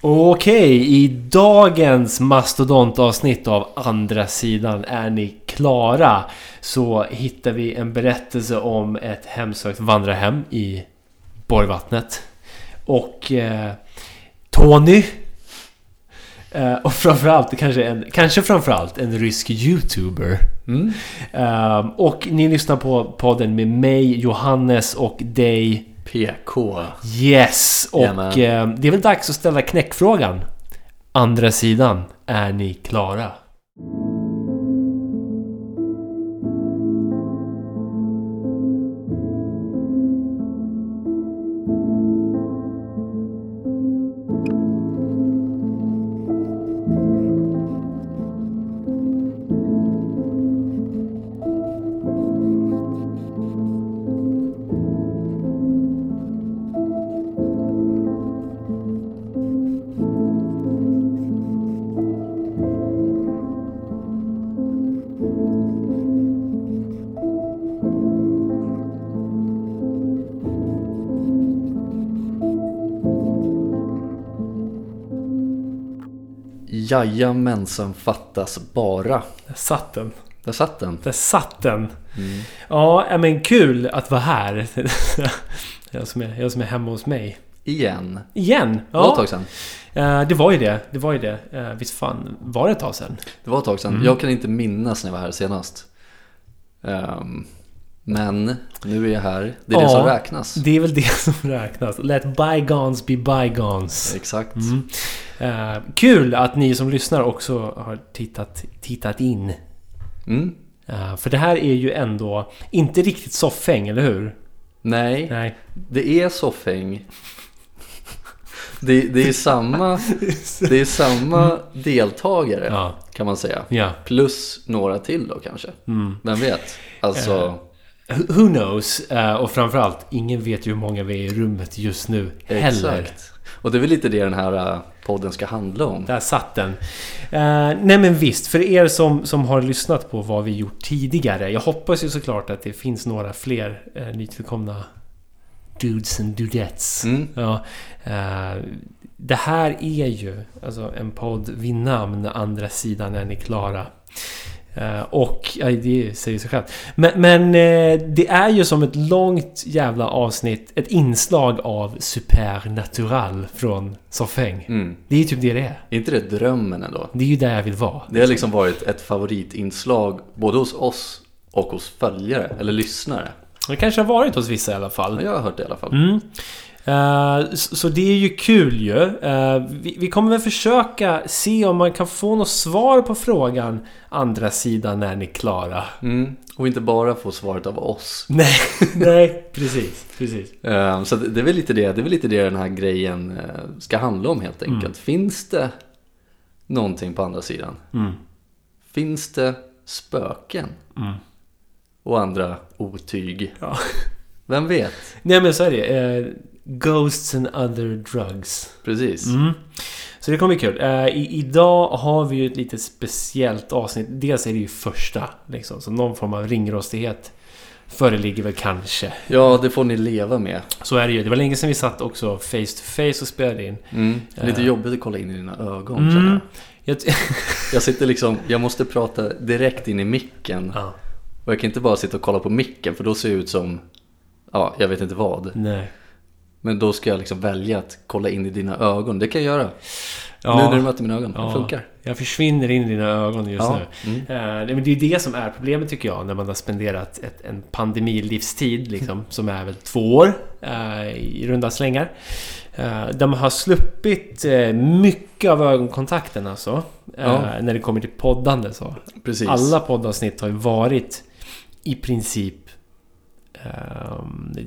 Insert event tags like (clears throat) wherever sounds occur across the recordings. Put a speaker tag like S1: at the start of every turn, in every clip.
S1: Okej, i dagens mastodontavsnitt av andra sidan är ni klara så hittar vi en berättelse om ett hemsökt vandrarhem i Borgvattnet. Och eh, Tony. Eh, och framförallt kanske en, kanske framförallt en rysk YouTuber.
S2: Mm.
S1: Eh, och ni lyssnar på podden med mig, Johannes och dig.
S2: PK.
S1: Yes! Och eh, det är väl dags att ställa knäckfrågan. Andra sidan, är ni klara?
S2: Jajamensan fattas bara.
S1: Där satt den.
S2: Där satt den.
S1: Där satt den.
S2: Mm.
S1: Ja, ja, men kul att vara här. (laughs) jag, som är, jag som är hemma hos mig.
S2: Igen.
S1: Igen!
S2: Det var ett
S1: Ja,
S2: tag sedan.
S1: eh, det var ju det. Det var ju det. Eh, Visst fan var det ett tag sedan?
S2: Det var ett tag sedan.
S1: Mm.
S2: Jag kan inte minnas när jag var här senast. Ehm, men nu är jag här. Det är det
S1: Ja.
S2: som räknas.
S1: Det är väl det (laughs) som räknas. Let bygones be bygones.
S2: Exakt.
S1: Mm. Eh, kul att ni som lyssnar också har tittat, tittat in.
S2: Mm.
S1: Eh, för det här är ju ändå inte riktigt soffhäng, eller hur?
S2: Nej,
S1: Nej.
S2: det är soffhäng. Det, det är samma, (laughs) det är samma deltagare
S1: Ja.
S2: kan man säga.
S1: Ja.
S2: Plus några till då kanske.
S1: Mm.
S2: Vem vet? Alltså,
S1: Who who knows? Eh, och framförallt, ingen vet ju hur många vi är i rummet just nu heller.
S2: exakt. Och det är väl lite det den här äh, podden ska handla om.
S1: Där satt den. Eh, nej men visst, för er som, som har lyssnat på vad vi gjort tidigare. Jag hoppas ju såklart att det finns några fler nytillkomna dudes and dudettes.
S2: Mm.
S1: Ja, eh, det här är ju alltså en podd vid namn Andra sidan är ni klara. Eh, och ja, det säger sig självt. Men, men eh, det är ju som ett långt jävla avsnitt. Ett inslag av supernatural från Soffhäng.
S2: Mm.
S1: Det är ju typ det det är.
S2: Är inte det drömmen ändå?
S1: Det är ju där jag vill vara.
S2: Det har liksom varit ett favoritinslag både hos oss och hos följare eller lyssnare.
S1: Det kanske har varit hos vissa i alla fall.
S2: Ja, Jag har hört det i alla fall.
S1: Mm. Eh, så så det är ju kul ju. Eh, vi, vi kommer väl försöka se om man kan få något svar på frågan andra sidan när ni är klara.
S2: Mm. Och inte bara få svaret av oss. (laughs)
S1: Nej, nej, precis, precis.
S2: Eh, Så det är väl lite det, det är väl lite det den här grejen ska handla om helt enkelt. Finns det någonting på andra sidan?
S1: Mm.
S2: Finns det spöken?
S1: Mm.
S2: Och andra otyg?
S1: Ja.
S2: Vem vet?
S1: Nej men så är det. Eh, ghosts and other drugs.
S2: Precis.
S1: Mm. Så det kommer bli kul. Eh, i, idag har vi ju ett lite speciellt avsnitt. Dels är det ju första, liksom. Så någon form av ringrostighet föreligger väl kanske.
S2: Ja, det får ni leva med.
S1: Så är det ju. Det var länge sedan vi satt också face to face och spelade in.
S2: Mm. Är lite
S1: Eh.
S2: jobbigt att kolla in i dina ögon känner
S1: Mm.
S2: jag.
S1: Jag (laughs)
S2: Jag sitter liksom, jag måste prata direkt in i micken.
S1: ja,
S2: Och jag kan inte bara sitta och kolla på micken för då ser jag ut som, ja, jag vet inte vad.
S1: nej.
S2: Men då ska jag liksom välja att kolla in i dina ögon. Det kan jag göra.
S1: Ja,
S2: Nu när du möter mina ögon.
S1: Ja.
S2: Det funkar.
S1: Jag försvinner in i dina ögon just
S2: Ja.
S1: nu.
S2: Mm.
S1: Eh, men det är ju det som är problemet tycker jag när man har spenderat ett, en pandemilivstid liksom, som är väl två år eh, i runda slängar. Eh, där man har sluppit mycket av ögonkontakten alltså.
S2: Ja.
S1: När det kommer till poddande så.
S2: Precis.
S1: Alla poddavsnitt har ju varit i princip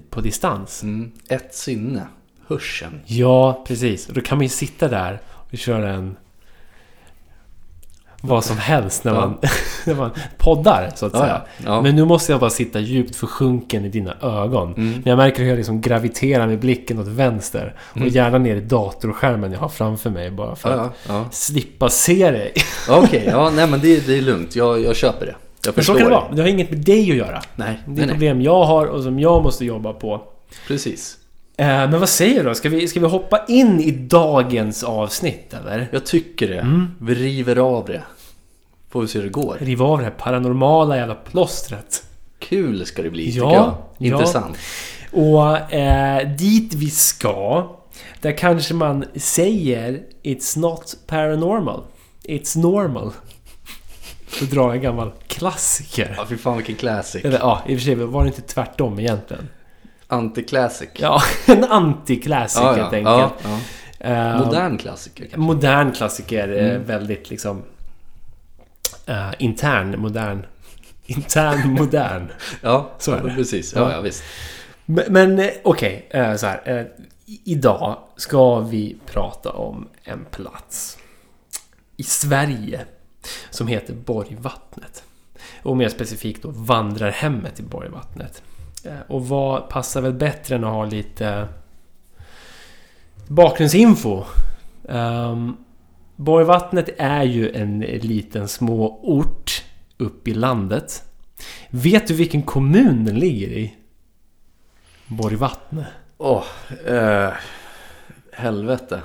S1: på distans.
S2: Mm. Ett sinne. Hörseln.
S1: Ja, precis. Och då kan man ju sitta där och köra en... Vad som helst när
S2: Ja.
S1: man, (laughs) när man poddar, så att
S2: Ja,
S1: säga.
S2: ja. ja.
S1: Men nu måste jag bara sitta djupt försjunken i dina ögon.
S2: Mm.
S1: Men jag märker hur jag liksom graviterar med blicken åt vänster. Och
S2: Mm.
S1: gärna ner i datorskärmen jag har framför mig bara för
S2: Ja,
S1: att
S2: ja, ja.
S1: slippa se dig.
S2: Okej, ja, nej men det, det är lugnt. Jag, jag köper det. Jag
S1: Men så kan det vara. Det har inget med dig att göra.
S2: Nej,
S1: Det är
S2: nej, nej.
S1: problem jag har och som jag måste jobba på.
S2: Precis.
S1: Eh, men vad säger du då? Ska vi, ska vi hoppa in i dagens avsnitt eller?
S2: Jag tycker det.
S1: Mm.
S2: Vi river av det. Får vi se hur det går.
S1: Riva av det här paranormala jävla plåstret.
S2: Kul ska det bli,
S1: Ja,
S2: tycker jag.
S1: ja.
S2: Intressant.
S1: Och eh, dit vi ska, där kanske man säger It's not paranormal. It's normal. Att dra en gammal klassiker.
S2: Ja, fy fan vilken classic.
S1: Eller ja, i och för sig var det inte tvärtom egentligen.
S2: Anti-classic.
S1: Ja, (laughs) en antiklassiker
S2: ja,
S1: helt
S2: ja,
S1: enkelt.
S2: ja, ja. Modern klassiker kanske.
S1: modern klassiker. eh,
S2: Mm.
S1: Väldigt liksom... eh, intern, modern. Intern, (laughs) modern.
S2: Ja,
S1: Så är det.
S2: precis.
S1: Ja.
S2: Ja, visst.
S1: Men, men eh, okej, eh, så här. Idag ska vi prata om en plats i Sverige som heter Borgvattnet. Och mer specifikt då Vandrarhemmet i Borgvattnet. Eh, och vad passar väl bättre än att ha lite bakgrundsinfo? Um, Borgvattnet är ju en liten småort uppe i landet. Vet du vilken kommun den ligger i? Borgvattne.
S2: Åh, eh, helvete.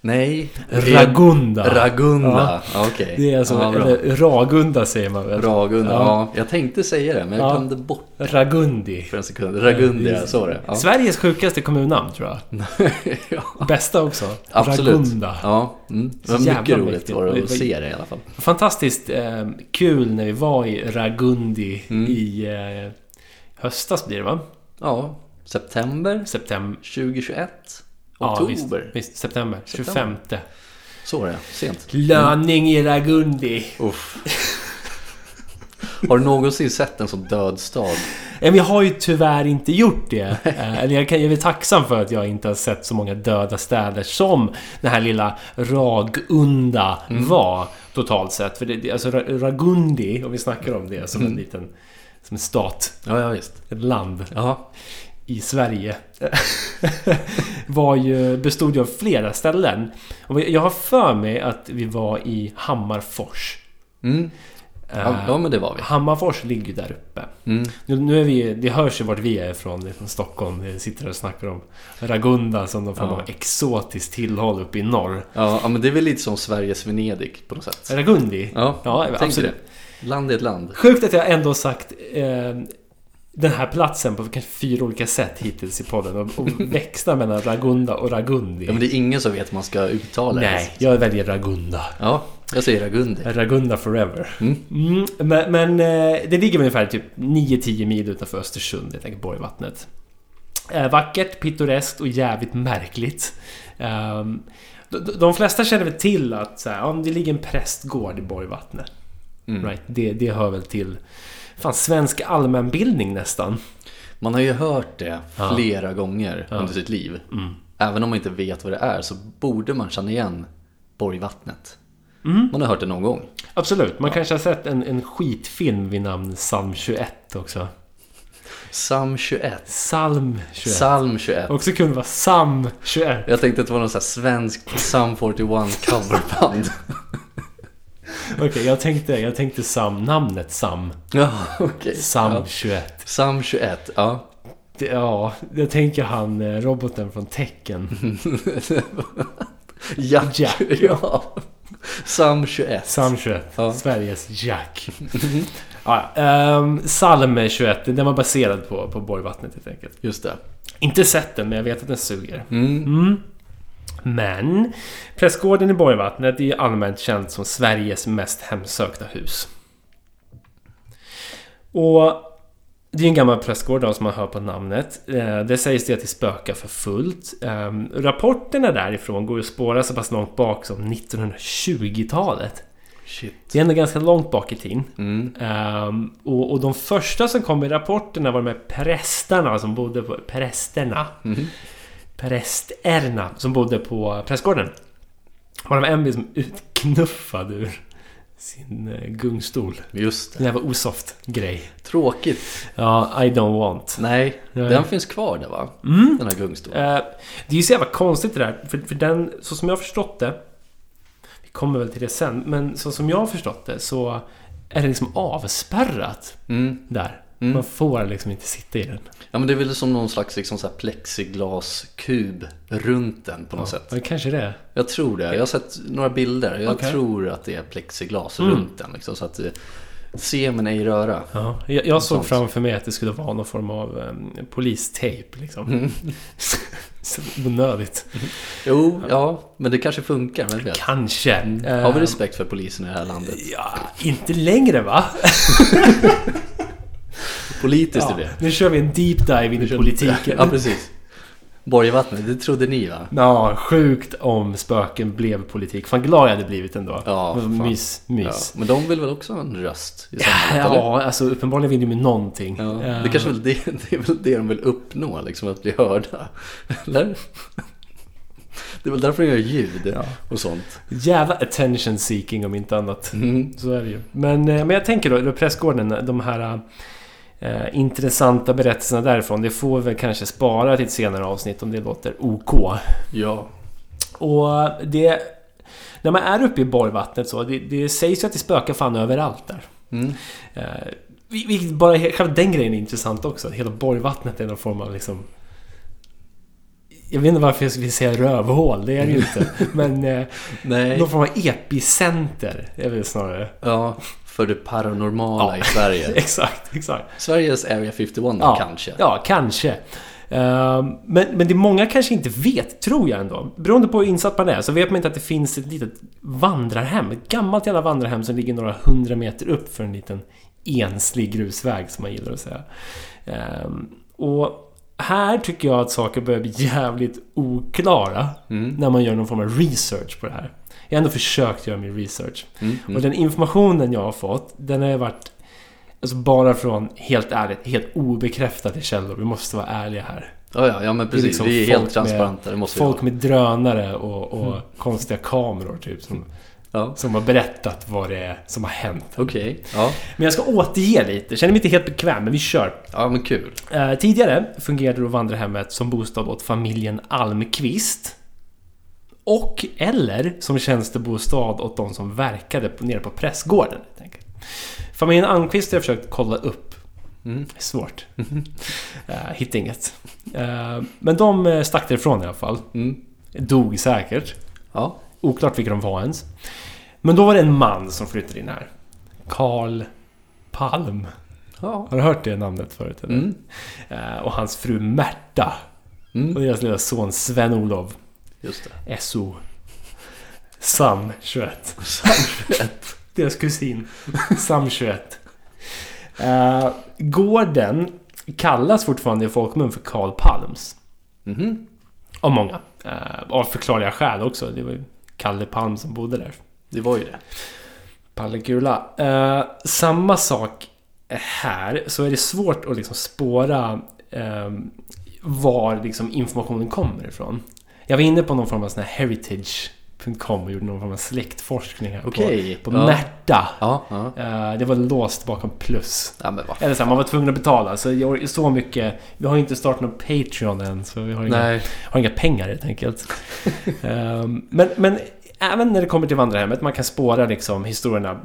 S2: Nej.
S1: Ragunda.
S2: Ragunda. Ja. Okej.
S1: Det är alltså,
S2: ja,
S1: eller Ragunda säger man väl?
S2: Ragunda.
S1: Ja.
S2: Ja. jag tänkte säga det, men jag
S1: Ja.
S2: glömde bort
S1: Ragundi.
S2: för en sekund. Ragundia, så var det. Ja.
S1: Sveriges sjukaste kommunnamn tror jag. (laughs)
S2: ja.
S1: Bästa också.
S2: Absolut.
S1: Ragunda.
S2: Ja, mm. det var mycket roligt
S1: mäktigt.
S2: var det att se det i alla fall.
S1: Fantastiskt eh, kul när vi var i Ragundi
S2: Mm.
S1: i eh, höstas blir det va?
S2: Ja, september
S1: September.
S2: 2021.
S1: Ja,
S2: Oktober.
S1: visst, visst, september.
S2: September.
S1: 25.
S2: Så var det, sent.
S1: Löning i Ragundi.
S2: Uff. Har du någonsin sett en sån död stad?
S1: Men jag har ju tyvärr inte gjort det. Eh, Eller jag, kan, jag är tacksam för att jag inte har sett så många döda städer som den här lilla Ragunda
S2: Mm.
S1: var totalt sett. För det, alltså Ra- Ragundi, om vi snackar om det som en
S2: Mm.
S1: liten som en stat,
S2: Ja, ja visst.
S1: ett land
S2: Ja,
S1: i Sverige. (laughs) var ju, bestod ju av flera ställen. Och jag har för mig att vi var i Hammarfors.
S2: mm. ja,
S1: Eh,
S2: ja men det var vi.
S1: Hammarbors ligger ju där uppe.
S2: Mm.
S1: Nu, nu är vi, det hörs ju vart vi är ifrån, det är från Stockholm. Vi sitter och snackar om Ragunda som någon form av exotiskt tillhåll uppe i norr.
S2: Ja, men det är väl lite som Sveriges Venedig på något sätt.
S1: Ragundi?
S2: Ja,
S1: Ja, absolut.
S2: det. Land är ett land.
S1: Sjukt att jag ändå sagt eh, den här platsen på kanske fyra olika sätt hittills i podden. Och, och (laughs) växlar mellan Ragunda och Ragundi.
S2: Ja, men det är ingen som vet hur man ska uttala.
S1: Nej, jag väljer Ragunda.
S2: Ja, jag säger Ragundi.
S1: Ragunda forever.
S2: Mm.
S1: Mm, men men eh, det ligger ungefär typ 9-10 mil utanför Östersund, jag tänker Borgvattnet. Eh, vackert, pittoreskt och jävligt märkligt. Ehm, de, flesta känner väl till att så här, om det ligger en prästgård i Borgvattnet.
S2: Mm.
S1: Right? Det, det hör väl till fan, svensk allmänbildning nästan.
S2: Man har ju hört det
S1: Ja.
S2: flera gånger
S1: Ja.
S2: under sitt liv.
S1: Mm.
S2: Även om man inte vet vad det är så borde man känna igen Borgvattnet.
S1: Mm.
S2: Man har hört det någon gång.
S1: Absolut, man kanske har sett en, en skitfilm vid namn Psalm 21 också.
S2: Psalm 21.
S1: Psalm 21.
S2: Psalm 21.
S1: Också kunde vara Sam 21.
S2: Jag tänkte att det var någon sån här svensk Psalm 41 coverband. (laughs)
S1: Okej, jag tänkte, jag tänkte Sam, namnet Sam.
S2: ja, okej.
S1: Sam
S2: Ja.
S1: 21.
S2: Psalm 21, ja.
S1: Det, ja, jag tänker han eh, roboten från Tecken. (laughs)
S2: Jack.
S1: Jack. (laughs)
S2: Ja. Psalm 21.
S1: Sam 21.
S2: Ja.
S1: Sveriges Jack. ja, um, Psalm 21, den var baserad på, på Borgvattnet helt enkelt.
S2: Just det.
S1: Inte sett den, men jag vet att den suger.
S2: Mm.
S1: Mm. Men Prästgården i Borgvattnet är allmänt känt som Sveriges mest hemsökta hus. Och det är en gammal prästgård då, som man hör på namnet. Eh, Det sägs det att det spökar för fullt. Eh, Rapporterna därifrån går ju att spåra så pass långt bak som 1920-talet.
S2: Shit.
S1: Det är ändå ganska långt bak i tiden.
S2: Mm.
S1: Ehm, och, och de första som kom i rapporterna var de här prästarna som bodde på... Prästerna?
S2: Mm.
S1: Prästerna som bodde på prästgården. Var de en blev som utknuffad ur sin eh, gungstol.
S2: Just
S1: Det där var osoft grej.
S2: Tråkigt.
S1: Ja, I don't want.
S2: Nej,
S1: Nej.
S2: den finns kvar där va?
S1: Mm.
S2: Den här gungstolen.
S1: Eh, det är ju så jävla konstigt det där. För, för den, så som jag har förstått det. Vi kommer väl till det sen. Men så som jag har förstått det så är det liksom avspärrat
S2: Mm.
S1: där. Man får liksom inte sitta i den.
S2: Ja men det är väl som någon slags liksom, så plexiglaskub runt den på något sätt.
S1: Ja, det kanske det.
S2: Jag tror det. Jag har sett några bilder. Jag
S1: Okej.
S2: tror att det är plexiglas
S1: Mm.
S2: runt den. Liksom, så att det, se men ej röra.
S1: Ja, jag, jag såg
S2: Sånt.
S1: framför mig att det skulle vara någon form av um, polistejp liksom.
S2: Mm. (laughs)
S1: Så onödigt.
S2: Jo, ja, men det kanske funkar. Vem vet?
S1: Kanske.
S2: Mm. Har vi
S1: Ehm,
S2: respekt för polisen i det här landet?
S1: Ja, inte längre va? (laughs)
S2: Politiskt
S1: Ja,
S2: är det.
S1: nu kör vi en deep dive in i politiken.
S2: Ja, precis. Borgvattnet, det trodde ni va?
S1: Ja, sjukt om spöken blev politik. Fan glad jag hade blivit ändå.
S2: Ja, fan.
S1: mys,
S2: Ja.
S1: mys.
S2: Men de vill väl också ha en röst i
S1: Ja,
S2: samhället? eller?
S1: alltså uppenbarligen vill de med någonting.
S2: Ja,
S1: Eh,
S2: det kanske väl det, (laughs) det är väl det de vill uppnå, liksom att bli hörda. Eller? Det är väl därför de gör ljud
S1: Ja.
S2: och sånt.
S1: Jävla attention seeking om inte annat.
S2: Mm.
S1: Så är det ju. Men, eh, men jag tänker då, Prästgården, de här eh, intressanta berättelserna därifrån. Det får vi väl kanske spara till ett senare avsnitt om det låter OK.
S2: Ja.
S1: Och det... När man är uppe i Borgvattnet så, det, det sägs ju att det spökar fan överallt där.
S2: Mm.
S1: Eh, vi- vilket bara, själva den grejen är intressant också. Hela Borgvattnet är någon form av liksom... Jag vet inte varför jag skulle säga rövhål, det är det ju inte. (laughs) Men eh, någon form av epicenter är väl snarare.
S2: Ja, för det paranormala
S1: Ja.
S2: i Sverige. (laughs)
S1: exakt, exakt.
S2: Sveriges Area 51 då,
S1: Ja,
S2: kanske.
S1: Ja, kanske. Ehm, men, men det många kanske inte vet, tror jag ändå. Beroende på hur insatt man är så vet man inte att det finns ett litet vandrarhem. Ett gammalt jävla vandrarhem som ligger några hundra meter upp för en liten enslig grusväg som man gillar att säga. Ehm, och här tycker jag att saker börjar bli (laughs) jävligt oklara
S2: Mm.
S1: när man gör någon form av research på det här. Jag har ändå försökt göra min research.
S2: Mm.
S1: Och
S2: Mm.
S1: den informationen jag har fått, den har varit alltså bara från, helt ärligt, helt obekräftade källor. Vi måste vara ärliga här.
S2: Ja, ja, ja, men precis.
S1: liksom
S2: vi är helt transparenta, det måste
S1: Folk med drönare och, och konstiga kameror typ. Som.
S2: Ja,
S1: som har berättat vad det är som har hänt.
S2: okej. Ja.
S1: Men jag ska återge lite. Känner mig inte helt bekväm, men vi kör.
S2: ja, men kul.
S1: Eh, tidigare fungerade då vandrarhemmet som bostad åt familjen Almqvist. Och eller som tjänstebostad åt de som verkade på, nere på prästgården. Familjen Almqvist har jag försökt kolla upp.
S2: Mm.
S1: Svårt. (laughs) uh, Hittade inget. Eh, men de eh, stack därifrån i alla fall.
S2: Mm.
S1: Dog säkert.
S2: Ja.
S1: Oklart vilka de var ens. Men då var det en man som flyttade in här. Karl Palm.
S2: Ja.
S1: Har du hört det namnet förut? Eller?
S2: Mm.
S1: Eh, och hans fru Märta. Och
S2: Mm.
S1: deras lilla son Sven-Olof.
S2: Just det.
S1: SO. Sam 21. (laughs) Deras kusin. Sam 21. Eh, gården kallas fortfarande i folkmun för Karl Palms.
S2: Mhm.
S1: Av många. Eh, av förklarliga skäl också. Det var ju Kalle Palm som bodde där.
S2: Det var ju det.
S1: Pallekula. Eh, samma sak här. Så är det svårt att liksom spåra var liksom informationen kommer ifrån. Jag var inne på någon form av sån här heritage.com och gjorde någon form av släktforskning här
S2: Okej.
S1: på, på
S2: Ja.
S1: Märta.
S2: Ja, ja.
S1: Eh, det var låst bakom plus. Eller så här, man var tvungen att betala. Så, jag, så mycket. Vi har ju inte startat någon Patreon än. Så vi har inga, har inga pengar helt enkelt. (laughs) Ehm, men, men även när det kommer till vandrarhemmet, man kan spåra liksom historierna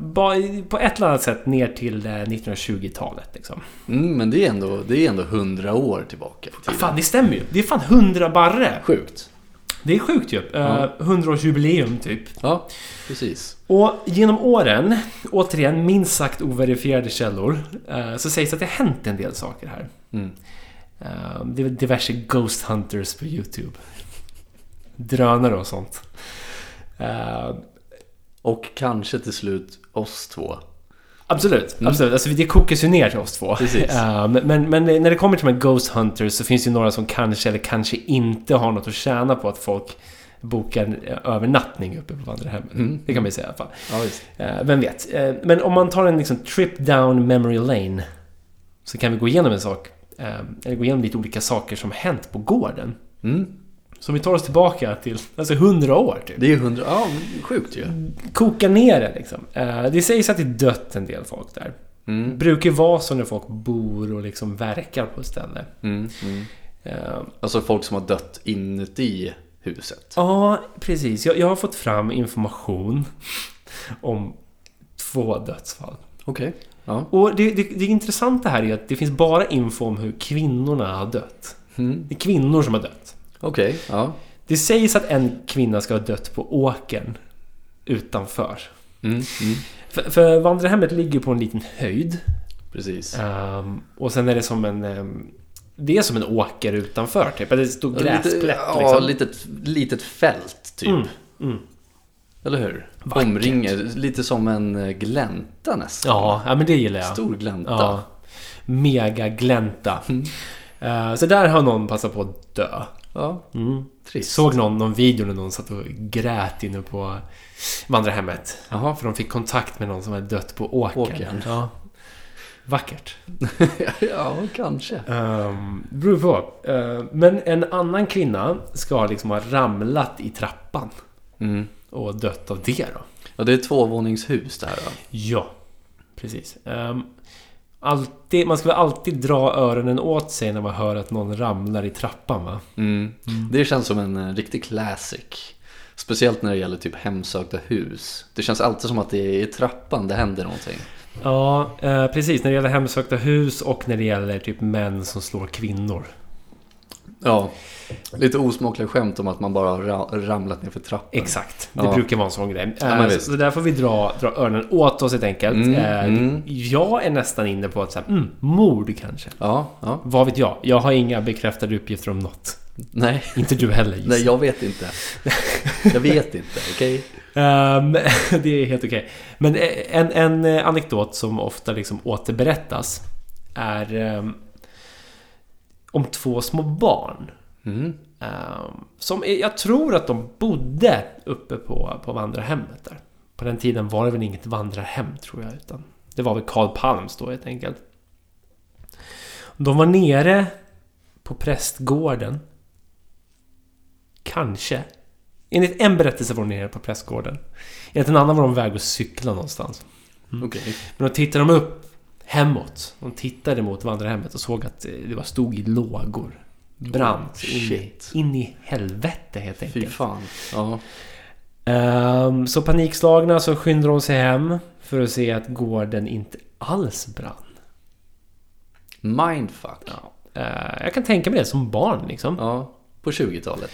S1: på ett eller annat sätt ner till eh, 1920-talet. Liksom.
S2: Mm, men det är ändå, det är ändå hundra år tillbaka i tiden.
S1: Fan, det stämmer ju. Det är fan 100 barre.
S2: Sjukt.
S1: Det är sjukt ju. Uh,
S2: Ja.
S1: 100-årsjubileum typ.
S2: Ja, precis.
S1: Och genom åren, återigen minst sagt overifierade källor, eh, så sägs att det har hänt en del saker här.
S2: Mm.
S1: Eh, det är diverse Ghost Hunters på YouTube. Drönare och sånt. Eh,
S2: Och kanske till slut oss två.
S1: Absolut,
S2: Mm.
S1: absolut. Alltså, det kokas ju ner till oss två. Eh, men, men, när det kommer till de här Ghost Hunters så finns det ju några som kanske eller kanske inte har något att tjäna på att folk bokar en övernattning uppe på vandrarhemmet.
S2: Mm.
S1: Det kan man ju säga i alla fall.
S2: Ja.
S1: Eh, vem vet? Eh, men om man tar en liksom trip down memory lane så kan vi gå igenom en sak. Eller gå igenom lite olika saker som hänt på gården.
S2: Mm.
S1: Så om vi tar oss tillbaka till alltså 100 år typ.
S2: Det är ju hundra... Ja, sjukt ju.
S1: Koka ner det liksom. Eh, det sägs att det är dött en del folk där.
S2: Mm.
S1: brukar ju vara så när folk bor och liksom verkar på ett ställe.
S2: Mm. Mm.
S1: Eh,
S2: Alltså folk som har dött inuti huset.
S1: Ja, precis. Jag, jag har fått fram information om två dödsfall.
S2: Okej. Ja.
S1: Och det, det, det intressanta här är att det finns bara info om hur kvinnorna har dött.
S2: Mm.
S1: Det är kvinnor som har dött.
S2: Okej, ja.
S1: Det sägs att en kvinna ska ha dött på åkern utanför.
S2: Mm. Mm.
S1: För, för vandrarhemmet ligger på en liten höjd.
S2: Precis.
S1: Ehm, och sen är det som en... ehm, det är som en åker utanför typ. Eller ett stort
S2: Lite,
S1: gräsplätt
S2: ja,
S1: liksom.
S2: litet, litet fält typ.
S1: Mm, mm.
S2: Eller hur?
S1: Vackert.
S2: Omringer, lite som en eh, glänta nästan.
S1: Ja, ja, men det gillar jag.
S2: Stor glänta.
S1: Ja. Mega glänta. Eh, så där har någon passat på att dö.
S2: Ja,
S1: Mm.
S2: trist.
S1: Såg någon, någon video när någon satt och grät inne på vandrarhemmet.
S2: Jaha.
S1: För de fick kontakt med någon som hade dött på åkern.
S2: Åkern.
S1: Ja. (laughs) Vackert. (laughs)
S2: ja, kanske.
S1: Um, beror på. Eh, men en annan kvinna ska liksom ha ramlat i trappan.
S2: Mm.
S1: Och dött av det då.
S2: Ja, det är tvåvåningshus det här då.
S1: Ja, precis. Ehm, alltid, man ska väl alltid dra öronen åt sig när man hör att någon ramlar i trappan va?
S2: Mm. Det känns som en eh, riktig classic. Speciellt när det gäller typ hemsökta hus. Det känns alltid som att det är i trappan det händer någonting.
S1: Ja, eh, precis. När det gäller hemsökta hus och när det gäller typ män som slår kvinnor.
S2: Ja, lite osmakliga skämt om att man bara har ra- ramlat ner för trappan.
S1: Exakt. Det
S2: Ja.
S1: brukar vara en sån grej.
S2: Ja, men
S1: Eh, så där får vi dra, dra öronen åt oss helt enkelt.
S2: Mm,
S1: Eh,
S2: mm.
S1: Jag är nästan inne på att säga, mm, mord kanske.
S2: Ja, ja.
S1: Vad vet jag? Jag har inga bekräftade uppgifter om något.
S2: Nej,
S1: Inte du heller
S2: nej jag vet inte. Jag vet inte, okej?
S1: Ehm, (laughs) det är helt okej. Men en, en eh, anekdot som ofta liksom återberättas är ehm, om två små barn.
S2: Mm.
S1: ehm, som är, jag tror att de bodde uppe på, på vandrarhemmet där. På den tiden var det väl inget vandrarhem tror jag. Utan det var väl Karl Palms då helt enkelt. De var nere på prästgården. Kanske. Enligt en berättelse var de nere på prästgården. Enligt en annan var de väg att cykla någonstans.
S2: Okej.
S1: Men då tittade de upp hemåt. De tittade mot vandrarhemmet och såg att eh, det var stod i lågor. Brant
S2: Oh,
S1: in, i, in i helvete helt
S2: Fy
S1: enkelt.
S2: fan. Ja.
S1: Ehm, så panikslagna så skyndade de sig hem för att se att gården inte alls brann.
S2: Mindfuck.
S1: Ja. Eh, jag kan tänka mig det som barn liksom.
S2: Ja, på 20-talet.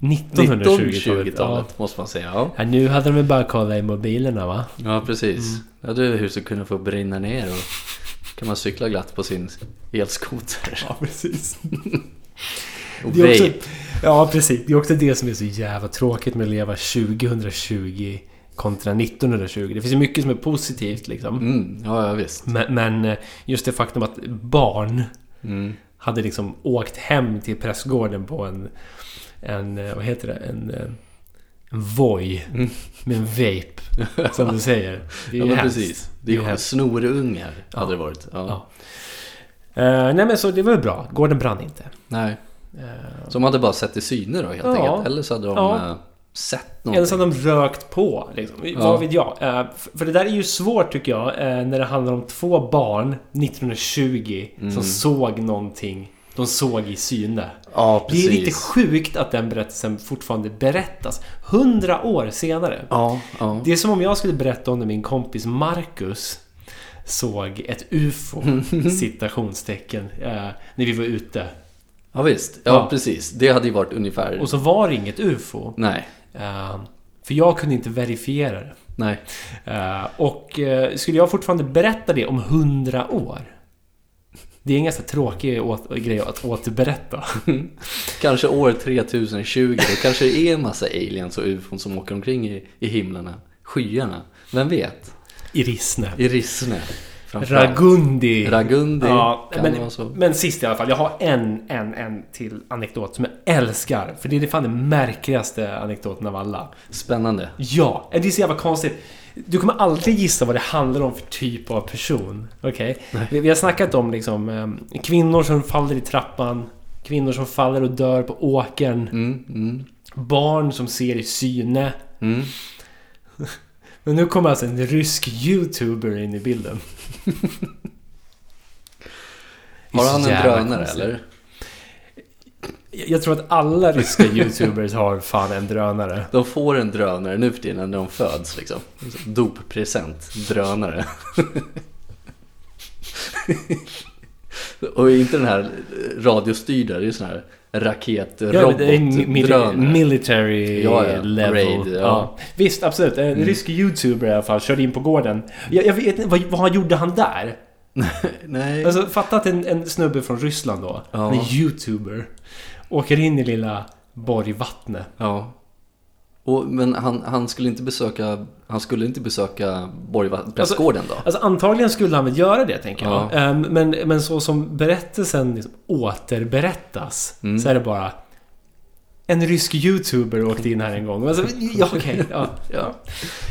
S1: 1920-talet.
S2: 1920-talet måste man säga. Ja,
S1: Ja, nu hade de väl bara kollat i mobilerna va?
S2: ja precis.
S1: Mm.
S2: Ja, är huset kunde få brinna ner och kan man cykla glatt på sin elskoter.
S1: Ja, precis.
S2: Och
S1: Det är också, ja, precis. Det är också det som är så jävla tråkigt med att leva 2020 kontra 1920. Det finns ju mycket som är positivt liksom.
S2: Mm, ja, ja visst.
S1: Men, men just det faktum att barn
S2: Mm.
S1: hade liksom åkt hem till prästgården på en... En, eh, vad heter det? En... eh, En Voi.
S2: Mm.
S1: Med en vape. Som du säger. (laughs) Det är
S2: Ja, men
S1: hemskt.
S2: precis. Det är ju snorungar
S1: Ja.
S2: hade det varit. Ja.
S1: Ja. Eh, nej men så det var bra. Gården brann inte.
S2: Nej,
S1: Eh,
S2: så de hade bara sett i syner då helt
S1: Ja.
S2: enkelt. Eller så hade de
S1: Ja.
S2: sett
S1: Eller
S2: någonting.
S1: så hade de rökt på. Liksom.
S2: Ja.
S1: Vad vet jag? F- för det där är ju svårt tycker jag. när det handlar om två barn 1920
S2: Mm.
S1: som såg någonting de såg i syne.
S2: Ja.
S1: Det är lite sjukt att den berättelsen fortfarande berättas. Hundra år senare.
S2: Ja, ja.
S1: Det är som om jag skulle berätta om när min kompis Marcus såg ett UFO, (laughs) citationstecken, eh, när vi var ute.
S2: ja, visst. Ja, precis. Det hade ju varit ungefär...
S1: Och så var det inget UFO.
S2: Nej,
S1: Eh, för jag kunde inte verifiera det.
S2: nej.
S1: Eh, och skulle jag fortfarande berätta det om hundra år? Det är en ganska tråkig grej att återberätta. (laughs)
S2: Kanske år 3020, då kanske det är en massa aliens och ufon som åker omkring i, i himlarna, skyarna. Vem vet?
S1: I Rissne.
S2: I Rissne.
S1: Ragundi.
S2: Ragundi.
S1: Ja, men, men sist i alla fall. Jag har en, en, en till anekdot som jag älskar. För det är fan den märkligaste anekdoten av alla.
S2: Spännande.
S1: Ja, det är så jävla konstigt. Du kommer aldrig gissa vad det handlar om för typ av person. Okej? Vi, vi har snackat om liksom eh, kvinnor som faller i trappan. Kvinnor som faller och dör på åkern.
S2: Mm, mm,
S1: Barn som ser i syne.
S2: mm. (laughs)
S1: Men nu kommer alltså en rysk YouTuber in i bilden. (laughs)
S2: Har han en drönare eller?
S1: Jag tror att alla ryska YouTubers har fan en drönare.
S2: De får en drönare nu för tiden när de föds liksom. Doppresent. Drönare. Och inte den här radiostyrda, det är sån här raketrobot,
S1: Ja, mil- military
S2: Ja, ja.
S1: level.
S2: Raid, ja.
S1: Visst, absolut. En rysk youtuber i alla fall körde in på gården. Jag, jag vet inte, vad, vad gjorde han där? (laughs)
S2: Nej.
S1: Alltså, fatta att en, en snubbe från Ryssland då,
S2: Ja.
S1: en youtuber, åker in i lilla Borgvattnet.
S2: Ja. Och, men han, han skulle inte besöka, han skulle inte besöka Borgprästgården då?
S1: Alltså antagligen skulle han väl göra det, tänker jag.
S2: Ja.
S1: Ehm, men, men så som berättelsen liksom återberättas,
S2: Mm.
S1: så är det bara... En rysk youtuber åkte in här en gång. Alltså, ja, okej. ja, (laughs) ja.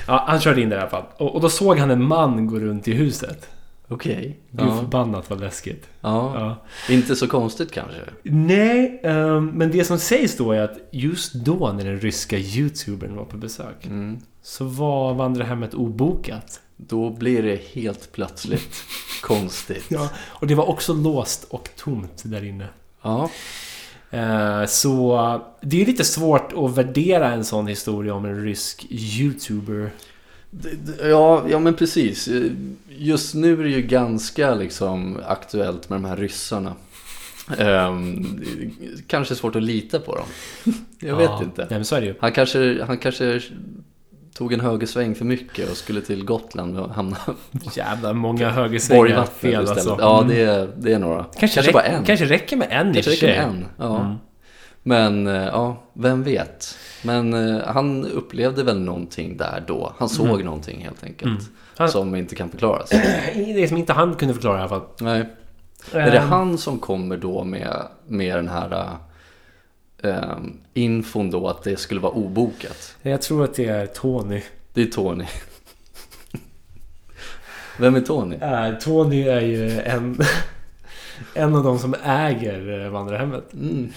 S1: ja, han körde in där i alla fall. Och, och då såg han en man gå runt i huset.
S2: Okej.
S1: Gud
S2: Ja.
S1: förbannat vad läskigt.
S2: ja.
S1: Ja.
S2: Inte så konstigt kanske.
S1: Nej, ehm, men det som sägs då är att just då när den ryska youtubern var på besök
S2: Mm.
S1: så var vandrarhemmet obokat.
S2: Då blir det helt plötsligt (laughs) konstigt.
S1: Ja, och det var också låst och tomt där inne.
S2: Ja.
S1: Eh, Så det är lite svårt att värdera en sån historia om en rysk youtuber.
S2: Ja, ja men precis. Just nu är det ju ganska liksom aktuellt med de här ryssarna. Ehm, kanske svårt att lita på dem. (laughs) Jag vet
S1: Ja,
S2: inte.
S1: Nej, så är det ju.
S2: Han kanske, han kanske tog en högersväng för mycket och skulle till Gotland och hamna (laughs)
S1: Jävla många högersvängar fel alltså.
S2: Ja,
S1: Mm.
S2: det är, det är några.
S1: kanske,
S2: kanske bara en.
S1: Kanske räcker med en i
S2: Kanske
S1: för
S2: räcker med en. Ja.
S1: Mm.
S2: Men eh, ja, vem vet. Men eh, han upplevde väl någonting där då. Han såg någonting helt enkelt.
S1: Mm. Han-
S2: Som inte kan förklaras. (clears throat)
S1: Det som inte han kunde förklara i alla fall.
S2: Nej. Är det
S1: Ehm,
S2: han som kommer då med, med den här äh, infon då att det skulle vara obokat?
S1: Jag tror att det är Tony.
S2: Det är Tony. Vem är Tony?
S1: Eh, Tony är ju en, (laughs) en av de som äger eh, vandrarhemmet.
S2: Mm.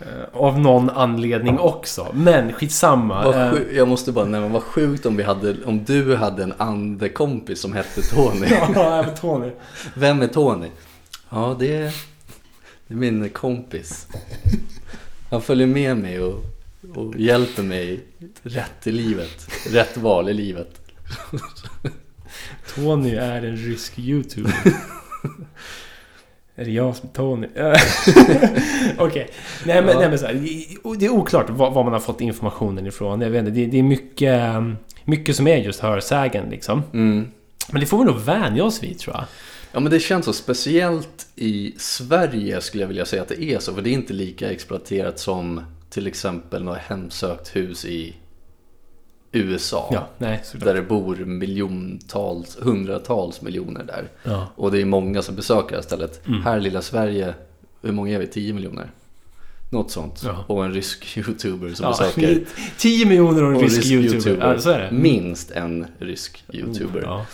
S1: Eh, Av någon anledning också. Men skitsamma.
S2: Vad
S1: Eh,
S2: sju- jag måste bara nämna, vad sjukt om, vi hade, om du hade en andekompis som hette Tony. (laughs)
S1: Ja, Tony.
S2: Vem är Tony? Ja, det är, det är min kompis. Han följer med mig och, och hjälper mig rätt i livet. Rätt val i livet.
S1: Tony är en rysk youtuber. (laughs) är det jag som är Tony? (laughs) Okej. Nej men,
S2: Ja.
S1: nej, men så här, det är oklart var, var man har fått informationen ifrån. Jag vet inte, det, det är mycket, mycket som är just hörsägen liksom.
S2: Mm.
S1: Men det får vi nog vänja oss vid tror jag.
S2: Ja men det känns så speciellt i Sverige skulle jag vilja säga att det är så. För det är inte lika exploaterat som till exempel något hemsökt hus i USA.
S1: Ja, nej.
S2: Där det bor miljontals, hundratals miljoner där.
S1: Ja.
S2: Och det är många som besöker det här stället.
S1: Mm.
S2: Här i lilla Sverige, hur många är vi? 10 miljoner? Något sånt.
S1: Ja.
S2: Och en rysk (laughs) youtuber som besöker. (laughs)
S1: 10 miljoner och en
S2: och
S1: rysk, youtuber. Ja, så är det.
S2: Minst en rysk youtuber.
S1: Ja.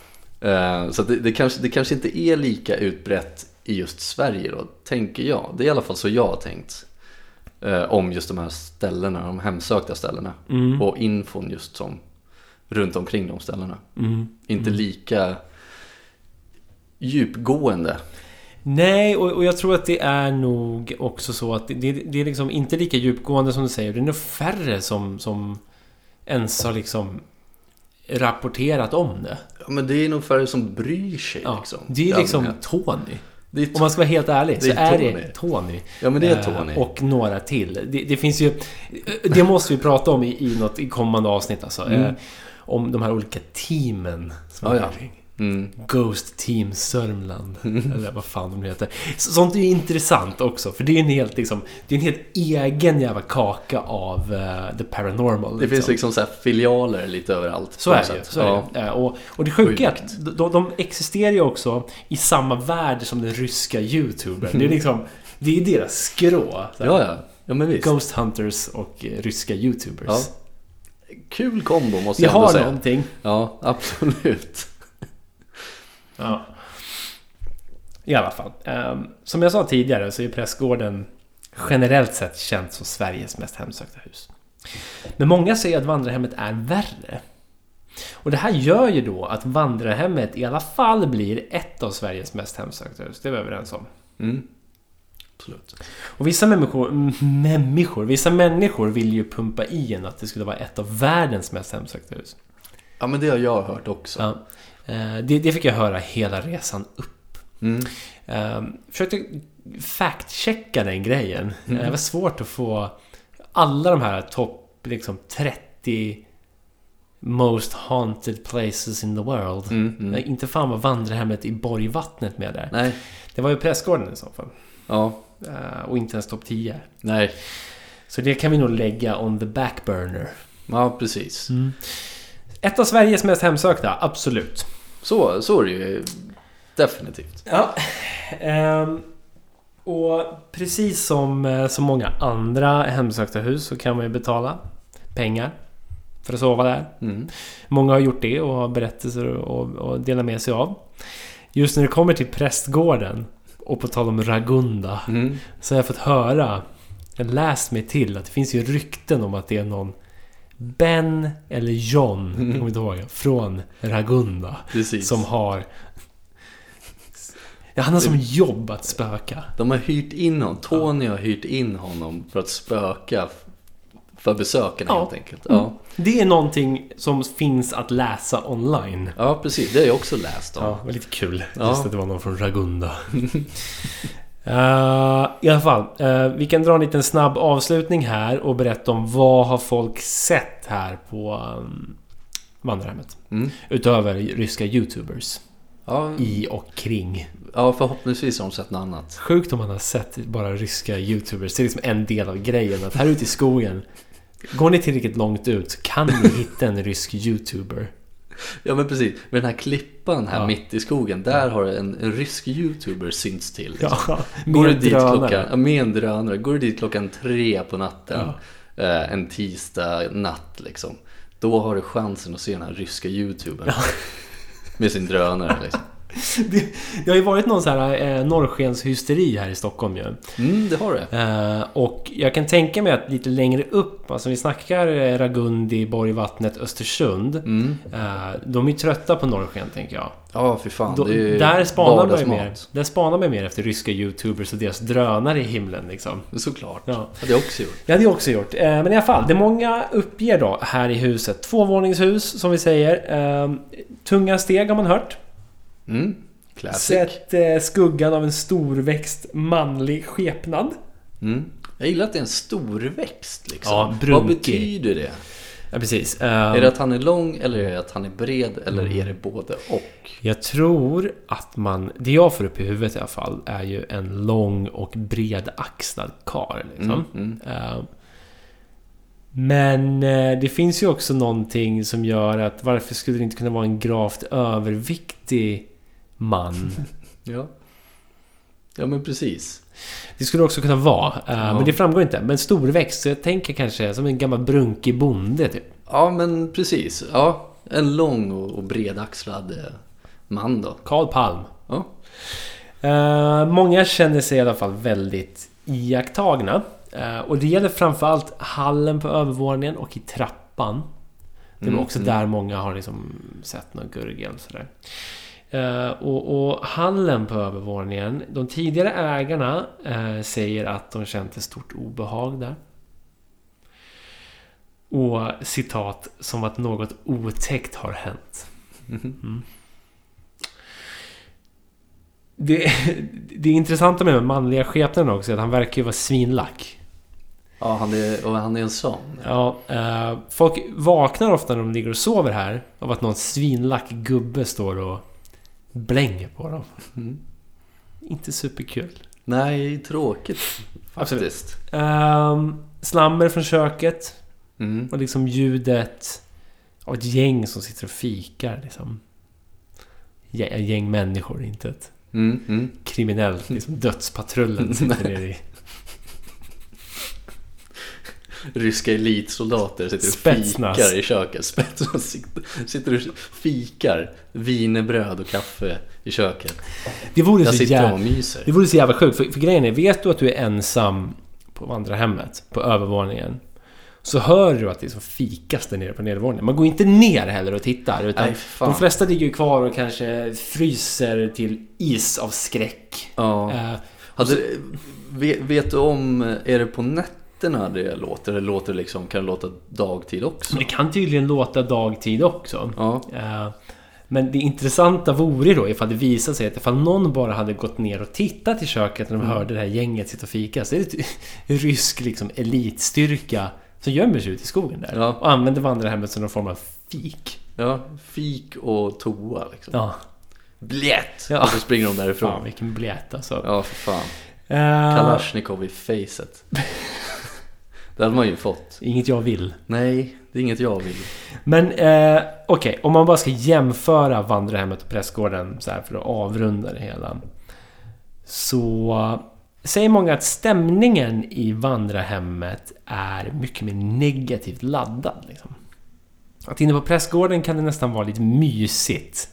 S2: Eh, Så det, det, kanske, det kanske inte är lika utbrett i just Sverige då, tänker jag. Det är i alla fall så jag har tänkt. Eh, Om just de här ställena, de hemsökta ställena.
S1: Mm.
S2: Och infon just som runt omkring de ställena.
S1: Mm.
S2: Inte lika djupgående.
S1: Nej, och, och jag tror att det är nog också så att det, det, det är liksom inte lika djupgående som du säger. Det är nog färre som, som ens har liksom rapporterat om det.
S2: Ja, men det är nog färre som bryr sig
S1: Ja,
S2: liksom.
S1: det är liksom. Tony. Om man ska vara helt ärlig så
S2: är
S1: är det
S2: Tony.
S1: Tony.
S2: Ja men det är
S1: Eh,
S2: Tony.
S1: Och några till. Det, det finns ju... Det måste vi prata om i, i något i kommande avsnitt alltså.
S2: Mm.
S1: Eh, om de här olika teamen. Som
S2: Ja, ja. Mm.
S1: Ghost Team Sörmland. (laughs) Eller vad fan de heter. Så- Sånt är ju intressant också. För det är en helt, liksom, det är en helt egen jävla kaka av eh, the paranormal.
S2: Det finns liksom så här filialer lite överallt.
S1: Så är det ju. Så är
S2: ja.
S1: det. Eh, Och, och det sjuka är att de, de existerar ju också i samma värld som den ryska youtubern. Det är liksom... Det är deras skrå. Så
S2: ja, ja. Ja men visst.
S1: Ghost Hunters och eh, ryska youtubers.
S2: Ja, Kul kombo måste
S1: Vi
S2: jag ändå
S1: har
S2: säga.
S1: någonting.
S2: Ja, (laughs) absolut.
S1: Ja. I alla fall. Ehm, som jag sa tidigare så är Prästgården generellt sett känt som Sveriges mest hemsökta hus. Men många säger att vandrarhemmet är värre. Och det här gör ju då att vandrarhemmet i alla fall blir ett av Sveriges mest hemsökta hus. Det är vi överens om.
S2: Mm. Absolut.
S1: Och vissa människor, människor, vissa människor vill ju pumpa i en att det skulle vara ett av världens mest hemsökta hus.
S2: Ja men det har jag hört också.
S1: Ja. Eh, Det, det fick jag höra hela resan upp.
S2: Mm.
S1: Um, försökte fact-checka den grejen.
S2: Mm.
S1: Det var svårt att få alla de här topp liksom 30 Most haunted places in the world.
S2: Mm, mm.
S1: Inte fan var vandrarhemmet i Borgvattnet med där.
S2: Nej.
S1: Det var ju Prästgården i så fall.
S2: Ja.
S1: Eh, och inte ens topp 10.
S2: Nej.
S1: Så det kan vi nog lägga on the back burner.
S2: Ja, precis.
S1: Ett av Sveriges mest hemsökta, absolut.
S2: Så, så är det ju definitivt.
S1: Ja. Ehm, och precis som eh, så många andra hemsökta hus så kan man ju betala pengar för att sova där.
S2: Mm.
S1: Många har gjort det och har berättelser och, och delar med sig av. Just när det kommer till prästgården och på tal om Ragunda
S2: Mm.
S1: så har jag fått höra, jag läst mig till att det finns ju rykten om att det är någon Ben eller John,
S2: Mm.
S1: kommer inte ihåg, från Ragunda
S2: Precis.
S1: som har... Ja, han har som jobb att spöka.
S2: De har hyrt in honom. Tony har hyrt in honom för att spöka för besökarna
S1: Ja.
S2: helt enkelt. Ja.
S1: Det är någonting som finns att läsa online.
S2: ja, precis. Det har jag också läst om.
S1: Ja, det var lite kul.
S2: Ja.
S1: Just att det var någon från Ragunda. (laughs) Eh, I alla fall, eh, vi kan dra en liten snabb avslutning här och berätta om vad har folk sett här på um, vandrarhemmet.
S2: Mm.
S1: Utöver ryska YouTubers
S2: Ja,
S1: i och kring.
S2: ja, förhoppningsvis har de sett något annat.
S1: Sjukt om man har sett bara ryska YouTubers. Det är liksom en del av grejen. Att här ute i skogen, går ni tillräckligt långt ut kan ni hitta en rysk YouTuber.
S2: Ja, men precis. Med den här klippan här
S1: Ja.
S2: mitt i skogen. Där har en, en rysk YouTuber synts till. liksom.
S1: Ja,
S2: Går du dit klockan, ja, med en drönare. Går du dit klockan tre på natten. Eh, en tisdag natt liksom. Då har du chansen att se den här ryska YouTubern. Med sin drönare liksom. (laughs)
S1: Det, det har ju varit någon sån här eh, norrskenshysteri här i Stockholm ju.
S2: Mm, det har det.
S1: Eh, och jag kan tänka mig att lite längre upp, alltså vi snackar eh, Ragundi, Borgvattnet, Östersund.
S2: Mm.
S1: Eh, de är ju trötta på norrsken tänker jag.
S2: Ja, för fan.
S1: Då,
S2: det är ju
S1: där spanar man ju mer. Där spanar man mer efter ryska YouTubers och deras drönare i himlen liksom.
S2: Såklart.
S1: Ja.
S2: hade jag också gjort.
S1: Det hade jag också gjort. Eh, Men i alla fall, det många uppger då här i huset. Tvåvåningshus som vi säger. Eh, Tunga steg har man hört.
S2: Mm. Classic.
S1: Sett eh, skuggan av en storväxt manlig skepnad.
S2: Mm. Jag gillar att det är en storväxt liksom.
S1: Ja,
S2: Vad betyder det?
S1: Ja, precis. Eh,
S2: Är det att han är lång eller är det att han är bred eller
S1: Mm.
S2: är det både och?
S1: Jag tror att man... Det jag får upp i huvudet i alla fall är ju en lång och bredaxlad karl. Liksom.
S2: Mm, mm.
S1: Eh, Men eh, det finns ju också någonting som gör att varför skulle det inte kunna vara en gravt överviktig man? (laughs)
S2: Ja. Ja men precis.
S1: Det skulle också kunna vara. eh,
S2: Ja.
S1: Men det framgår inte. Men storväxt, så jag tänker kanske som en gammal brunkig bonde typ.
S2: Ja men precis. Ja. En lång och bredaxlad eh, man då.
S1: Karl Palm.
S2: Ja.
S1: Eh, många känner sig i alla fall väldigt iakttagna. Eh, och det gäller framförallt hallen på övervåningen och i trappan. Det var
S2: Mm,
S1: också
S2: mm.
S1: där många har liksom sett någon gurgel sådär. Eh, och, och hallen på övervåningen, de tidigare ägarna eh, säger att de känt ett stort obehag där. Och citat, som att något otäckt har hänt.
S2: Mhm.
S1: Det, (laughs) det intressanta med den manliga skepnaden också är att han verkar ju vara svinlack.
S2: Ja han är, och han är en sån.
S1: Ja, eh, folk vaknar ofta när de ligger och sover här av att någon svinlack gubbe står och blänger på dem.
S2: Mm.
S1: Inte superkul.
S2: Nej, tråkigt
S1: Absolut.
S2: faktiskt.
S1: Um, slammer från köket
S2: Mm.
S1: och liksom ljudet av ett gäng som sitter och fikar. Liksom. Gäng människor, inte ett
S2: Mm. Mm.
S1: kriminellt. Liksom dödspatrullen sitter (laughs) nere i...
S2: Ryska elitsoldater sitter och
S1: Spetsnaz.
S2: fikar i köket. Spetsnaz sitter- och fikar wienerbröd och kaffe i köket.
S1: Det vore
S2: Jag
S1: så
S2: sitter
S1: jävla...
S2: och myser.
S1: Det vore så jävla sjukt. För, för grejen är, vet du att du är ensam på vandrarhemmet, på övervåningen. Så hör du att det är som fikas där nere på nedervåningen. Man går inte ner heller och tittar. Utan
S2: fan.
S1: de flesta ligger ju kvar och kanske fryser till is av skräck.
S2: Ja.
S1: Eh,
S2: Hade, vet, vet du om, är det på nätterna det låter? Eller låter det liksom, kan det låta dagtid också?
S1: det kan tydligen låta dagtid också.
S2: Ja.
S1: Eh, Men det intressanta vore då ifall det visar sig att ifall någon bara hade gått ner och tittat i köket när de
S2: Mm.
S1: hörde det här gänget sitta och fika. Så är det ett (laughs) rysk liksom elitstyrka som gömmer sig ute i skogen där.
S2: Ja.
S1: Och använder vandrarhemmet som någon form av fik.
S2: Ja, fik och toa liksom.
S1: Ja,
S2: Blätt!
S1: Ja.
S2: Och så springer de därifrån.
S1: fan vilken biljett alltså.
S2: Ja, för fan.
S1: Eh,
S2: Kalashnikov i facet. (laughs) det hade man ju fått.
S1: inget jag vill.
S2: Nej, det är inget jag vill.
S1: Men eh, okej, om man bara ska jämföra vandrarhemmet och prästgården så här för att avrunda det hela. Så säger många att stämningen i vandrarhemmet är mycket mer negativt laddad. Liksom. Att inne på prästgården kan det nästan vara lite mysigt.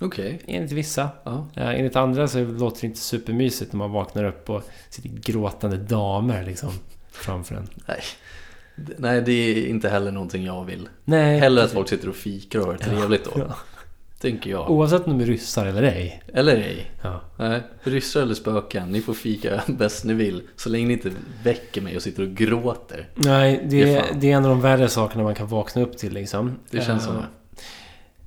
S2: Okej.
S1: Enligt vissa.
S2: Ja.
S1: Eh, enligt andra så låter det inte supermysigt när man vaknar upp och sitter gråtande damer liksom framför en.
S2: Nej. Nej, det är inte heller någonting jag vill.
S1: Nej,
S2: Hellre att folk sitter och fikar och har det trevligt då.
S1: Ja.
S2: Tänker jag.
S1: Oavsett om de är ryssar eller ej.
S2: Eller ej.
S1: Ja.
S2: Nej, ryssar eller spöken, ni får fika (laughs) bäst ni vill. Så länge ni inte väcker mig och sitter och gråter.
S1: Nej, det,
S2: Det är
S1: det är en av de värre sakerna man kan vakna upp till liksom.
S2: Det känns
S1: Eh,
S2: som det.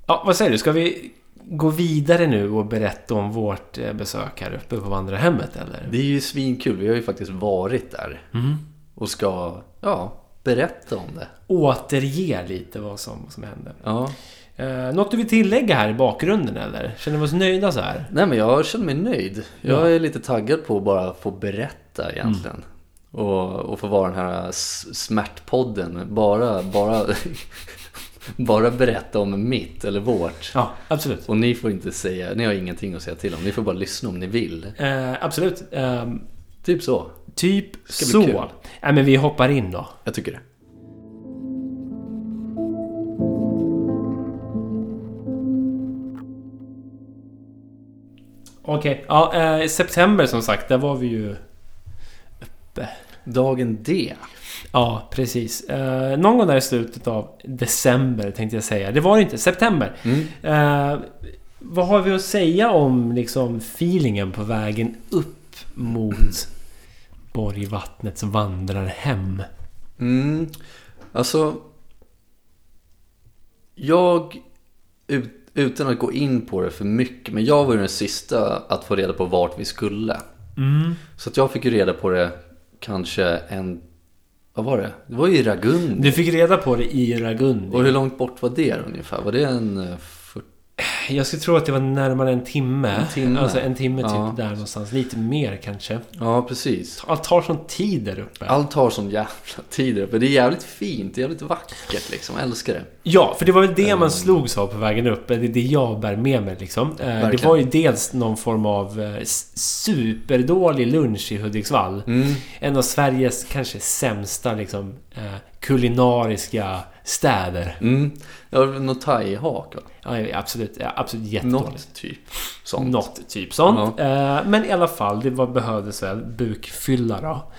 S1: Ja, vad säger du? Ska vi gå vidare nu och berätta om vårt eh, besök här uppe på vandrarhemmet eller?
S2: Det är ju svinkul, vi har ju faktiskt varit där.
S1: Mm.
S2: Och ska, ja, berätta om det.
S1: Återge lite vad som, vad som hände.
S2: Ja.
S1: Eh, något du vill tillägga här i bakgrunden eller? Känner vi oss nöjda så här?
S2: Nej men jag känner mig nöjd. Jag
S1: Ja.
S2: är lite taggad på att bara få berätta egentligen. Och, och få vara den här smärtpodden. Bara, bara, (laughs) bara berätta om mitt eller vårt.
S1: Ja, absolut.
S2: Och ni får inte säga, ni har ingenting att säga till om. Ni får bara lyssna om ni vill.
S1: Eh, absolut. Ehm,
S2: Typ så.
S1: typ
S2: Ska bli
S1: så.
S2: kul.
S1: Nej, men vi hoppar in då.
S2: Jag tycker det.
S1: Okej. Ja, eh, september som sagt, där var vi ju uppe.
S2: Dagen D.
S1: Ja, precis. Eh, någon gång där i slutet av december tänkte jag säga. Det var det inte. September.
S2: Mm.
S1: Eh, vad har vi att säga om liksom feelingen på vägen upp mot Borgvattnets vandrarhem?
S2: Mm. Alltså. Jag, ut, utan att gå in på det för mycket, men jag var ju den sista att få reda på vart vi skulle.
S1: Mm.
S2: Så att jag fick ju reda på det kanske en, vad var det? Det var ju i Ragundi.
S1: Du fick reda på det i Ragundi.
S2: Och hur långt bort var det ungefär? Var det en eh, 40?
S1: Jag skulle tro att det var närmare en timme.
S2: En timme.
S1: Alltså en timme typ
S2: Ja.
S1: där någonstans. Lite mer kanske.
S2: Ja, precis.
S1: Allt tar sån tid där uppe.
S2: Allt tar sån jävla tid där uppe. Det är jävligt fint, det är jävligt vackert liksom. Jag älskar det.
S1: Ja, för det var väl det man
S2: Mm.
S1: slogs av på vägen upp. Det är det jag bär med mig liksom. Eh, Det
S2: Verkligen.
S1: var ju dels någon form av eh, superdålig lunch i Hudiksvall.
S2: Mm.
S1: En av Sveriges kanske sämsta liksom, eh, kulinariska städer.
S2: Mm. Ja, något thai-hak va?
S1: Ja, absolut, ja, absolut jättedåligt.
S2: Något typ sånt.
S1: Något typ sånt. Eh, men i alla fall, det var, behövdes väl bukfylla då.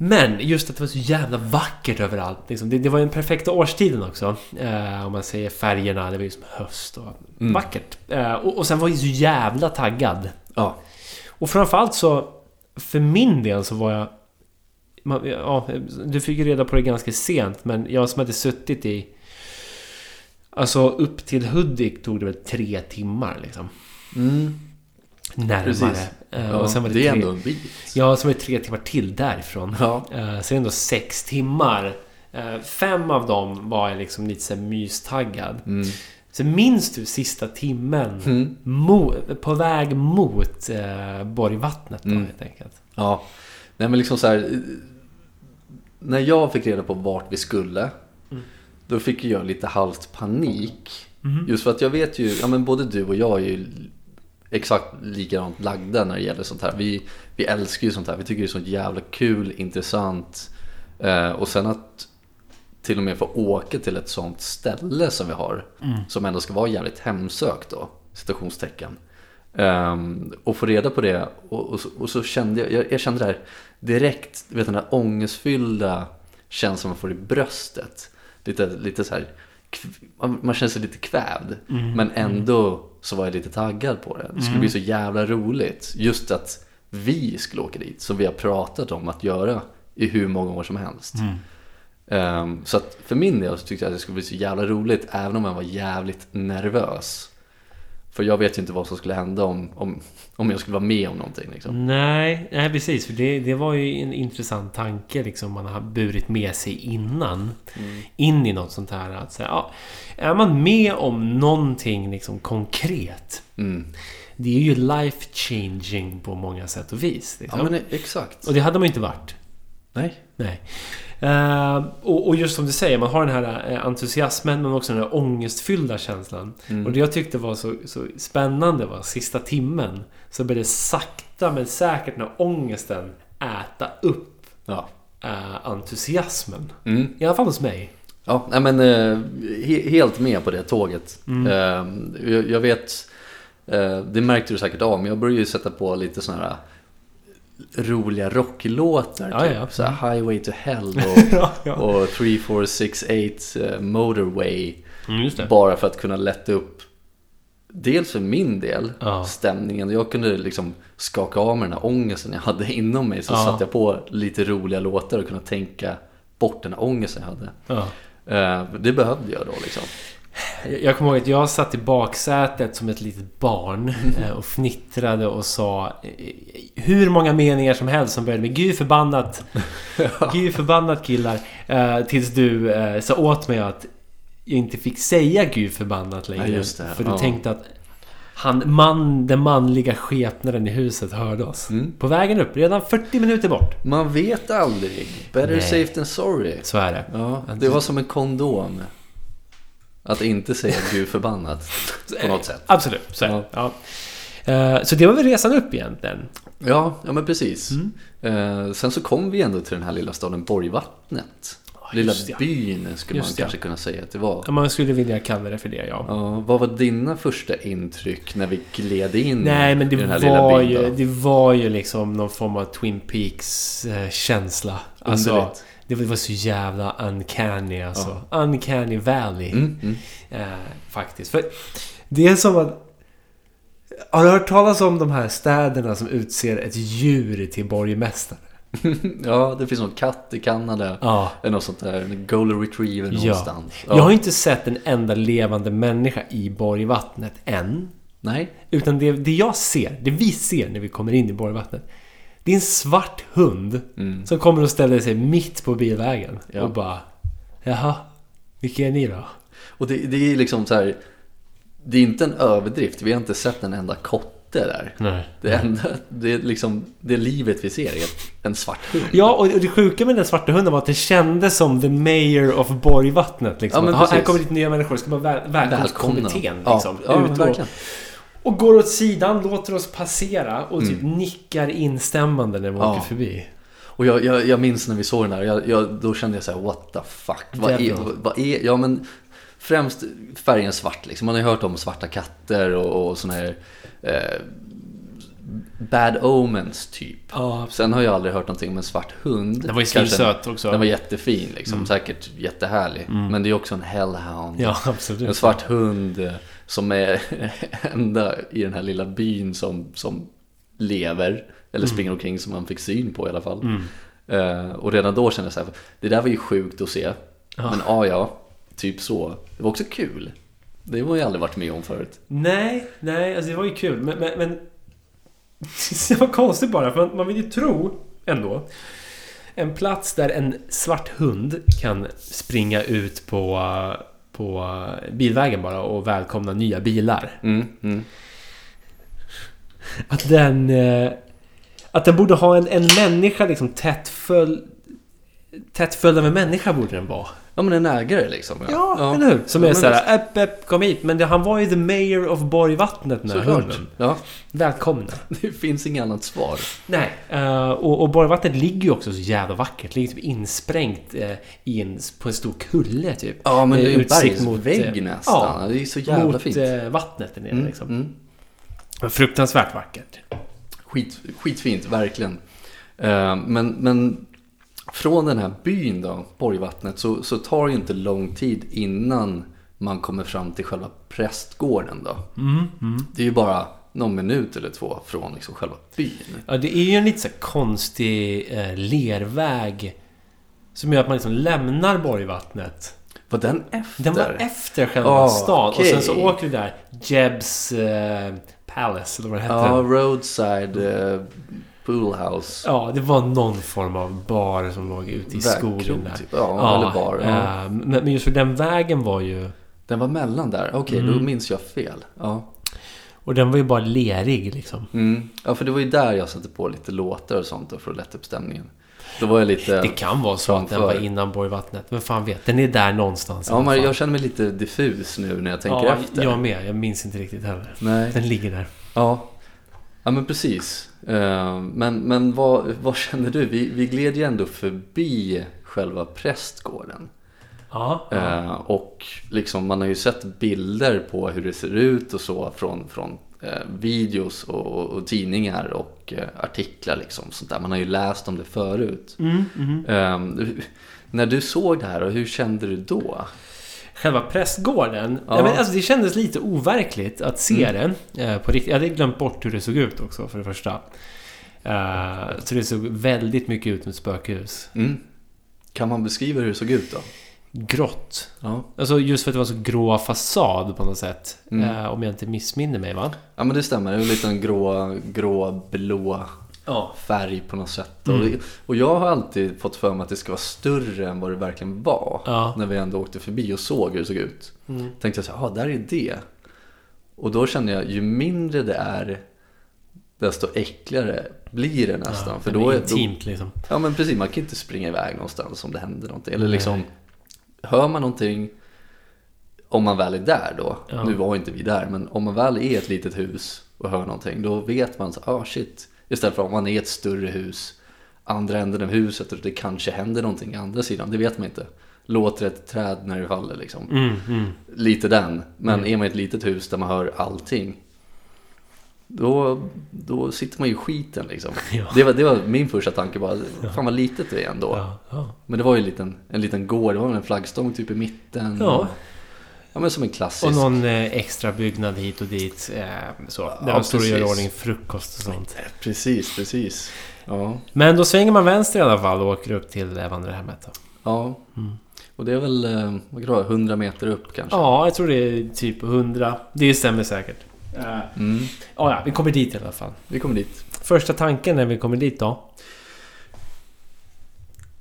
S1: Men just att det var så jävla vackert överallt. Liksom. Det, det var den perfekta årstiden också. Eh, om man säger färgerna, det var ju som höst och
S2: Mm.
S1: vackert. Eh, och, och sen var jag så jävla taggad.
S2: Ja.
S1: Och framförallt så, för min del så var jag... man- Ja, du fick ju reda på det ganska sent, men jag som hade suttit i... Alltså upp till Hudik tog det väl tre timmar liksom.
S2: Mm.
S1: Närmare.
S2: Precis.
S1: Eh,
S2: Ja,
S1: och sen var det,
S2: det är
S1: tre,
S2: ändå en bit.
S1: Ja, så var det tre timmar till därifrån.
S2: Ja.
S1: Eh, så det är ändå sex timmar. Eh, fem av dem var jag liksom lite så här mystaggad.
S2: Mm.
S1: Så minns du sista timmen
S2: Mm.
S1: mo- på väg mot eh, Borgvattnet då
S2: Mm.
S1: helt enkelt?
S2: Ja. Nej men liksom så här. När jag fick reda på vart vi skulle.
S1: Mm.
S2: Då fick jag lite halvt panik.
S1: Mhm.
S2: Just för att jag vet ju, ja men både du och jag är ju exakt likadant lagda när det gäller sånt här. Vi, vi älskar ju sånt här. Vi tycker det är så jävla kul, intressant. Eh, och sen att till och med få åka till ett sånt ställe som vi har. Som ändå ska vara jävligt hemsökt då, citationstecken. Ehm, och få reda på det och, och, så, och så kände jag, jag, jag kände det här direkt, vet den där ångestfyllda känslan man får i bröstet. Lite, lite så här, man, känner sig lite kvävd. Men ändå så var jag lite taggad på det. Det skulle bli så jävla roligt. Just att vi skulle åka dit, som vi har pratat om att göra i hur många år som helst. Ehm, så att för min del så tyckte jag att det skulle bli så jävla roligt även om jag var jävligt nervös. För jag vet ju inte vad som skulle hända om, om, om jag skulle vara med om någonting. Liksom.
S1: Nej, nej precis. För det, det var ju en intressant tanke liksom man har burit med sig innan. In i något sånt här. Att säga, ja, är man med om någonting liksom konkret.
S2: Mm.
S1: Det är ju life changing på många sätt och vis.
S2: Ja
S1: Liksom.
S2: men exakt.
S1: Och det hade man ju inte varit.
S2: Nej.
S1: Nej. Eh, och, och just som du säger, man har den här eh, entusiasmen men också den här ångestfyllda känslan.
S2: Mm.
S1: Och det jag tyckte var så, så spännande var sista timmen. Så började sakta men säkert när ångesten äta upp
S2: Ja.
S1: eh, entusiasmen.
S2: Mm.
S1: I alla fall hos mig.
S2: Ja, men eh, he, helt med på det tåget.
S1: Mm.
S2: Jag, jag vet, det märkte du säkert av, men jag började ju sätta på lite sådana här roliga rocklåtar.
S1: Ja,
S2: typ.
S1: ja.
S2: Så här Highway to Hell (laughs) och,
S1: ja, ja.
S2: och 3, 4, 6, 8 eh, Motorway.
S1: Mm.
S2: Bara för att kunna lätta upp Dels för min del,
S1: Ja.
S2: stämningen. Jag kunde liksom skaka av mig den här ångesten jag hade inom mig. Så
S1: Ja.
S2: satte jag på lite roliga låtar och kunde tänka bort den här ångesten jag hade.
S1: Ja.
S2: Eh, det behövde jag då liksom.
S1: Jag- kommer ihåg att jag satt i baksätet som ett litet barn eh, och fnittrade och sa eh, hur många meningar som helst som började med Gud förbannat, (laughs) Gud förbannat killar. eh, Tills du sa åt mig att jag inte fick säga Gud förbannat längre.
S2: Ja.
S1: För du
S2: Ja.
S1: tänkte att han, man, den manliga skepnaden i huset hörde oss.
S2: Mm.
S1: På vägen upp, redan 40 minuter bort.
S2: Man vet aldrig. Better
S1: Nej.
S2: safe than sorry.
S1: Så är det.
S2: Ja, det var som en kondom. Att inte säga gud förbannat. På något sätt.
S1: Absolut, så.
S2: Ja.
S1: Ja. Eh, Så det var väl resan upp egentligen.
S2: Ja, ja men precis.
S1: Mm.
S2: Eh, sen så kom vi ändå till den här lilla staden Borgvattnet. Lilla
S1: det.
S2: byn skulle
S1: Just
S2: man kanske kunna säga att det var.
S1: Ja, Man skulle vilja kalla det för det, ja.
S2: Ja, vad var dina första intryck när vi gled in
S1: Nej, men
S2: i
S1: det
S2: den här lilla
S1: var,
S2: byn?
S1: ju, det var ju liksom någon form av Twin Peaks-känsla. Alltså,
S2: Underligt.
S1: Det var så jävla uncanny alltså. Uncanny Valley.
S2: Mm, mm.
S1: Eh, faktiskt. För det är som att... Har du hört talas om de här städerna som utser ett djur till borgmästare? (laughs)
S2: Ja, det finns någon katt i Kanada.
S1: Ja.
S2: Eller något sånt där. En golden retriever
S1: Ja.
S2: någonstans.
S1: Jag har inte sett en enda levande människa i Borgvattnet än.
S2: Nej.
S1: Utan det, det jag ser, det vi ser när vi kommer in i Borgvattnet. Det är en svart hund
S2: Mm.
S1: som kommer och ställer sig mitt på bilvägen.
S2: Ja.
S1: Och bara... Jaha, vilka är ni då?
S2: Och det, det är liksom så här. Det är inte en överdrift. Vi har inte sett en enda kotte där.
S1: Nej.
S2: Det enda, det är liksom, det livet vi ser är en svart hund.
S1: Ja, och det sjuka med den svarta hunden var att det kändes som the mayor of Borgvattnet. Liksom.
S2: Ja, men
S1: "Ha, här kommer lite nya människor, ska man väl, välkomstkommittén.
S2: Ja,
S1: Liksom,
S2: ja,
S1: ut och,
S2: verkligen.
S1: Och går åt sidan, låter oss passera och typ nickar instämmande när vi
S2: Mm. Ja.
S1: åker förbi.
S2: Och jag, jag, jag minns när vi såg den där, jag, jag, då kände jag så här: what the fuck? Vad är, vad är, ja men främst färgen svart liksom. Man har ju hört om svarta katter och, och såna här eh, bad omens typ.
S1: Ja,
S2: Sen har jag aldrig hört någonting om en svart hund.
S1: Den var ju svinsöt också.
S2: Den var jättefin liksom, säkert jättehärlig. Men det är också en hellhound.
S1: Ja, absolut.
S2: En svart hund eh, som är (laughs) enda i den här lilla byn som, som lever. Eller springer omkring som man fick syn på i alla fall.
S1: Mm.
S2: Eh, och redan då kände jag så här, det där var ju sjukt att se.
S1: Ja.
S2: Men ja, ja, typ så. Det var också kul. Det har jag aldrig varit med om förut.
S1: Nej, nej, alltså det var ju kul. Men, men, men (laughs) det var konstigt bara, för man, man vill ju tro ändå. En plats där en svart hund kan springa ut på, på bilvägen bara och välkomna nya bilar.
S2: Mm, mm.
S1: Att den... eh, Att den borde ha en, en människa liksom tätt följd... Tätt följd av en människa borde den vara.
S2: Ja, men en ägare liksom.
S1: Ja, eller hur? Som
S2: Ja,
S1: är såhär, äpp, äpp, kom hit. Men det, han var ju the mayor of Borgvattnet den här hunden.
S2: Ja,
S1: Välkomna. (laughs)
S2: det finns inget annat svar.
S1: Nej, eh, och, och Borgvattnet ligger ju också så jävla vackert. Ligger typ insprängt eh, i en, på en stor kulle typ.
S2: Ja, men det är ju en
S1: mot,
S2: bergsvägg
S1: eh,
S2: nästan.
S1: ja,
S2: det är så jävla
S1: mot
S2: fint.
S1: eh, vattnet där nere
S2: Mm,
S1: liksom.
S2: mm.
S1: Fruktansvärt vackert.
S2: Skit, skitfint, verkligen. Eh, men, men från den här byn då, Borgvattnet, så, så tar det ju inte lång tid innan man kommer fram till själva prästgården då.
S1: Mm,
S2: Det är ju bara någon minut eller två från liksom själva byn.
S1: Ja, det är ju en lite så konstig eh, lerväg Som gör att man liksom lämnar Borgvattnet.
S2: Var den efter?
S1: Den var efter själva
S2: Ah,
S1: stan.
S2: okej.
S1: Och sen så åker du där. Jebs eh, Palace, eller vad det hette.
S2: Ja, Roadside uh, Poolhouse.
S1: Ja, det var någon form av bar som låg ute i skogen
S2: Vägkrog,
S1: där.
S2: Typ. Ja, eller bar. Ja.
S1: eh, men just för den vägen var ju...
S2: Den var mellan där. Okej, då
S1: Mm.
S2: minns jag fel. Ja.
S1: Och den var ju bara lerig liksom.
S2: Mm. ja, för det var ju där jag satte på lite låtar och sånt då för att lätta upp stämningen. Då var jag lite...
S1: Det kan vara så att den
S2: framför.
S1: var innan Borgvattnet. Men fan vet, den är där någonstans.
S2: Ja, men jag känner mig lite diffus nu när jag tänker
S1: ja,
S2: efter.
S1: Jag med. Jag minns inte riktigt heller.
S2: Nej.
S1: Den ligger där.
S2: Ja. Ja, men precis. Eh, Men, men vad, vad känner du? Vi, vi gled ju ändå förbi själva prästgården.
S1: Ja.
S2: Eh, och liksom, man har ju sett bilder på hur det ser ut och så från, från eh, videos och, och, tidningar och artiklar liksom. Sånt där. Man har ju läst om det förut.
S1: Mm.
S2: Eh, när du såg det här, hur kände du då?
S1: Själva prästgården.
S2: Ja.
S1: Men alltså, det kändes lite overkligt att se
S2: Mm.
S1: den eh, på riktigt. Jag hade glömt bort hur det såg ut också för det första. Eh, så det såg väldigt mycket ut som ett spökhus.
S2: Mm. Kan man beskriva hur det såg ut då?
S1: Grått.
S2: Ja,
S1: Alltså just för att det var så grå fasad på något sätt.
S2: Mm.
S1: Eh, om jag inte missminner mig va?
S2: ja men det stämmer. Det är en liten grå, grå, blå
S1: Ja.
S2: färg på något sätt.
S1: Mm.
S2: Och, och jag har alltid fått för mig att det ska vara större än vad det verkligen var.
S1: Ja.
S2: När vi ändå åkte förbi och såg hur det såg ut.
S1: Mm.
S2: Tänkte jag så här, ah, där är det. Och då känner jag, ju mindre det är, desto äckligare blir det nästan.
S1: Ja,
S2: för då
S1: är
S2: är, då,
S1: intimt liksom.
S2: ja men precis, man kan inte springa iväg någonstans om det händer någonting. Eller liksom, hör man någonting, om man väl är där då.
S1: Ja.
S2: Nu var inte vi där, men om man väl är i ett litet hus och hör någonting, då vet man så ah shit. Istället för om man är i ett större hus, andra änden av huset och det kanske händer någonting i andra sidan, det vet man inte. Låter ett träd när det faller liksom.
S1: Mm, mm.
S2: Lite den. Men
S1: Mm.
S2: är man i ett litet hus där man hör allting, då, då sitter man ju i skiten liksom. (laughs)
S1: Ja.
S2: Det, var, det var min första tanke bara, fan vad litet det är ändå.
S1: Ja.
S2: Men det var ju en liten, en liten gård, det var en flaggstång typ i mitten.
S1: Ja.
S2: Ja men som en klassisk.
S1: Och någon eh, extra byggnad hit och dit. Eh, så. Där
S2: Ja,
S1: de står och gör ordning frukost och sånt.
S2: Precis, precis. Ja.
S1: Men då svänger man vänster i alla fall och åker upp till eh, vandrarhemmet. Då.
S2: ja.
S1: Mm.
S2: Och det är väl, eh, vad kan det vara, 100 meter upp kanske?
S1: Ja, jag tror det är typ 100. Det stämmer säkert.
S2: Mm.
S1: Ja, ja, vi kommer dit i alla fall.
S2: Vi kommer dit.
S1: Första tanken när vi kommer dit då?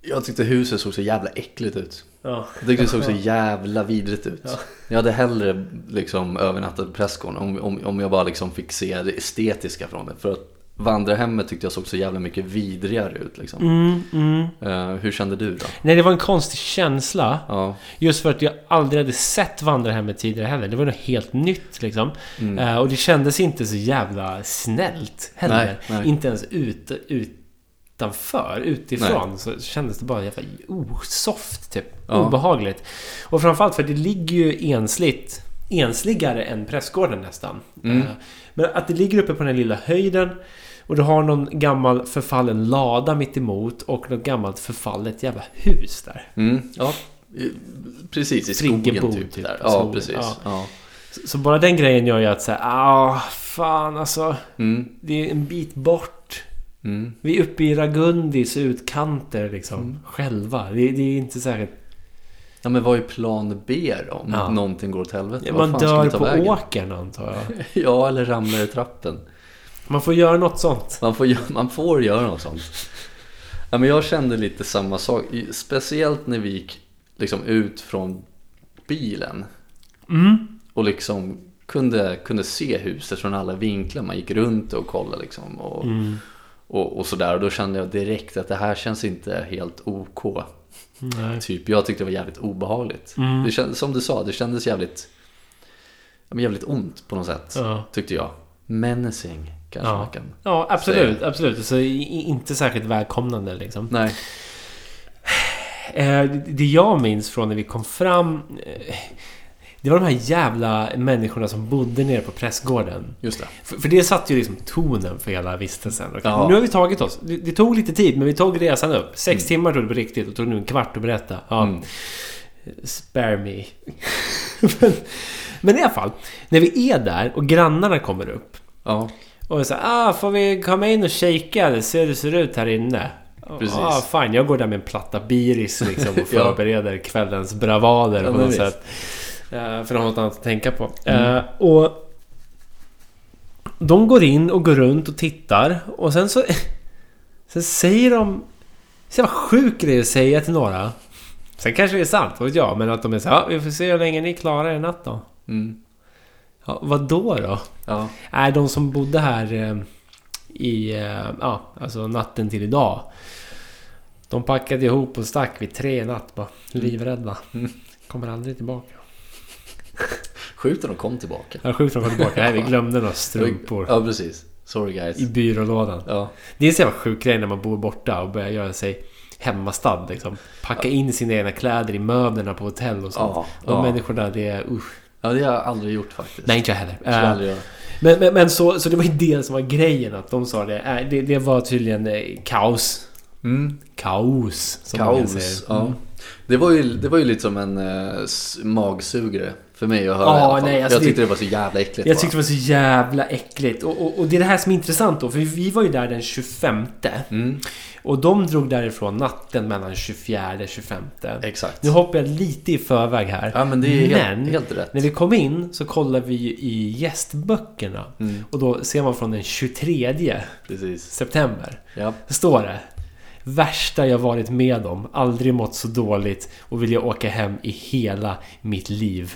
S2: Jag tyckte huset såg så jävla äckligt ut.
S1: Ja.
S2: Jag tyckte det såg så jävla vidrigt ut.
S1: Ja.
S2: Jag hade hellre liksom övernattat prästgården om, om, om jag bara liksom fick se det estetiska från det. För att vandrarhemmet tyckte jag såg så jävla mycket vidrigare ut liksom.
S1: Mm, mm.
S2: Eh, hur kände du då?
S1: Nej, det var en konstig känsla.
S2: Ja.
S1: Just för att jag aldrig hade sett vandrarhemmet tidigare heller. Det var något helt nytt liksom.
S2: Mm.
S1: Eh, och det kändes inte så jävla snällt heller.
S2: Nej, nej.
S1: Inte ens ut, utanför, utifrån. Så kändes det bara jävla osoft typ.
S2: Ja.
S1: Obehagligt. Och framförallt för det ligger ju ensligt. Ensligare än prästgården nästan.
S2: Mm.
S1: Eh, men att det ligger uppe på den här lilla höjden. Och du har någon gammal förfallen lada mitt emot och något gammalt förfallet jävla hus där.
S2: Mm. Ja. Precis, i skogen
S1: Friggebo,
S2: typ.
S1: typ,
S2: där. Ja, precis.
S1: Ja.
S2: Ja.
S1: Så, så bara den grejen gör ju att säga, ah, fan alltså.
S2: Mm.
S1: Det är en bit bort.
S2: Mm.
S1: Vi är uppe i Ragundis utkanter liksom.
S2: Mm.
S1: Själva. Det, det är inte särskilt...
S2: Ja men vad är plan B då? Om
S1: Ja.
S2: någonting går åt helvete?
S1: Ja, man dör på
S2: vägen?
S1: åkern antar jag. (laughs)
S2: Ja, eller ramlar i trappen.
S1: Man får göra något sånt.
S2: Man får, man får göra något sånt. Ja, men jag kände lite samma sak. Speciellt när vi gick liksom ut från bilen.
S1: Mm.
S2: Och liksom kunde, kunde se huset från alla vinklar. Man gick runt och kollade liksom. Och,
S1: Mm.
S2: Och, och sådär. Och då kände jag direkt att det här känns inte helt OK.
S1: Nej.
S2: Typ, jag tyckte det var jävligt obehagligt.
S1: Mm.
S2: Det kändes, som du sa, det kändes jävligt, jävligt ont på något sätt.
S1: Ja.
S2: Tyckte jag. Menacing kanske
S1: Ja.
S2: man kan.
S1: Ja, absolut. Absolut. Så inte särskilt välkomnande liksom.
S2: Nej.
S1: Eh, det jag minns från när vi kom fram... Det var de här jävla människorna som bodde nere på prästgården.
S2: Just det.
S1: För, för det satte ju liksom tonen för hela vistelsen.
S2: Ja.
S1: Nu har vi tagit oss. Det, det tog lite tid, men vi tog resan upp. Sex
S2: Mm.
S1: timmar tog det på riktigt och tog nu en kvart att berätta. Ja,
S2: Mm.
S1: Spare me. (laughs) men, men i alla fall, när vi är där och grannarna kommer upp.
S2: Ja.
S1: Och så ah, får vi komma in och kika eller se hur det ser ut här inne?
S2: Precis.
S1: Ah, fine, jag går där med en platta Biris liksom och (laughs)
S2: Ja.
S1: förbereder kvällens bravader
S2: Ja,
S1: på något
S2: visst.
S1: sätt. Eh, för att ha något annat att tänka på.
S2: Mm.
S1: Eh, och de går in och går runt och tittar och sen så... (laughs) Sen säger de... Så jävla sjuk grej att säga till några. Sen kanske det är sant, vad jag. Men att de är så ja, vi får se hur länge ni klarar er natt då.
S2: Mm.
S1: Ja, vad då då?
S2: Ja.
S1: Nej, de som bodde här eh, i... Ja, alltså natten till idag. De packade ihop och stack vid tre natt bara. Livrädda.
S2: Mm.
S1: Kommer aldrig tillbaka.
S2: Sjukt att de kom tillbaka.
S1: Ja, sjukt de kom tillbaka. (laughs) Nej, vi glömde några strumpor.
S2: Ja, precis. Sorry guys.
S1: I byrålådan.
S2: Ja.
S1: Det är en så jävla sjuk grej när man bor borta och börjar göra sig hemmastad liksom. Packa in sina egna kläder i möblerna på hotell och sånt.
S2: Ja,
S1: De
S2: ja.
S1: människorna, det är usch.
S2: ja, det har jag aldrig gjort faktiskt.
S1: Nej, inte jag heller.
S2: Jag
S1: Eh,
S2: aldrig göra.
S1: Men, men, men så, så det var ju det som var grejen att de sa det. Eh, Det, det var tydligen eh, kaos.
S2: Mm.
S1: Kaos. Som
S2: Kaos.
S1: säger.
S2: Ja.
S1: Mm.
S2: Det, var ju, det var ju lite som en s- magsugare för mig att höra
S1: Ja,
S2: i alla fall.
S1: nej, alltså
S2: Jag
S1: det-
S2: tyckte det var så jävla äckligt
S1: Jag tyckte det var så jävla äckligt. Och, och, och det är det här som är intressant då. För vi var ju där den 25.
S2: bara. Mm,
S1: Och de drog därifrån natten mellan 24 och 25.
S2: exakt.
S1: Nu hoppar jag lite i förväg här.
S2: Ja, men det är
S1: Men-
S2: helt, helt rätt.
S1: När vi kom in så kollade vi i gästböckerna.
S2: Mm,
S1: Och då ser man från den 23
S2: precis.
S1: september.
S2: Ja.
S1: Står det. Värsta jag varit med om. Aldrig mått så dåligt och vill jag åka hem i hela mitt liv.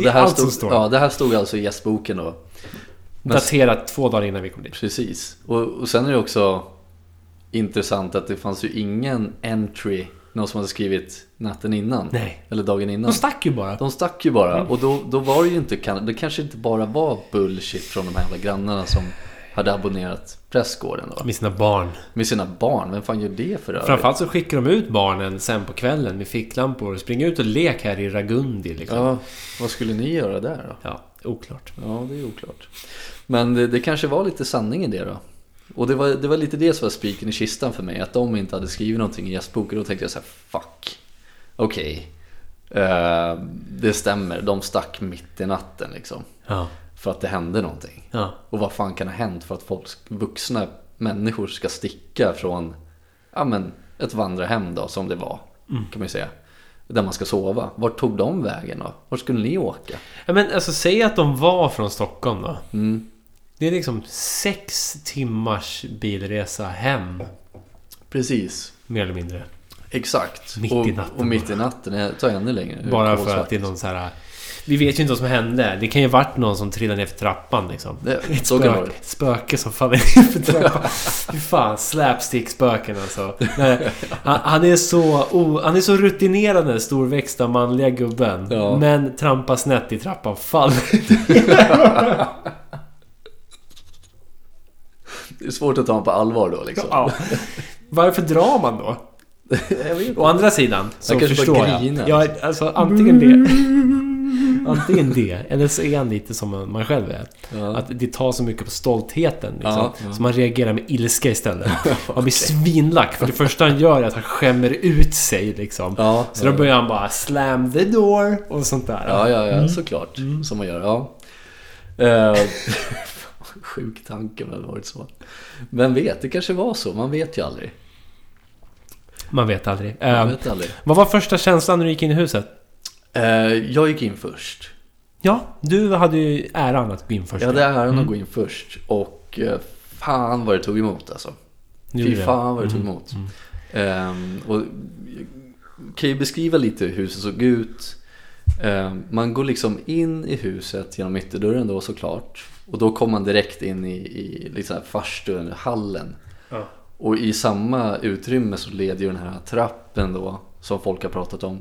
S1: Det
S2: det, här
S1: allt som
S2: stod,
S1: står.
S2: Ja, det här stod alltså i gästboken då. Men-
S1: Daterat två dagar innan vi kom dit.
S2: Precis. Och, och sen är det också intressant att det fanns ju ingen entry, någon som hade skrivit natten innan.
S1: Nej.
S2: Eller dagen innan.
S1: De stack ju bara.
S2: De stack ju bara. Och då, då var det ju inte, det kanske inte bara var bullshit från de här jävla grannarna som hade abonnerat prästgården då.
S1: Med sina barn.
S2: Med sina barn, vem fan gör det för övrigt?
S1: Framförallt så skickar de ut barnen sen på kvällen med ficklampor. Spring ut och lek här i Ragundi liksom.
S2: Ja, vad skulle ni göra där då?
S1: Ja, oklart.
S2: Ja, det är oklart. Men det, det kanske var lite sanning i det då. Och det var, det var lite det som var spiken i kistan för mig. Att de inte hade skrivit någonting i gästboken. Då tänkte jag så här: fuck. Okej. Eh, det stämmer, de stack mitt i natten liksom.
S1: Ja.
S2: För att det hände någonting.
S1: Ja.
S2: Och vad fan kan ha hänt för att folk, vuxna människor ska sticka från ja, men, ett vandrarhem då, som det var. Kan man ju säga. Där man ska sova. Vart tog de vägen då? Vart skulle ni åka?
S1: ja men alltså säg att de var från Stockholm då.
S2: Mm,
S1: Det är liksom sex timmars bilresa hem.
S2: precis.
S1: Mer eller mindre.
S2: Exakt.
S1: Mitt
S2: och,
S1: i natten
S2: Och mitt i natten det tar ännu längre.
S1: Bara för att det är någon så här... Vi vet ju inte vad som hände. Det kan ju varit någon som trillade ner för trappan liksom.
S2: Det,
S1: Ett
S2: så kan det
S1: spök,
S2: vara.
S1: ett spöke som faller ner för (laughs) trappan. Fy fan, slapstick-spöken alltså. Nej, han, han, är så, oh, han är så rutinerad den storväxta manliga gubben.
S2: Ja.
S1: Men trampar snett i trappan, faller.
S2: Det är svårt att ta honom på allvar då liksom.
S1: Ja. Varför drar man då? (laughs)
S2: Jag.
S1: Å andra sidan så
S2: kanske
S1: förstår jag.
S2: grinar.
S1: Ja, alltså antingen det. (laughs) Antingen det, eller så är han lite som man själv är.
S2: Ja.
S1: Att det tar så mycket på stoltheten liksom.
S2: Ja, ja.
S1: Så man reagerar med ilska istället. (laughs) Man blir svinlack för det första han gör är att han skämmer ut sig liksom.
S2: Ja,
S1: Så då
S2: ja.
S1: börjar han bara slam the door och sånt där.
S2: Ja, ja, ja, såklart. Som man gör, ja. Eh, (laughs) Sjuk tanke om det varit så. Vem vet, det kanske var så. Man vet ju aldrig.
S1: Man vet aldrig.
S2: Man
S1: Eh,
S2: vet aldrig.
S1: vad var första känslan när du gick in i huset?
S2: Eh, jag gick in först.
S1: Ja, du hade ju äran att gå in först.
S2: Jag hade äran
S1: Mm.
S2: att gå in först. Och eh, fan vad det tog emot alltså. Fy fan vad det tog
S1: Mm.
S2: emot. Ehm, och jag kan ju beskriva lite hur huset såg ut. Ehm, man går liksom in i huset genom ytterdörren då såklart. Och då kommer man direkt in i, i liksom farstun, hallen.
S1: Ja.
S2: Och i samma utrymme så leder ju den här trappen då, som folk har pratat om,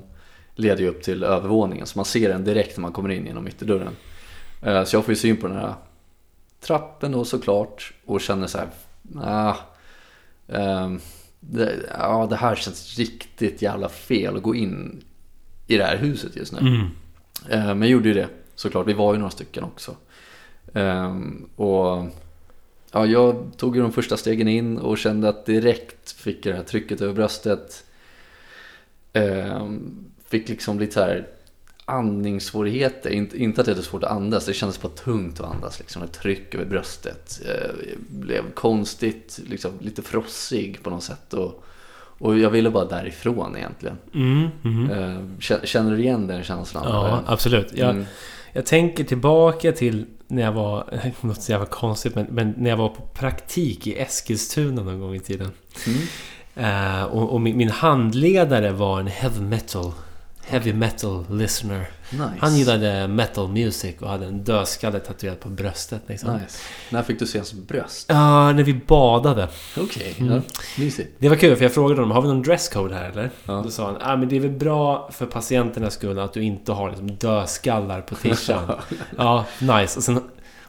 S2: leder ju upp till övervåningen. Så man ser den direkt när man kommer in genom ytterdörren. Eh, Så jag får ju syn på den här trappen då såklart och känner så här, ah, ehm, det, ja, det här känns riktigt jävla fel att gå in i det här huset just nu.
S1: Mm.
S2: Eh, Men jag gjorde ju det såklart, vi var ju några stycken också. Ehm, och ja, jag tog ju de första stegen in och kände att direkt fick jag det här trycket över bröstet. Ehm, fick liksom lite så här andningssvårigheter. Inte, inte att det är svårt att andas, det kändes bara tungt att andas. Liksom, ett tryck över bröstet. Eh, blev konstigt, liksom, lite frossig på något sätt. Och, och jag ville bara därifrån egentligen.
S1: Mm, mm.
S2: Kä- Känner du igen den känslan?
S1: Ja, absolut. Jag,
S2: Mm.
S1: jag tänker tillbaka till när jag var, (laughs) något så jävla konstigt, men, men när jag var på praktik i Eskilstuna någon gång i tiden. Eh, och och min, min handledare var en heavy metal, heavy metal listener.
S2: Nice.
S1: Han gillade metal music och hade en dödskalle tatuerad på bröstet liksom.
S2: Nice. När fick du se hans bröst?
S1: Ja, när vi badade.
S2: Okej,
S1: Mm.
S2: ja.
S1: Det var kul för jag frågade honom, har vi någon dresscode här eller?
S2: Ja.
S1: Då sa han, ah, men det är väl bra för patienternas skull att du inte har liksom, dödskallar på tishan. (laughs) ja, nice. Och sen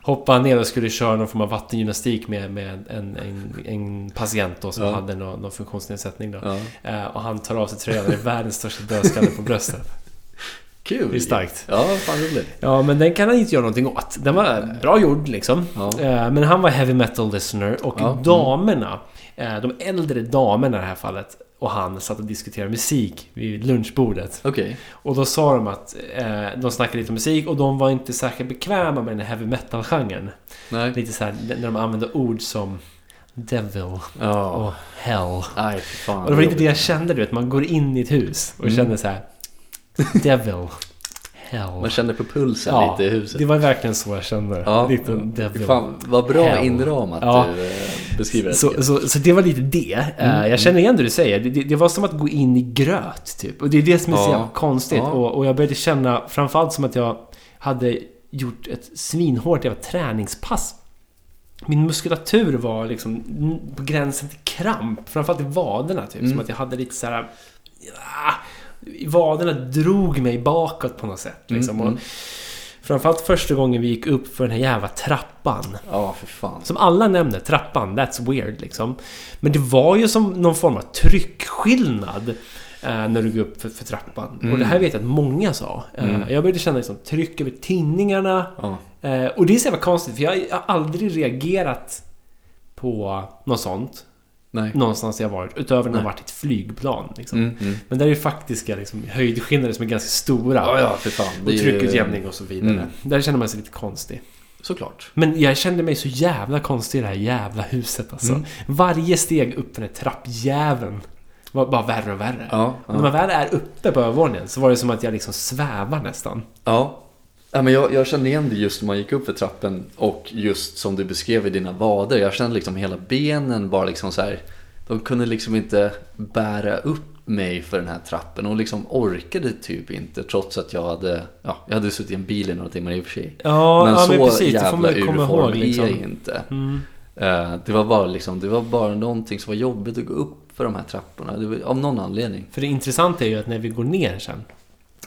S1: hoppade han ner och skulle köra någon form av vattengymnastik med, med en, en, en patient då som
S2: Ja.
S1: hade någon, någon funktionsnedsättning då.
S2: Ja.
S1: Eh, och han tar av sig tröjan och det är världens största dödskalle på bröstet. (laughs)
S2: Kul!
S1: Det är starkt.
S2: Ja, fan roligt.
S1: Ja, men den kan han inte göra någonting åt. Den var bra gjord liksom.
S2: Ja.
S1: Eh, Men han var heavy metal listener och
S2: mm.
S1: damerna, eh, de äldre damerna i det här fallet och han satt och diskuterade musik vid lunchbordet.
S2: Okej.
S1: Och då sa de att eh, de snackade lite om musik och de var inte särskilt bekväma med den heavy metal-genren. Lite så här när de använde ord som Devil
S2: Ja.
S1: och Hell.
S2: Fy fan.
S1: Och det var lite det jag kände, du vet. Man går in i ett hus och
S2: Mm.
S1: känner så här Devil, Hell.
S2: Man kände på pulsen
S1: Ja,
S2: lite i huset.
S1: Det var verkligen så jag kände.
S2: Ja.
S1: Lite Devil.
S2: Fan, vad bra
S1: Hell.
S2: inramat
S1: Ja.
S2: du eh, beskriver det.
S1: Så, så, så det var lite det. Eh,
S2: Mm.
S1: Jag känner igen det du säger. Det, det, det var som att gå in i gröt, typ. Och det är det som är så
S2: Ja.
S1: konstigt.
S2: Ja.
S1: Och, och jag började känna framförallt som att jag hade gjort ett svinhårt jävla träningspass. Min muskulatur var liksom på gränsen till kramp. Framförallt i vaderna, typ.
S2: Mm.
S1: Som att jag hade lite så här... ah, i vaderna drog mig bakåt på något sätt. Liksom.
S2: Mm, mm.
S1: Och framförallt första gången vi gick upp för den här jävla trappan.
S2: Ja, för fan.
S1: Som alla nämner, trappan, that's weird liksom. Men det var ju som någon form av tryckskillnad eh, när du går upp för, för trappan.
S2: Mm.
S1: Och det här vet jag att många sa. Eh,
S2: Mm.
S1: Jag började känna liksom tryck över tinningarna.
S2: Ja.
S1: Eh, och det är så jävla konstigt för jag har aldrig reagerat på något sånt.
S2: Nej.
S1: Någonstans jag varit. Utöver när jag varit i ett flygplan. Liksom.
S2: Mm, mm.
S1: Men där är ju faktiska liksom, höjdskillnader som är ganska stora.
S2: Ja, ja, för fan.
S1: Och tryckutjämning och så vidare.
S2: Mm.
S1: Där känner man sig lite konstig.
S2: Såklart.
S1: Men jag kände mig så jävla konstig i det här jävla huset alltså.
S2: Mm.
S1: Varje steg upp för den här trappjäveln var bara värre och värre.
S2: Ja,
S1: Och När man
S2: ja.
S1: väl är uppe på övervåningen så var det som att jag liksom svävar nästan.
S2: ja. Ja men jag, jag kände igen det just när man gick upp för trappen och just som du beskrev i dina vader. Jag kände liksom hela benen bara liksom så här. De kunde liksom inte bära upp mig för den här trappen och liksom orkade typ inte trots att jag hade, ja, jag hade suttit i en bil i några timmar i och för sig.
S1: Ja,
S2: men
S1: ja,
S2: så
S1: men precis.
S2: Jävla ur form
S1: ihåg
S2: är
S1: liksom.
S2: jag inte.
S1: Mm.
S2: Eh, Det var bara liksom, det var bara någonting som var jobbigt att gå upp för de här trapporna. Var, av någon anledning.
S1: För det intressanta är ju att när vi går ner sen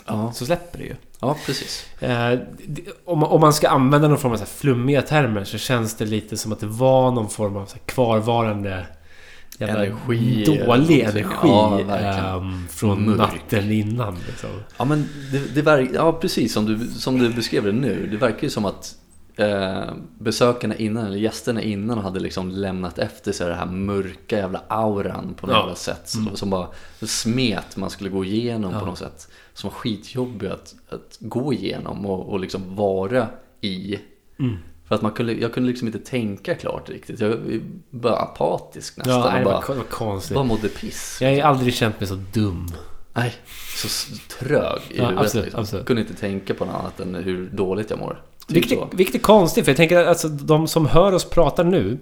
S2: Ja,
S1: så släpper det ju.
S2: Ja precis.
S1: Eh, om, man- om man ska använda någon form av så flummiga termer så känns det lite som att det var någon form av kvarvarande
S2: Energi,
S1: dålig energi
S2: Ja,
S1: ehm, från
S2: Mörk.
S1: natten innan. Liksom.
S2: Ja men det, det verk, ja precis som du, som du beskrev det nu. Det verkar ju som att eh, besökarna innan, eller gästerna innan hade liksom lämnat efter sig det här mörka jävla auran på något
S1: Ja.
S2: sätt. Som,
S1: Mm.
S2: som bara smet man skulle gå igenom
S1: Ja.
S2: på något sätt. Som var skitjobbig att, att gå igenom och, och liksom vara i.
S1: Mm.
S2: För att man kunde, jag kunde liksom inte tänka klart riktigt. Jag var bara apatisk nästan.
S1: Ja, nej,
S2: bara,
S1: var, det var konstigt.
S2: bara mådde piss.
S1: Jag har aldrig känt mig så dum.
S2: Nej, så trög i
S1: Ja,
S2: huvudet.
S1: absolut,
S2: liksom.
S1: absolut.
S2: kunde inte tänka på något annat än hur dåligt jag mår. Typ
S1: Vilket, vilket är konstigt, för jag tänker att alltså, de som hör oss prata nu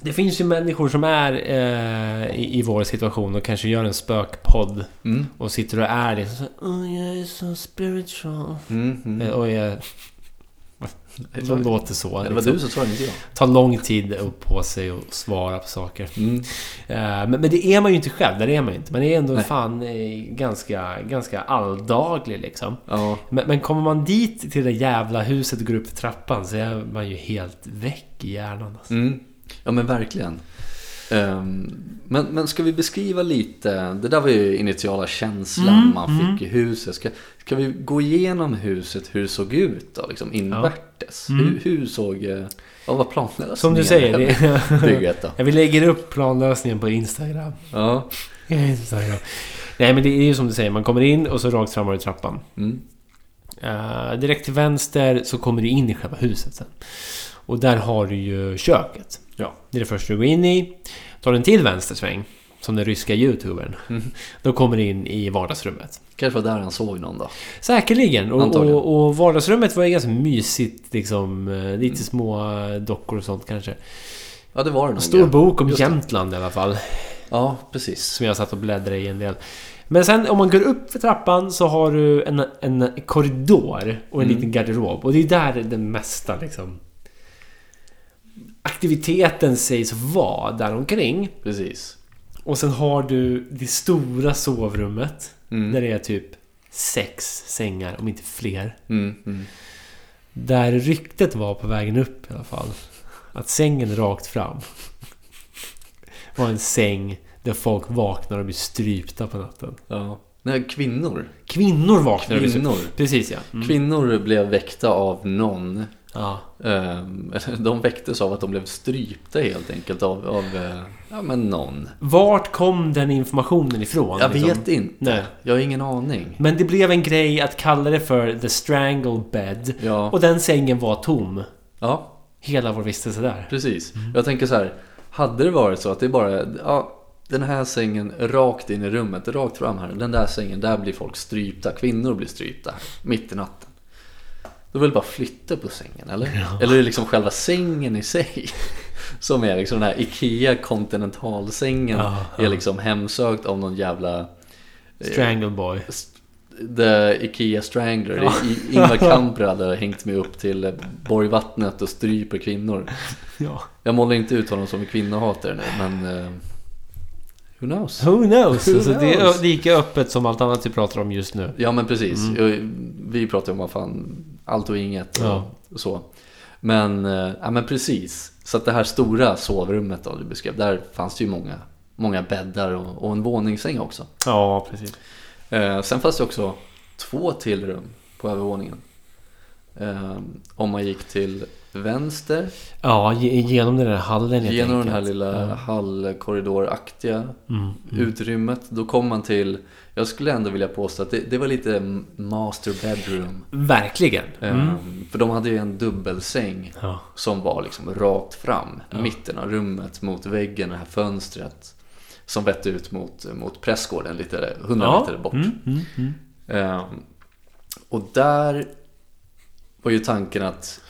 S1: Det finns ju människor som är eh, i, i vår situation och kanske gör en spökpodd
S2: Mm.
S1: och sitter och är liksom så oh, jag är så spiritual.
S2: Mm, mm.
S1: Eh, Och jag, de låter så.
S2: det var
S1: liksom.
S2: du som sa det, inte jag.
S1: Tar lång tid upp på sig och svara på saker.
S2: Mm.
S1: Eh, Men, men det är man ju inte själv, där är man ju inte. Man är ändå
S2: Nej.
S1: fan eh, ganska, ganska alldaglig liksom.
S2: Ja,
S1: Men, men kommer man dit till det jävla huset och går upp för trappan så är man ju helt väck i hjärnan. Alltså.
S2: mm. Ja men verkligen. Ehm, men, men ska vi beskriva lite, det där var ju initiala känslan
S1: Mm,
S2: man
S1: mm.
S2: fick i huset. Ska, ska vi gå igenom huset, hur det såg ut då, liksom invärtes?
S1: Mm.
S2: Hur, hur såg, eh, vad var planlösningen?
S1: Som du säger, det, (laughs)
S2: Bygget då? (laughs)
S1: vi lägger upp planlösningen på Instagram.
S2: Ja, (laughs)
S1: Instagram. Nej men det är ju som du säger, man kommer in och så rakt fram du trappan.
S2: Mm.
S1: Eh, direkt till vänster så kommer du in i själva huset sen. Och där har du ju köket.
S2: Ja.
S1: Det är det första du går in i. Tar du en till vänstersväng, som den ryska youtubern.
S2: Mm. (laughs)
S1: Då kommer du in i vardagsrummet.
S2: Kanske var där han såg någon då.
S1: Säkerligen. Och, och, och vardagsrummet var ju ganska mysigt. Liksom, eh, lite små eh, dockor och sånt kanske.
S2: Ja, det var det nog.
S1: Stor
S2: ja.
S1: bok om
S2: Just det.
S1: Jämtland i alla fall.
S2: Ja, precis.
S1: Som jag satt och bläddrade i en del. Men sen om man går upp för trappan så har du en, en korridor och en
S2: Mm.
S1: liten garderob. Och det är där den mesta liksom... Aktiviteten sägs vara där omkring.
S2: Precis.
S1: Och sen har du det stora sovrummet.
S2: Mm.
S1: Där det är typ sex sängar, om inte fler.
S2: Mm, mm.
S1: Där ryktet var på vägen upp i alla fall. Att sängen rakt fram (laughs) var en säng där folk vaknar och blir strypta på natten.
S2: Ja. Nej, kvinnor.
S1: Kvinnor vaknar
S2: Kvinnor.
S1: Precis ja. Mm.
S2: Kvinnor blev väckta av någon.
S1: Ja.
S2: Ehm, (laughs) de väcktes av att de blev strypta helt enkelt av, av eh, ja men någon.
S1: Vart kom den informationen ifrån?
S2: Jag
S1: liksom?
S2: vet inte.
S1: Nej.
S2: Jag har ingen aning.
S1: Men det blev en grej att kalla det för The Strangle Bed.
S2: Ja,
S1: Och den sängen var tom.
S2: ja
S1: Hela vår vistelse där.
S2: precis.
S1: Mm.
S2: Jag tänker så här. Hade det varit så att det bara, ja, den här sängen rakt in i rummet, rakt fram här. Den där sängen, där blir folk strypta. Kvinnor blir strypta mitt i natten. Då vill bara flytta på sängen, eller? Eller är det liksom själva sängen i sig? (laughs) Som är liksom den här IKEA kontinentalsängen.
S1: Ja,
S2: Är liksom hemsökt av någon jävla... eh,
S1: Strangle Boy.
S2: The Ikea Strangler. I- Ingvar Kamprad hade hängt mig upp till Borgvattnet och stryper kvinnor.
S1: Ja.
S2: Jag målar inte ut honom som en kvinnohatare nu, men... eh, who knows?
S1: Who knows?
S2: Who
S1: alltså, Det är lika öppet som allt annat vi pratar om just nu.
S2: Ja men precis.
S1: Mm.
S2: Vi pratar om vad fan, allt och inget och,
S1: Ja.
S2: och så. Men, eh, ja men precis. Så att det här stora sovrummet då du beskrev, där fanns det ju många, många bäddar och, och en våningssäng också.
S1: Ja, precis.
S2: Eh, sen fanns det också två till rum på övervåningen. Eh, om man gick till vänster,
S1: Ja, ge- genom den här hallen helt
S2: genom den här lilla
S1: Ja.
S2: hallkorridoraktiga
S1: Mm.
S2: utrymmet, då kom man till, jag skulle ändå vilja påstå att det, det var lite master bedroom.
S1: Verkligen. Mm.
S2: Ehm, För de hade ju en dubbelsäng
S1: Ja.
S2: som var liksom rakt fram,
S1: Ja.
S2: mitten av rummet mot väggen, det här fönstret. Som vette ut mot, mot prästgården lite, 100
S1: ja.
S2: meter bort.
S1: Mm, mm, mm.
S2: Ehm, och där var ju tanken att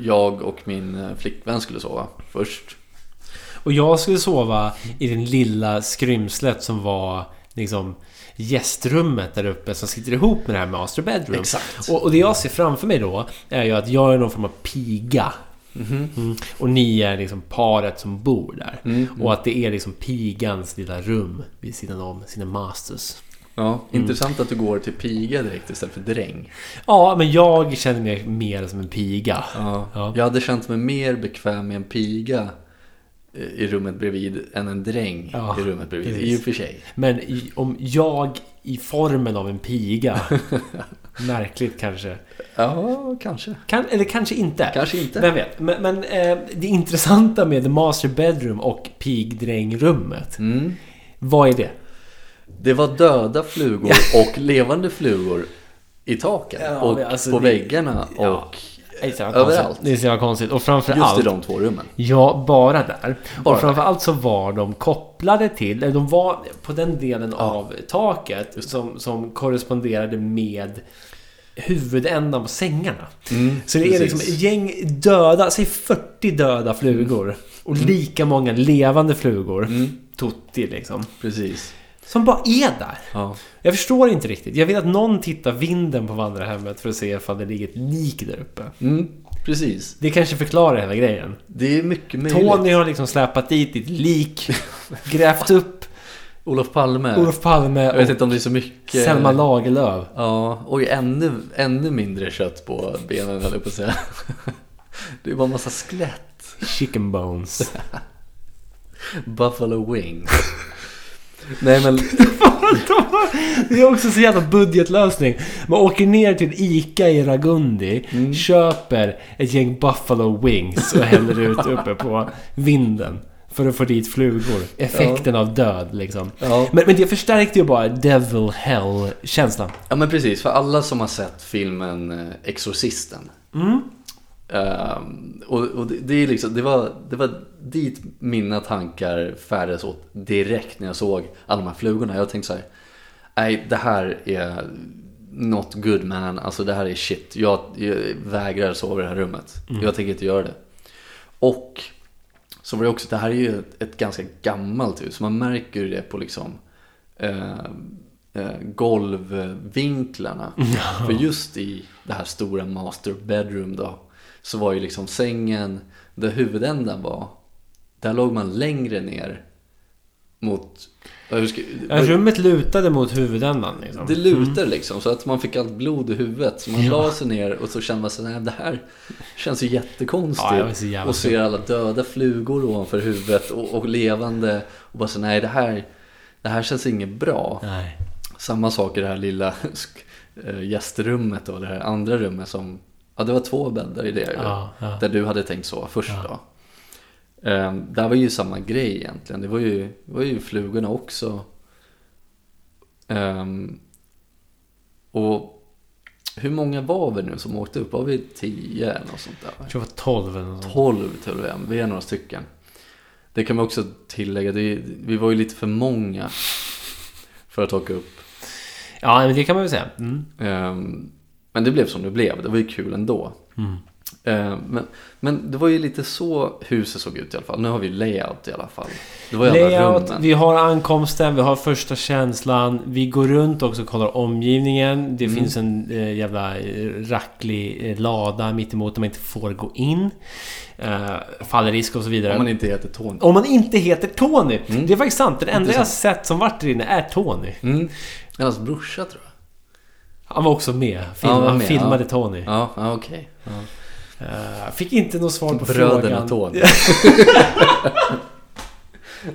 S2: jag och min eh, flickvän skulle sova först.
S1: Och jag skulle sova i den lilla skrymslet som var liksom gästrummet där uppe som sitter ihop med det här master bedroom.
S2: Exakt.
S1: Och, och det jag ser framför mig då är ju att jag är någon form av piga. Mm. Och ni är liksom paret som bor där.
S2: Mm,
S1: Och att det är liksom pigans lilla rum vid sidan om sina masters.
S2: Ja, intressant att du går till piga direkt istället för dräng.
S1: Ja, men jag känner mig mer som en piga.
S2: Ja.
S1: Ja.
S2: Jag hade känt mig mer bekväm med en piga eh, i rummet bredvid än en dräng
S1: Ja,
S2: i rummet bredvid. I och för sig.
S1: Men i, om jag i formen av en piga. (laughs) märkligt kanske.
S2: Ja, kanske.
S1: Kan, eller kanske inte.
S2: Kanske inte.
S1: Vem vet. Men, men eh, det intressanta med The Master Bedroom och pigdrängrummet.
S2: Mm.
S1: Vad är det?
S2: Det var döda flugor och levande flugor i taken
S1: Ja,
S2: och
S1: alltså
S2: på
S1: det-
S2: väggarna och
S1: ja, Det är
S2: Överallt.
S1: Det är så jävla konstigt. Och framför
S2: just i de två rummen.
S1: Ja, bara där.
S2: Bara
S1: och framförallt så var de kopplade till, eller de var på den delen av taket som, som korresponderade med huvudändan på sängarna.
S2: Mm,
S1: Så det är
S2: precis.
S1: liksom ett gäng döda, säg 40 döda flugor. Och lika många levande flugor.
S2: Mm,
S1: Tutti liksom.
S2: precis.
S1: Som bara är där.
S2: Ja.
S1: Jag förstår inte riktigt. Jag vill att någon tittar vinden på vandrarhemmet för att se ifall det ligger ett lik där uppe.
S2: Mm, precis.
S1: Det kanske förklarar hela grejen.
S2: Det är mycket möjligt.
S1: Tony har liksom släpat dit ett lik, (laughs) grävt upp
S2: Olof Palme.
S1: Olof Palme
S2: Jag vet inte om det är så mycket...
S1: Selma Lagerlöf.
S2: Ja, och ännu, ännu mindre kött på benen höll jag på att säga. (laughs) Det var en massa skelett.
S1: Chicken bones. (laughs)
S2: Buffalo wings. Nej men, (laughs)
S1: Det är också så jävla budgetlösning. Man åker ner till ICA i Ragundi,
S2: Mm.
S1: köper ett gäng Buffalo Wings och häller ut uppe på vinden. för att få dit flugor. Effekten av död liksom.
S2: Ja.
S1: Men, men det förstärkte ju bara Devil Hell-känslan.
S2: ja, men precis. För alla som har sett filmen eh, Exorcisten.
S1: Mm.
S2: Ehm, och och det, det, är liksom, det, var, det var dit mina tankar färdades åt direkt när jag såg alla de här flugorna. Jag tänkte så här, nej det här är not good man, alltså det här är shit. Jag, jag vägrar sova i det här rummet. Jag tänker inte göra det. Och så var det också, det här är ju ett, ett ganska gammalt hus. Man märker ju det på liksom eh, eh, golvvinklarna. (laughs) För just i det här stora master bedroom då så var ju liksom sängen där huvudändan var. Där låg man längre ner mot... ja, ska-
S1: Ja, rummet lutade mot huvudändan liksom.
S2: det lutar liksom så att man fick allt blod i huvudet. Så man la sig ner och så kände man sig, nej det här känns ju jättekonstigt.
S1: Ja,
S2: och ser alla döda flugor ovanför huvudet och, och levande. Och bara så, nej det här, det här känns inget bra.
S1: Nej.
S2: Samma sak i det här lilla (laughs) eh, gästrummet då, det här andra rummet som, ja det var två bäddar i det.
S1: Ja, ja.
S2: Där du hade tänkt sova först då. Ehm, där var ju samma grej egentligen. Det var ju, det var ju flugorna också. Ehm, och hur många var vi nu som åkte upp? Var vi tio eller något sånt där?
S1: Jag tror det var 12 eller något.
S2: 12 till och med. Vi är några stycken. Det kan man också tillägga. Det, vi var ju lite för många för att åka upp.
S1: Ja, men det kan man väl säga. Mm.
S2: Ehm, men det blev som det blev. Det var ju kul ändå.
S1: Mm.
S2: Ehm, men, men det var ju lite så huset såg ut i alla fall. Nu har vi layout i alla fall. Det var
S1: Layout,
S2: rummen.
S1: vi har ankomsten, vi har första känslan. Vi går runt också och kollar omgivningen. Det
S2: Mm.
S1: finns en eh, jävla eh, racklig eh, lada mittemot där man inte får gå in. Eh, faller risk och så vidare.
S2: Om man inte heter Tony.
S1: Om man inte heter Tony.
S2: Mm.
S1: Det är faktiskt sant. Den enda jag sett som varit där inne är Tony.
S2: Mm. Hans brorsa tror jag.
S1: Han var också med. Film,
S2: han med,
S1: filmade
S2: ja.
S1: Tony.
S2: Ja, ja okej. Ja.
S1: Eh, fick inte något svar på
S2: Bröderna
S1: frågan.
S2: Tony. (laughs)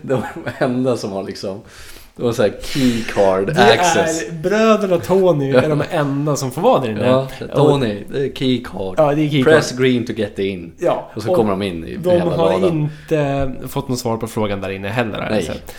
S2: det var de enda som var liksom... Det var såhär keycard
S1: Det
S2: access.
S1: är bröderna Tony är de (laughs) enda som får vara där inne.
S2: Ja, Tony, det är keycard.
S1: Ja, det är keycard.
S2: Press green to get in.
S1: Ja,
S2: Och så kommer de in i
S1: De har
S2: ladan.
S1: inte fått något svar på frågan där inne heller. har
S2: Nej.
S1: sett.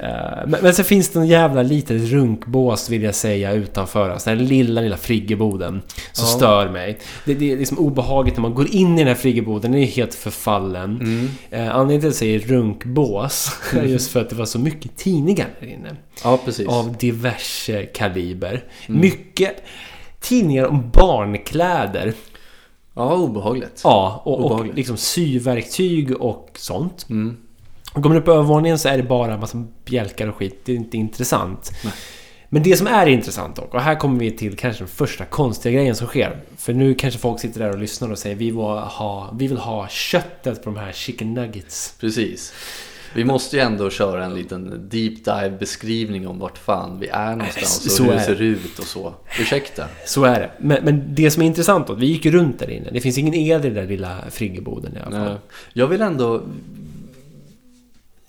S1: Eh, Men, men så finns det en jävla litet runkbås vill jag säga utanför oss. Den lilla, lilla friggeboden. Som
S2: Ja.
S1: stör mig. Det, det är liksom obehagligt när man går in i den här friggeboden. Den är helt förfallen.
S2: Mm.
S1: Eh, anledningen till att jag säger runkbås är just för att det var så mycket tidningar där inne.
S2: Ja, precis.
S1: Av diverse kaliber.
S2: Mm.
S1: Mycket tidningar om barnkläder.
S2: Ja, obehagligt.
S1: Ja, och, och
S2: Obehagligt.
S1: liksom syverktyg och sånt.
S2: Mm.
S1: Kommer du upp på övervåningen så är det bara en massa bjälkar och skit. Det är inte intressant.
S2: Nej.
S1: Men det som är intressant dock, och här kommer vi till kanske den första konstiga grejen som sker. För nu kanske folk sitter där och lyssnar och säger vi vill ha, vi vill ha köttet på de här chicken nuggets.
S2: Precis. Vi måste ju ändå köra en liten deep dive beskrivning om vart fan vi är någonstans och
S1: så
S2: hur det ser ut och så. Ursäkta.
S1: Så är det. Men, men det som är intressant då, vi gick ju runt där inne. Det finns ingen el i den där lilla friggeboden i alla fall.
S2: Jag vill ändå...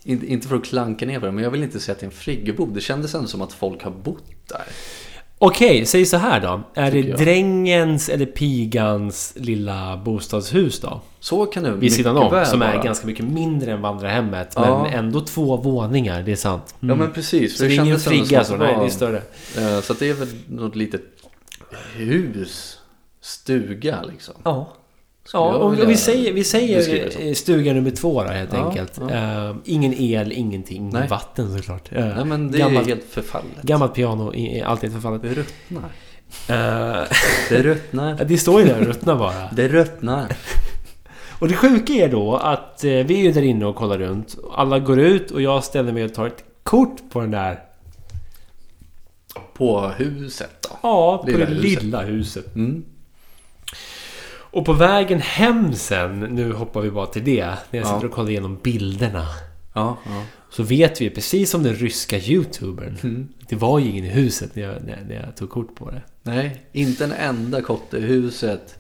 S2: Inte, inte för att klanka ner på det, men jag vill inte säga att det är en friggebod. Det kändes ändå som att folk har bott där.
S1: Okej, säg så här då. Är det
S2: Tycker jag.
S1: drängens eller pigans lilla bostadshus då?
S2: Så kan det
S1: Vid sidan om,
S2: väl
S1: som är
S2: vara.
S1: ganska mycket mindre än vandrarhemmet.
S2: Ja.
S1: Men ändå två våningar, det är sant.
S2: Ja men precis.
S1: Så
S2: för
S1: det är ingen
S2: kändes ändå
S1: frigga så,
S2: att
S1: nej det är större.
S2: Eh, Så att det är väl något litet hus, stuga liksom.
S1: Ja. Ja, och
S2: vilja
S1: vi säger, vi
S2: det
S1: säger stuga nummer två då helt
S2: Ja,
S1: enkelt.
S2: ja.
S1: Eh, ingen el, ingenting.
S2: Nej.
S1: Vatten såklart. Eh,
S2: Nej men det
S1: gammalt,
S2: är helt förfallet.
S1: gammalt piano, allt är förfallet.
S2: Det ruttnar.
S1: Eh,
S2: Det ruttnar. (laughs)
S1: det står ju där, ruttna bara.
S2: Det ruttnar. (laughs)
S1: Och det sjuka är då att vi är ju där inne och kollar runt. Alla går ut och jag ställer mig och tar ett kort på den där...
S2: På huset då.
S1: Ja, på
S2: Lilla
S1: det
S2: huset.
S1: lilla huset.
S2: Mm.
S1: Och på vägen hem sen, nu hoppar vi bara till det. När jag
S2: Ja.
S1: sitter och kollar igenom bilderna.
S2: Ja, ja.
S1: Så vet vi precis som den ryska youtubern.
S2: Mm.
S1: Det var ju ingen i huset när jag, när, jag tog kort på det.
S2: Nej, inte en enda kotte i huset.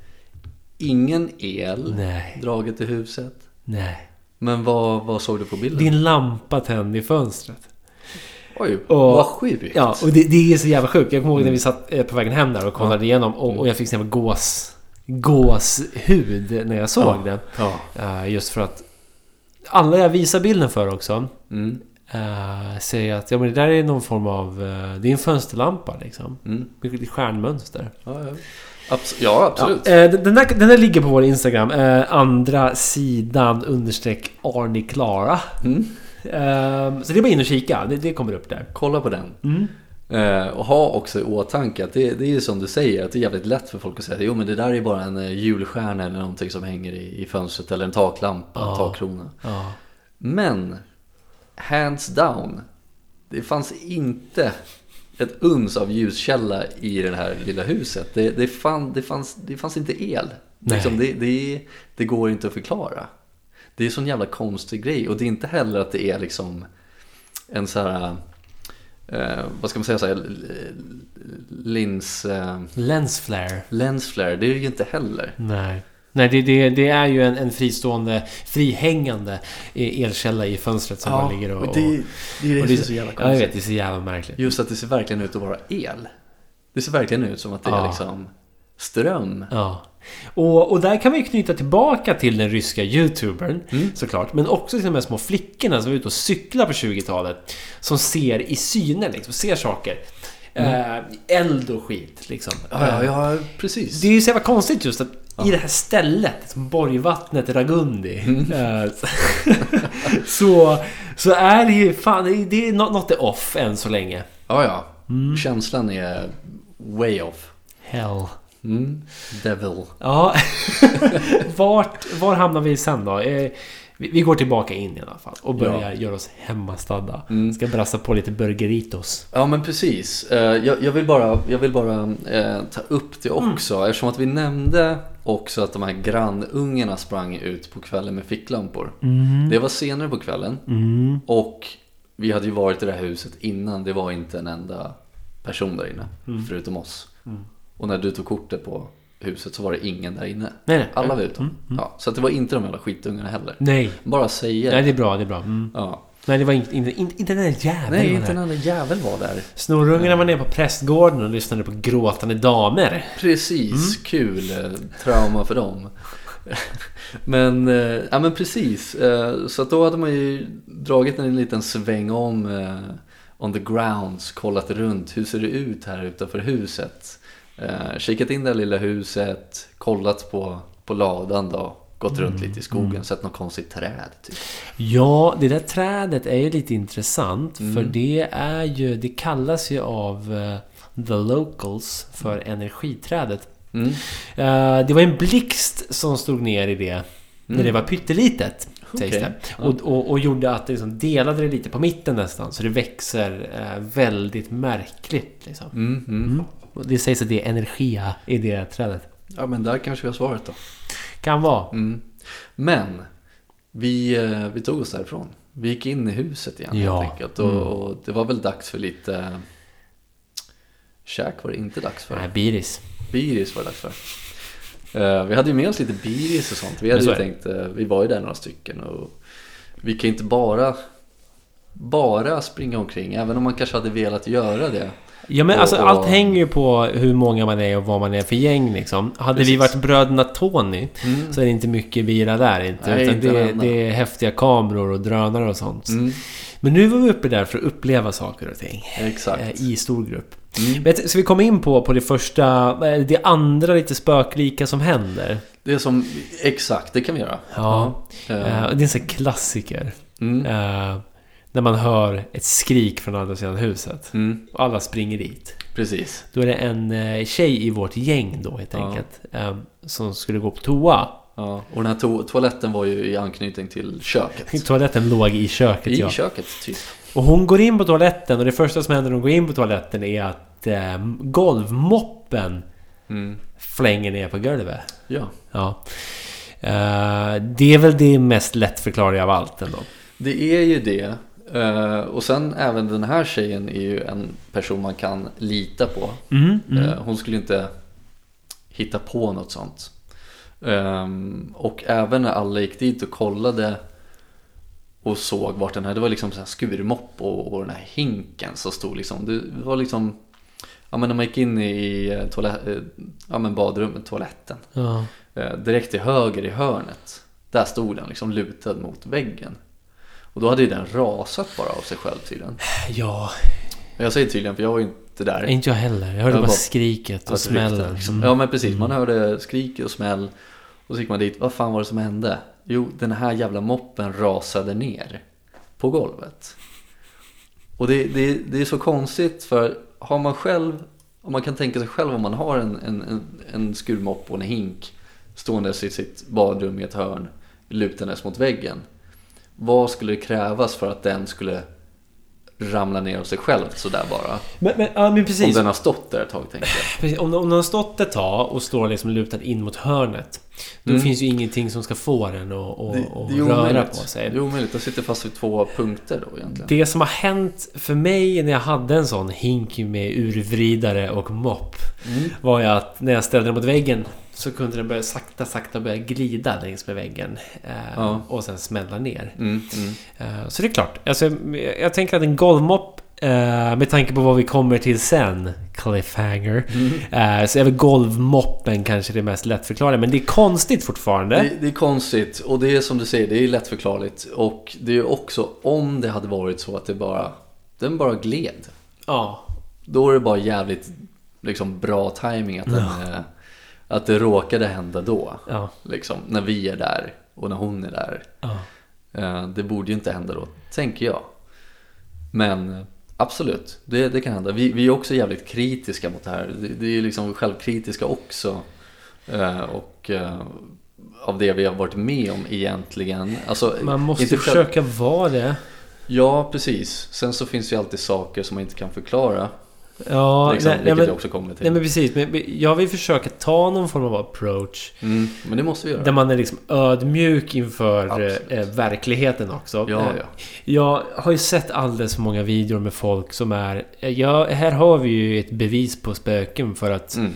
S2: Ingen el
S1: Nej,
S2: draget till huset.
S1: nej.
S2: Men vad, vad såg du på bilden?
S1: Din lampa tänd i fönstret.
S2: Oj,
S1: Och-
S2: vad sjukt.
S1: Ja, och det, det är så jävla sjukt. Jag kommer ihåg när vi satt eh, på vägen hem där och kollade igenom och,
S2: Mm.
S1: och jag fick här gås, gåshud när jag såg
S2: Ja.
S1: den.
S2: Ja.
S1: Eh, just för att alla jag visar bilden för också
S2: Mm.
S1: eh, säger att ja, men det där är någon form av... eh, det är en fönsterlampa liksom.
S2: Mm.
S1: Med stjärnmönster.
S2: Ja, ja. Abs- ja, absolut.
S1: Ja, den, där, den där ligger på vår Instagram. Andra sidan understreck Arnie Klara.
S2: Mm.
S1: Så det är bara in och kika. Det, det kommer upp där.
S2: Kolla på den.
S1: Mm.
S2: Eh, och ha också i åtanke att det, det är ju som du säger, att det är jävligt lätt för folk att säga jo men det där är bara en eh, julstjärna eller någonting som hänger i, i fönstret eller en taklampa, en
S1: Ja.
S2: takkrona.
S1: Ja.
S2: Men, hands down, det fanns inte ett uns av ljuskälla i det här lilla huset. Det, det, fann, det, fanns, det fanns inte el. Liksom, det, det, det går inte att förklara. Det är en sån jävla konstig grej och det är inte heller att det är liksom en så här, eh, vad ska man säga, så här, lins, eh,
S1: Lens flare.
S2: lens flare, det är det ju inte heller.
S1: Nej. Nej, det, det, det är ju en, en fristående, frihängande eh, elkälla i fönstret som bara ligger och...
S2: och det, det är det som är så jävla
S1: Ja, jag
S2: konstigt.
S1: vet. Det är så jävla märkligt.
S2: Just att det ser verkligen ut att vara el. Det ser verkligen ut som att det är
S1: Ja.
S2: liksom ström.
S1: Ja. Och, och där kan vi knyta tillbaka till den ryska youtubern
S2: Mm.
S1: såklart. Men också till de här små flickorna som var ute och cyklar på 20-talet. Som ser i synen liksom, ser saker. Eh, eld och skit liksom.
S2: Mm. Ja, ja, ja precis.
S1: Det är ju så jävla konstigt just att i det här stället, som Borgvattnet Ragundi.
S2: Mm.
S1: eh, (laughs) så, så är det ju fan, det är- något är off än så länge.
S2: Ja, ja.
S1: Mm.
S2: Känslan är way off.
S1: Hell.
S2: Mm. Devil.
S1: Ja, (laughs) Vart, var hamnar vi sen då? Eh, vi, vi går tillbaka in i alla fall och börjar göra oss hemmastadda.
S2: Mm.
S1: Ska brassa på lite burgeritos.
S2: Ja men precis. Eh, Jag, jag vill bara, jag vill bara eh, ta upp det också. Eftersom att vi nämnde också att de här grannungarna sprang ut på kvällen med ficklampor. Det var senare på kvällen.
S1: Mm.
S2: Och vi hade ju varit i det här huset innan. Det var inte en enda person där inne.
S1: Mm.
S2: Förutom oss. Och när du tog kortet på huset så var det ingen där inne.
S1: Nej, nej.
S2: Alla var ute.
S1: Mm,
S2: Ja, så att det var inte de jävla skitungarna heller.
S1: Nej.
S2: Bara säga
S1: Nej, det är bra. Det är bra. Mm.
S2: Ja.
S1: Nej, det var inte, inte, inte, den där jäveln.
S2: Nej, inte
S1: där.
S2: en enda jävel var där.
S1: Snorungarna var nere på prästgården och lyssnade på gråtande damer.
S2: Precis, kul. eh, Trauma för dem. (laughs) Men, eh, ja men precis. Eh, Så att då hade man ju dragit en liten sväng om on the grounds, kollat runt. Hur ser det ut här utanför huset? Eh, Kikat in det här lilla huset, kollat på, på ladan då. Gått runt lite i skogen, sett något konstigt träd typ.
S1: Ja, det där trädet är ju lite intressant.
S2: Mm.
S1: För det är ju... Det kallas ju av eh, the locals för energiträdet.
S2: Mm.
S1: Eh, det var en blixt som stod ner i det när det var pyttelitet. Sägs
S2: Mm. Okej,
S1: det. Och, och, och gjorde att det liksom delade det lite på mitten nästan. Så det växer eh, väldigt märkligt. Liksom.
S2: Mm, mm.
S1: Mm. Det sägs att det är energia i det trädet.
S2: Ja men där kanske vi har svaret då.
S1: Kan vara.
S2: Mm. Men vi, eh, vi tog oss därifrån. Vi gick in i huset igen
S1: Ja.
S2: helt enkelt. Och, och det var väl dags för lite eh, käk var det inte dags för.
S1: Nej, Biris.
S2: Biris var det dags för. Eh, vi hade ju med oss lite biris och sånt. Vi hade
S1: så
S2: ju tänkt, vi var ju där några stycken och vi kan inte bara bara springa omkring, även om man kanske hade velat göra det.
S1: Ja men
S2: Och-
S1: alltså
S2: och-
S1: allt hänger ju på hur många man är och vad man är för gäng liksom. Hade vi
S2: Precis.
S1: varit bröderna Tony
S2: Mm.
S1: så är det inte mycket bira där inte.
S2: Nej,
S1: utan
S2: inte
S1: det, det är häftiga kameror och drönare och sånt.
S2: Mm,
S1: Men nu var vi uppe där för att uppleva saker och ting.
S2: exakt.
S1: eh, I stor grupp.
S2: Mm.
S1: Men ska vi komma in på, på det första, eh, det andra lite spöklika som händer?
S2: Det är som, exakt, det kan vi göra.
S1: Ja.
S2: Eh,
S1: Eh, det är en sån klassiker.
S2: mm,
S1: Eh, när man hör ett skrik från andra sidan huset.
S2: mm,
S1: Och alla springer dit.
S2: precis.
S1: Då är det en eh, tjej i vårt gäng då helt
S2: Ja.
S1: enkelt. Eh, som skulle gå på toa.
S2: Ja, och den här to- toaletten var ju i anknytning till köket. (laughs)
S1: Toaletten låg i köket
S2: I
S1: ja.
S2: köket, typ.
S1: Och hon går in på toaletten och det första som händer när hon går in på toaletten är att eh, golvmoppen
S2: Mm.
S1: flänger ner på golvet.
S2: Ja.
S1: Ja. Eh, det är väl det mest lättförklarliga av allt ändå.
S2: Det är ju det. Eh, och sen även den här tjejen är ju en person man kan lita på.
S1: Mm, mm.
S2: Eh, hon skulle inte hitta på något sånt. Ehm, och även när alla gick dit och kollade och såg vart den här, det var liksom så här skurmopp och, och den här hinken som stod liksom, det var liksom Ja men när man gick in i eh, toalett, ja, men badrummet, toaletten
S1: Ja.
S2: eh, Direkt till höger i hörnet Där stod den liksom lutad mot väggen. Och då hade ju den rasat bara av sig själv tydligen.
S1: Ja,
S2: Jag säger tydligen för jag var ju inte där.
S1: inte jag heller. Jag hörde
S2: Jag
S1: bara
S2: bara-
S1: skriket och smällen.
S2: liksom.
S1: Mm.
S2: Ja men precis, man hörde skrik och smäll. Och så gick man dit, vad fan var det som hände? Jo, den här jävla moppen rasade ner på golvet. Och det, det, det är så konstigt för har man själv, om man kan tänka sig själv om man har en, en, en, en skurmopp och en hink ståendes i sitt badrum i ett hörn lutandes mot väggen. Vad skulle det krävas för att den skulle ramla ner av sig själv sådär bara?
S1: Men, men, ja, men
S2: Om den har stått där ett tag tänker jag.
S1: Precis, Om, om den har stått ett tag och står liksom lutad in mot hörnet. Då
S2: Mm.
S1: finns ju ingenting som ska få den att
S2: Det,
S1: att
S2: det är
S1: röra
S2: omöjligt.
S1: på sig.
S2: Det är omöjligt. Den sitter fast vid två punkter då egentligen.
S1: Det som har hänt för mig när jag hade en sån hink med urvridare och mopp
S2: Mm.
S1: var ju att när jag ställde den mot väggen så kunde den börja sakta, sakta börja glida längs med väggen. Eh,
S2: Ja.
S1: Och sen smälla ner.
S2: Mm, mm.
S1: Eh, så det är klart. Alltså, jag tänker att en golvmopp eh, med tanke på vad vi kommer till sen, cliffhanger, eh, så är väl golvmoppen kanske det mest lättförklarade. Men det är konstigt fortfarande.
S2: Det, det är konstigt och det är som du säger, det är lättförklarligt. Och det är också om det hade varit så att det bara, den bara gled.
S1: Ja.
S2: Då är det bara jävligt liksom, bra timing att, den, eh, att det råkade hända då.
S1: Ja.
S2: Liksom, när vi är där och när hon är där.
S1: ja.
S2: Eh, Det borde ju inte hända då, tänker jag. Men absolut, det, det kan hända. Vi, vi är också jävligt kritiska mot det här. Det, det är liksom självkritiska också. Eh, Och eh, av det vi har varit med om egentligen. Alltså,
S1: Man måste
S2: inte själv-
S1: försöka vara det.
S2: Ja, precis. Sen så finns det ju alltid saker som man inte kan förklara.
S1: Ja,
S2: liksom,
S1: nej,
S2: vilket
S1: nej, men,
S2: också kommer till.
S1: nej men precis. Men jag vill försöka ta någon form av approach.
S2: Mm, men det måste vi göra.
S1: Där man är liksom ödmjuk inför
S2: Absolut.
S1: eh, verkligheten också.
S2: Ja,
S1: Eh,
S2: ja.
S1: Jag har ju sett alldeles för många videor med folk som är... Ja, här har vi ju ett bevis på spöken för att,
S2: Mm.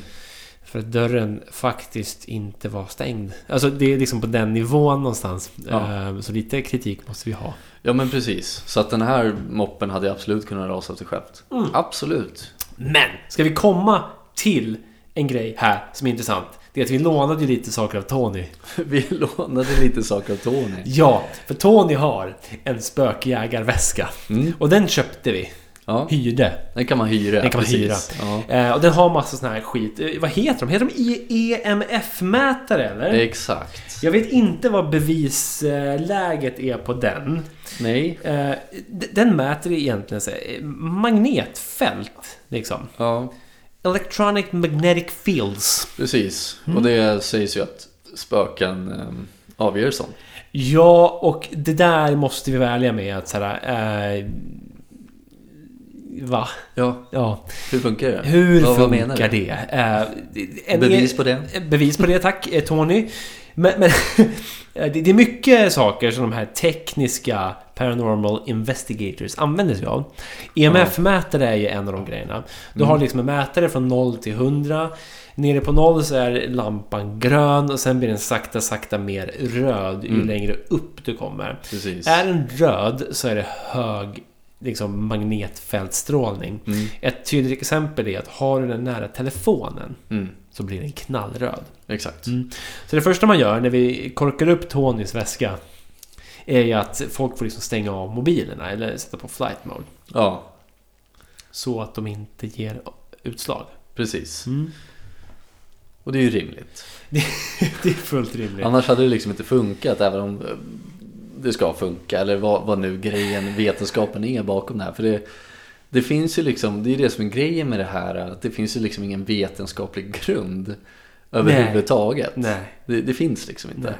S1: För att dörren faktiskt inte var stängd. Alltså det är liksom på den nivån någonstans.
S2: Ja.
S1: Eh, Så lite kritik måste vi ha.
S2: ja, men precis. Så att den här moppen hade absolut kunnat rasa sig självt.
S1: Mm.
S2: Absolut.
S1: Men! Ska vi komma till en grej här som är intressant. Det är att vi lånade ju lite saker av Tony. (laughs)
S2: Vi lånade lite saker av Tony.
S1: Ja, för Tony har en spökjägarväska.
S2: Mm.
S1: Och den köpte vi.
S2: Ja,
S1: Hyrde.
S2: den kan man hyra.
S1: Den kan man
S2: precis. Ja.
S1: Eh, och den har massa sån här skit. Eh, vad heter de? Heter de E- EMF-mätare eller?
S2: Exakt.
S1: Jag vet inte vad bevisläget är på den.
S2: Nej.
S1: Eh, den mäter egentligen så här, magnetfält. Liksom.
S2: Ja,
S1: Electronic magnetic fields.
S2: precis.
S1: Mm.
S2: Och det sägs ju att spöken avgör sånt.
S1: Ja, och det där måste vi vara ärliga med att så här, Va?
S2: Ja,
S1: Ja.
S2: hur funkar det?
S1: Hur
S2: menar
S1: funkar det? Eh,
S2: Bevis på det?
S1: Bevis på det, tack eh, Tony. Men, men (laughs) det det är mycket saker som de här tekniska Paranormal Investigators använder sig av. EMF-mätare är ju en av de grejerna. Du har liksom en mätare från 0 till 100. Nere på 0 så är lampan grön och sen blir den sakta, sakta mer röd ju
S2: Mm.
S1: längre upp du kommer.
S2: Precis.
S1: Är den röd så är det hög liksom, magnetfältstrålning.
S2: Mm.
S1: Ett tydligt exempel är att har du den nära telefonen
S2: Mm.
S1: så blir den knallröd.
S2: Exakt.
S1: Mm. Så det första man gör när vi korkar upp Tonys väska är ju att folk får liksom stänga av mobilerna eller sätta på flight mode.
S2: Ja,
S1: Så att de inte ger utslag.
S2: precis.
S1: Mm.
S2: Och det är ju rimligt. (laughs)
S1: Det är fullt rimligt.
S2: Annars hade det liksom inte funkat även om eh, det ska funka. Eller vad, vad nu grejen, vetenskapen är bakom det här. För det, det finns ju liksom, det är det som är grejen med det här. Att det finns ju liksom ingen vetenskaplig grund överhuvudtaget.
S1: Nej.
S2: Det, det finns liksom inte.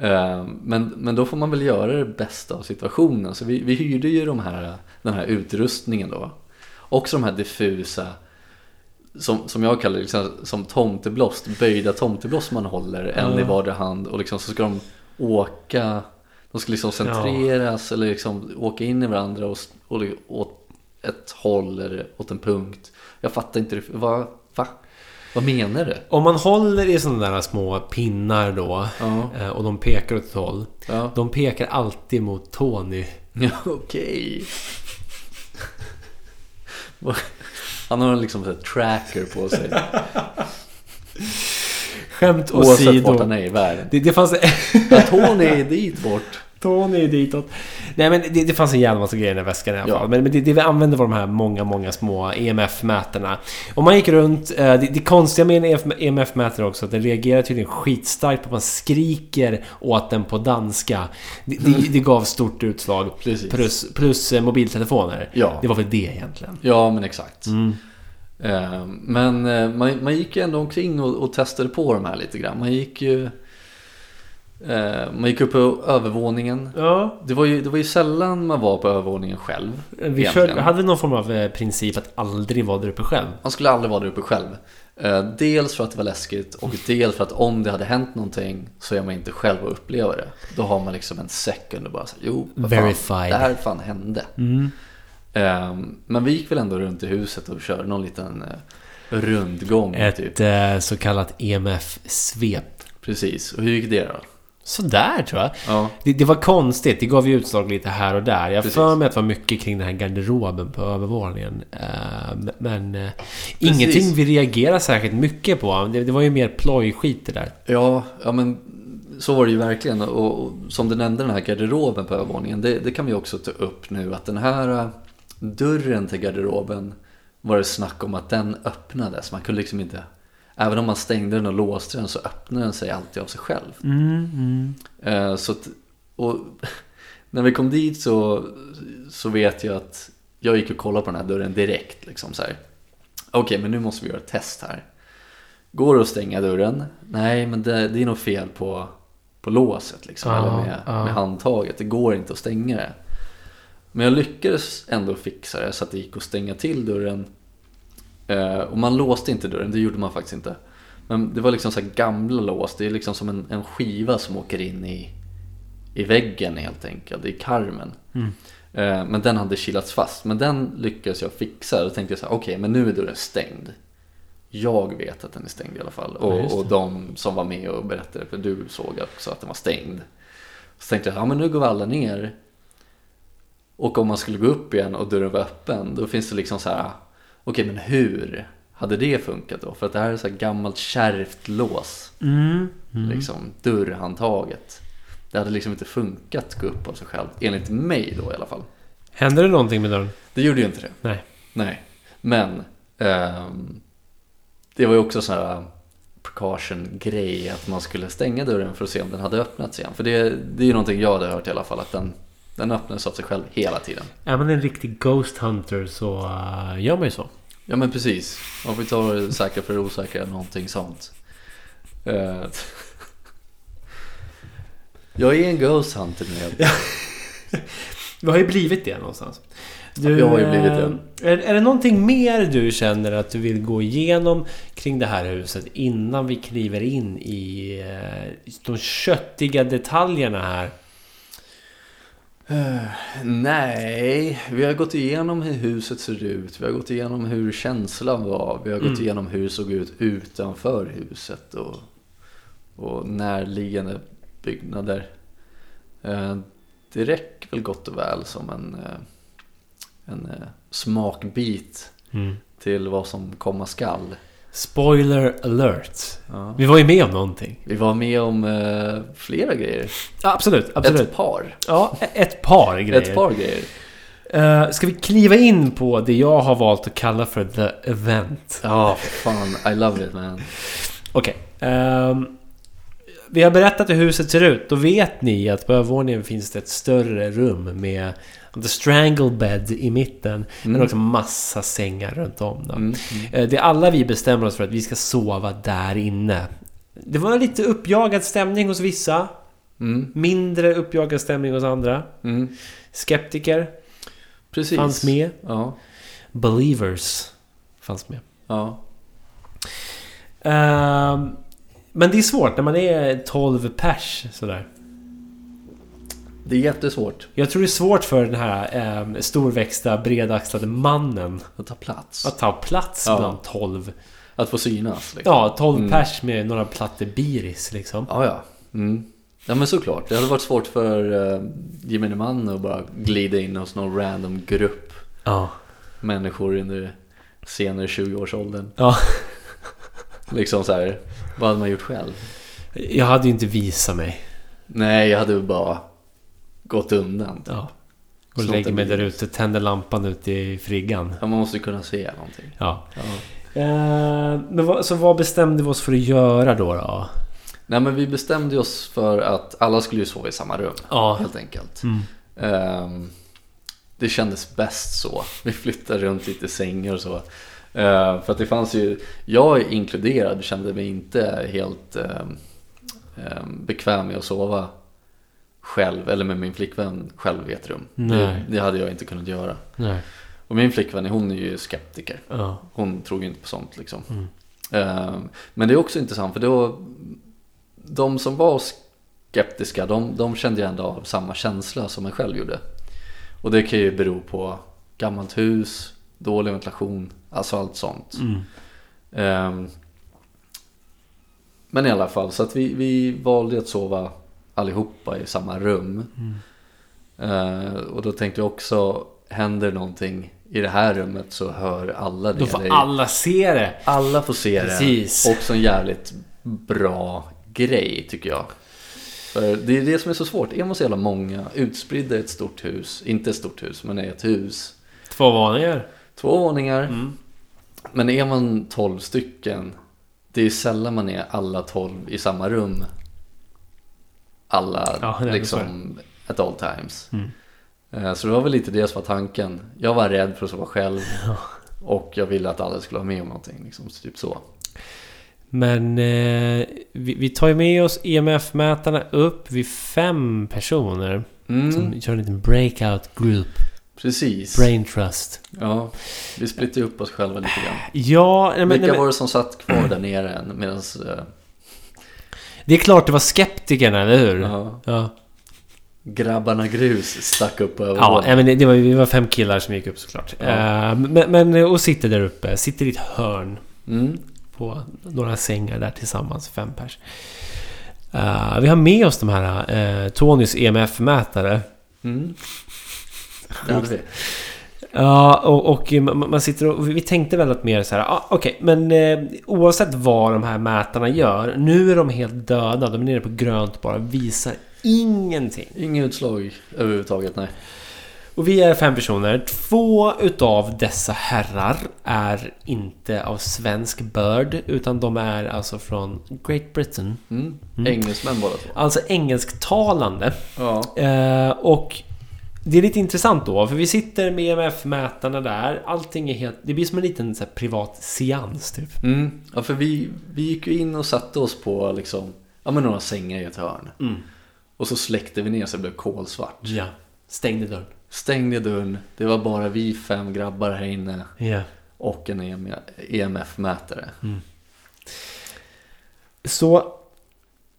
S1: Nej.
S2: Eh, Men, men då får man väl göra det bästa av situationen. Så vi, vi hyrde ju de här, den här utrustningen då. Också de här diffusa, som, som jag kallar det, liksom, som tomteblåst, böjda tomteblåst man håller en
S1: Ja.
S2: i vardera hand. Och liksom, så ska de åka, de ska liksom centreras eller liksom åka in i varandra och, och åt ett håll eller åt en punkt. Jag fattar inte, vad, va? Vad menar du?
S1: Om man håller i sådana där små pinnar då
S2: Ja,
S1: eh, och de pekar åt ett håll.
S2: ja.
S1: De pekar alltid mot Tony. (laughs)
S2: Ja, okej. (laughs) Han har liksom en tracker på sig. (laughs)
S1: Skämt
S2: Oavsett vart
S1: åsido.
S2: han är i världen.
S1: Det, det fanns...
S2: Ja, Tony är dit bort. (laughs)
S1: Tony är ditåt. Nej men det, det fanns en jävla massa grejer i den väskan i alla
S2: Ja.
S1: fall. Men, men det, det vi använde var de här många, många små EMF-mätarna. Och man gick runt. eh, Det, det konstiga med en EMF-mätare också att den reagerar tydligen skitstarkt på att man skriker åt den på danska. (laughs) Det, gav stort utslag.
S2: Precis.
S1: Plus, plus eh, mobiltelefoner.
S2: Ja.
S1: Det var väl det egentligen.
S2: Ja, men exakt.
S1: Mm.
S2: Eh, Men eh, man, man gick ju ändå omkring och, och testade på de här lite grann. Man gick ju... eh, Man gick upp på övervåningen.
S1: Ja,
S2: Det var, ju, det var ju sällan man var på övervåningen själv.
S1: vi körde, hade någon form av princip att aldrig vara där uppe själv.
S2: Man skulle aldrig vara där uppe själv. Dels för att det var läskigt och dels för att om det hade hänt någonting så är man inte själv och uppleva det. Då har man liksom en second och bara så, jo, vad fan,
S1: Verified.
S2: det här fan hände.
S1: Mm.
S2: Eh, Men vi gick väl ändå runt i huset och körde någon liten eh, rundgång. Typ.
S1: Ett eh, så kallat EMF-svep.
S2: Precis, och hur gick det då?
S1: Sådär tror jag.
S2: Ja,
S1: Det, det var konstigt, det gav ju utslag lite här och där. Jag
S2: Precis.
S1: för mig att det var mycket kring den här garderoben på övervåningen. Eh, men eh, ingenting vi reagerade särskilt mycket på. Det, det var ju mer plojskit det där.
S2: ja, ja men så var det ju verkligen. Och, och som du nämnde den här garderoben på övervåningen. Det, det kan vi också ta upp nu. Att den här dörren till garderoben var det snack om att den öppnades. Man kunde liksom inte... Även om man stängde den och låste den så öppnade den sig alltid av sig själv. Eh, Så att, och (laughs) när vi kom dit så, så vet jag att jag gick och kollade på den här dörren direkt. Liksom så här. Okej, men nu måste vi göra ett test här. Går det att stänga dörren? Nej, men det, det är nog fel på, på låset liksom,
S1: Ja,
S2: eller med,
S1: ja.
S2: med handtaget. Det går inte att stänga det. Men jag lyckades ändå fixa det så att det gick att stänga till dörren. Eh, och man låste inte dörren, det gjorde man faktiskt inte. Men det var liksom så gamla lås, det är liksom som en, en skiva som åker in i, i väggen helt enkelt, i karmen. Eh, men den hade kilats fast, men den lyckades jag fixa. Då tänkte jag så här, okej men nu är dörren stängd. Jag vet att den är stängd i alla fall.
S1: Ja,
S2: Och, och de som var med och berättade, för du såg också att den var stängd. Så tänkte jag, ja men nu går vi alla ner. Och om man skulle gå upp igen och dörren var öppen, då finns det liksom så här, okej men hur hade det funkat då? För att det här är så här gammalt kärvt lås,
S1: Mm.
S2: liksom dörrhandtaget. Det hade liksom inte funkat att gå upp av sig själv, enligt mig då i alla fall.
S1: Hände det någonting med dörren?
S2: Det gjorde ju inte det.
S1: Nej.
S2: Nej, men ehm, det var ju också sån här precaution-grej att man skulle stänga dörren för att se om den hade öppnats igen. För det, det är ju någonting jag hade hört i alla fall, att den, den öppnades av sig själv hela tiden.
S1: Är man en riktig Ghost Hunter så eh, gör man ju så.
S2: Ja men precis, man får ta det säkra för det osäkra, någonting sånt. Eh, (laughs) jag är en ghost hunter nu. (laughs)
S1: Du har ju blivit det någonstans. Du,
S2: Jag har ju blivit det.
S1: eh, Är, är det någonting mer du känner att du vill gå igenom kring det här huset innan vi kliver in i de köttiga detaljerna här?
S2: Nej, vi har gått igenom hur huset ser ut. Vi har gått igenom hur känslan var. Vi har gått
S1: Mm.
S2: igenom hur det såg ut utanför huset och, och närliggande byggnader. Eh, Det räcker väl gott och väl som en, eh, en eh, smakbit till vad som komma skall.
S1: Spoiler alert.
S2: Ja.
S1: Vi var ju med om någonting.
S2: Vi var med om eh, flera grejer.
S1: Ja, absolut, absolut.
S2: Ett par.
S1: Ja, ett par grejer.
S2: Ett par grejer.
S1: Eh, ska vi kliva in på det jag har valt att kalla för the event?
S2: Ja, fan. I love it man.
S1: Okej. ehm, vi har berättat hur huset ser ut. Då vet ni att på övervåningen finns det ett större rum med The Strangle Bed i mitten. Men
S2: Mm.
S1: också massa sängar runt om. Då.
S2: Mm.
S1: Eh, Det är alla vi bestämmer oss för att vi ska sova där inne. Det var lite uppjagad stämning hos vissa.
S2: Mm.
S1: Mindre uppjagad stämning hos andra.
S2: Mm.
S1: Skeptiker
S2: Precis.
S1: fanns med.
S2: Ja.
S1: Believers fanns med.
S2: Ja.
S1: Ehm, men det är svårt när man är 12 pers sådär.
S2: Det är jättesvårt
S1: Jag tror det är svårt för den här um, storväxta, bredaxlade mannen
S2: att ta plats.
S1: att ta plats
S2: Ja.
S1: bland 12.
S2: Att få synas. Liksom.
S1: Ja, 12
S2: Mm.
S1: pers med några plattor biris liksom.
S2: Ja, ja. Mm. Ja men såklart. Det hade varit svårt för uh, gemene man att bara glida in hos någon random grupp
S1: Ja.
S2: människor under senare 20-årsåldern.
S1: Ja. (laughs)
S2: Liksom så här. Vad hade man gjort själv?
S1: Jag hade ju inte visat mig.
S2: Nej, jag hade bara gått undan.
S1: Ja. Och
S2: Snott
S1: lägger mig där ute, tänder lampan ute i friggan.
S2: Ja, man måste kunna se någonting.
S1: Ja.
S2: Ja.
S1: Eh, men vad, så vad bestämde vi oss för att göra då? då?
S2: Nej, men vi bestämde oss för att alla skulle ju sova i samma rum.
S1: Ja.
S2: Helt enkelt.
S1: Mm.
S2: Ehm, det kändes bäst så. Vi flyttade runt lite sängar och så. Ehm, för att det fanns ju, jag inkluderad kände mig inte helt ehm, ehm, bekväm med att sova själv eller med min flickvän själv i ett rum. Det, det hade jag inte kunnat göra.
S1: Nej.
S2: Och min flickvän hon är ju skeptiker.
S1: Ja.
S2: Hon tror ju inte på sånt liksom.
S1: Mm.
S2: Ehm, men det är också intressant för då de som var skeptiska de, de kände ju ändå av samma känsla som jag själv gjorde. Och det kan ju bero på gammalt hus, dålig ventilation, alltså allt sånt.
S1: Mm.
S2: Ehm, men i alla fall, så att vi, vi valde att sova allihopa i samma rum.
S1: Mm.
S2: Ehm, och då tänkte jag också, händer någonting i det här rummet så hör alla det.
S1: Då får alla se det.
S2: alla får se
S1: Precis.
S2: det. Också en jävligt bra grej tycker jag. För det är det som är så svårt. Är man så jävla många, utspridda i ett stort hus, inte ett stort hus, men i ett hus.
S1: Två våningar.
S2: Två våningar.
S1: Mm.
S2: Men är man 12 stycken, det är sällan man är alla 12 i samma rum. Alla
S1: Ja,
S2: liksom at all times.
S1: Mm.
S2: Eh, Så det var väl lite det som var tanken. Jag var rädd för att sova själv. (laughs) Och jag ville att alla skulle vara med om någonting. Liksom, så typ så.
S1: Men eh, vi, vi tar ju med oss EMF-mätarna upp vid fem personer.
S2: Mm,
S1: Som kör en liten breakout group.
S2: precis.
S1: Brain trust.
S2: Ja, vi splittade upp oss själva lite grann.
S1: Ja, nej, men,
S2: Vilka
S1: nej, men,
S2: var det som satt kvar där nere än? Medans, eh,
S1: det är klart det var skeptikerna, eller hur?
S2: ja,
S1: Ja.
S2: grabbarna grus stack upp över
S1: Ja, men det, det var, vi var fem killar som gick upp såklart.
S2: Ja.
S1: Eh, men, men, och sitter där uppe. Sitter i ett hörn.
S2: Mm,
S1: på några sängar där tillsammans, fem pers. Eh, vi har med oss de här uh, Tonys EMF-mätare.
S2: mm. Det hade vi.
S1: Ja, och, och man sitter och... Vi tänkte väl att mer så här... Ah, Okej, men eh, oavsett vad de här mätarna gör. Nu är de helt döda. De är nere på grönt bara. Visar ingenting.
S2: Inga utslag överhuvudtaget, nej.
S1: Och vi är fem personer. Två utav dessa herrar är inte av svensk börd. Utan de är alltså från Great Britain.
S2: Mm.
S1: Mm.
S2: Engelsmän båda två.
S1: Alltså engelsktalande.
S2: Ja.
S1: Eh, och det är lite intressant då, för vi sitter med EMF-mätarna där. Allting är helt... Det blir som en liten så här, privat seans typ.
S2: Mm. ja, för vi, vi gick ju in och satte oss på liksom, ja, men några sängar i ett hörn.
S1: Mm.
S2: Och så släckte vi ner så det blev kolsvart.
S1: Ja. Stängde dörren.
S2: Stängde dörren, det var bara vi fem grabbar här inne
S1: Ja.
S2: och en EM EMF-mätare.
S1: Så...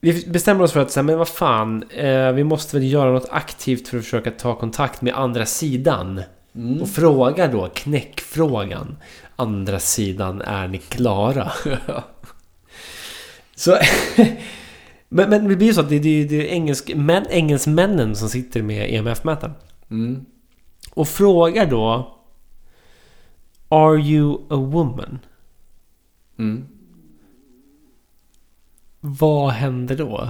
S1: Vi bestämmer oss för att säga, men vad fan, eh, vi måste väl göra något aktivt för att försöka ta kontakt med andra sidan.
S2: Mm.
S1: Och frågar då, knäckfrågan. Andra sidan, är ni klara? (laughs) Så... (laughs) men, men det blir ju så att det, det, det är engelsk, män, engelsmännen som sitter med EMF-mätaren.
S2: Mm.
S1: Och frågar då... Are you a woman?
S2: Mm.
S1: Vad händer då?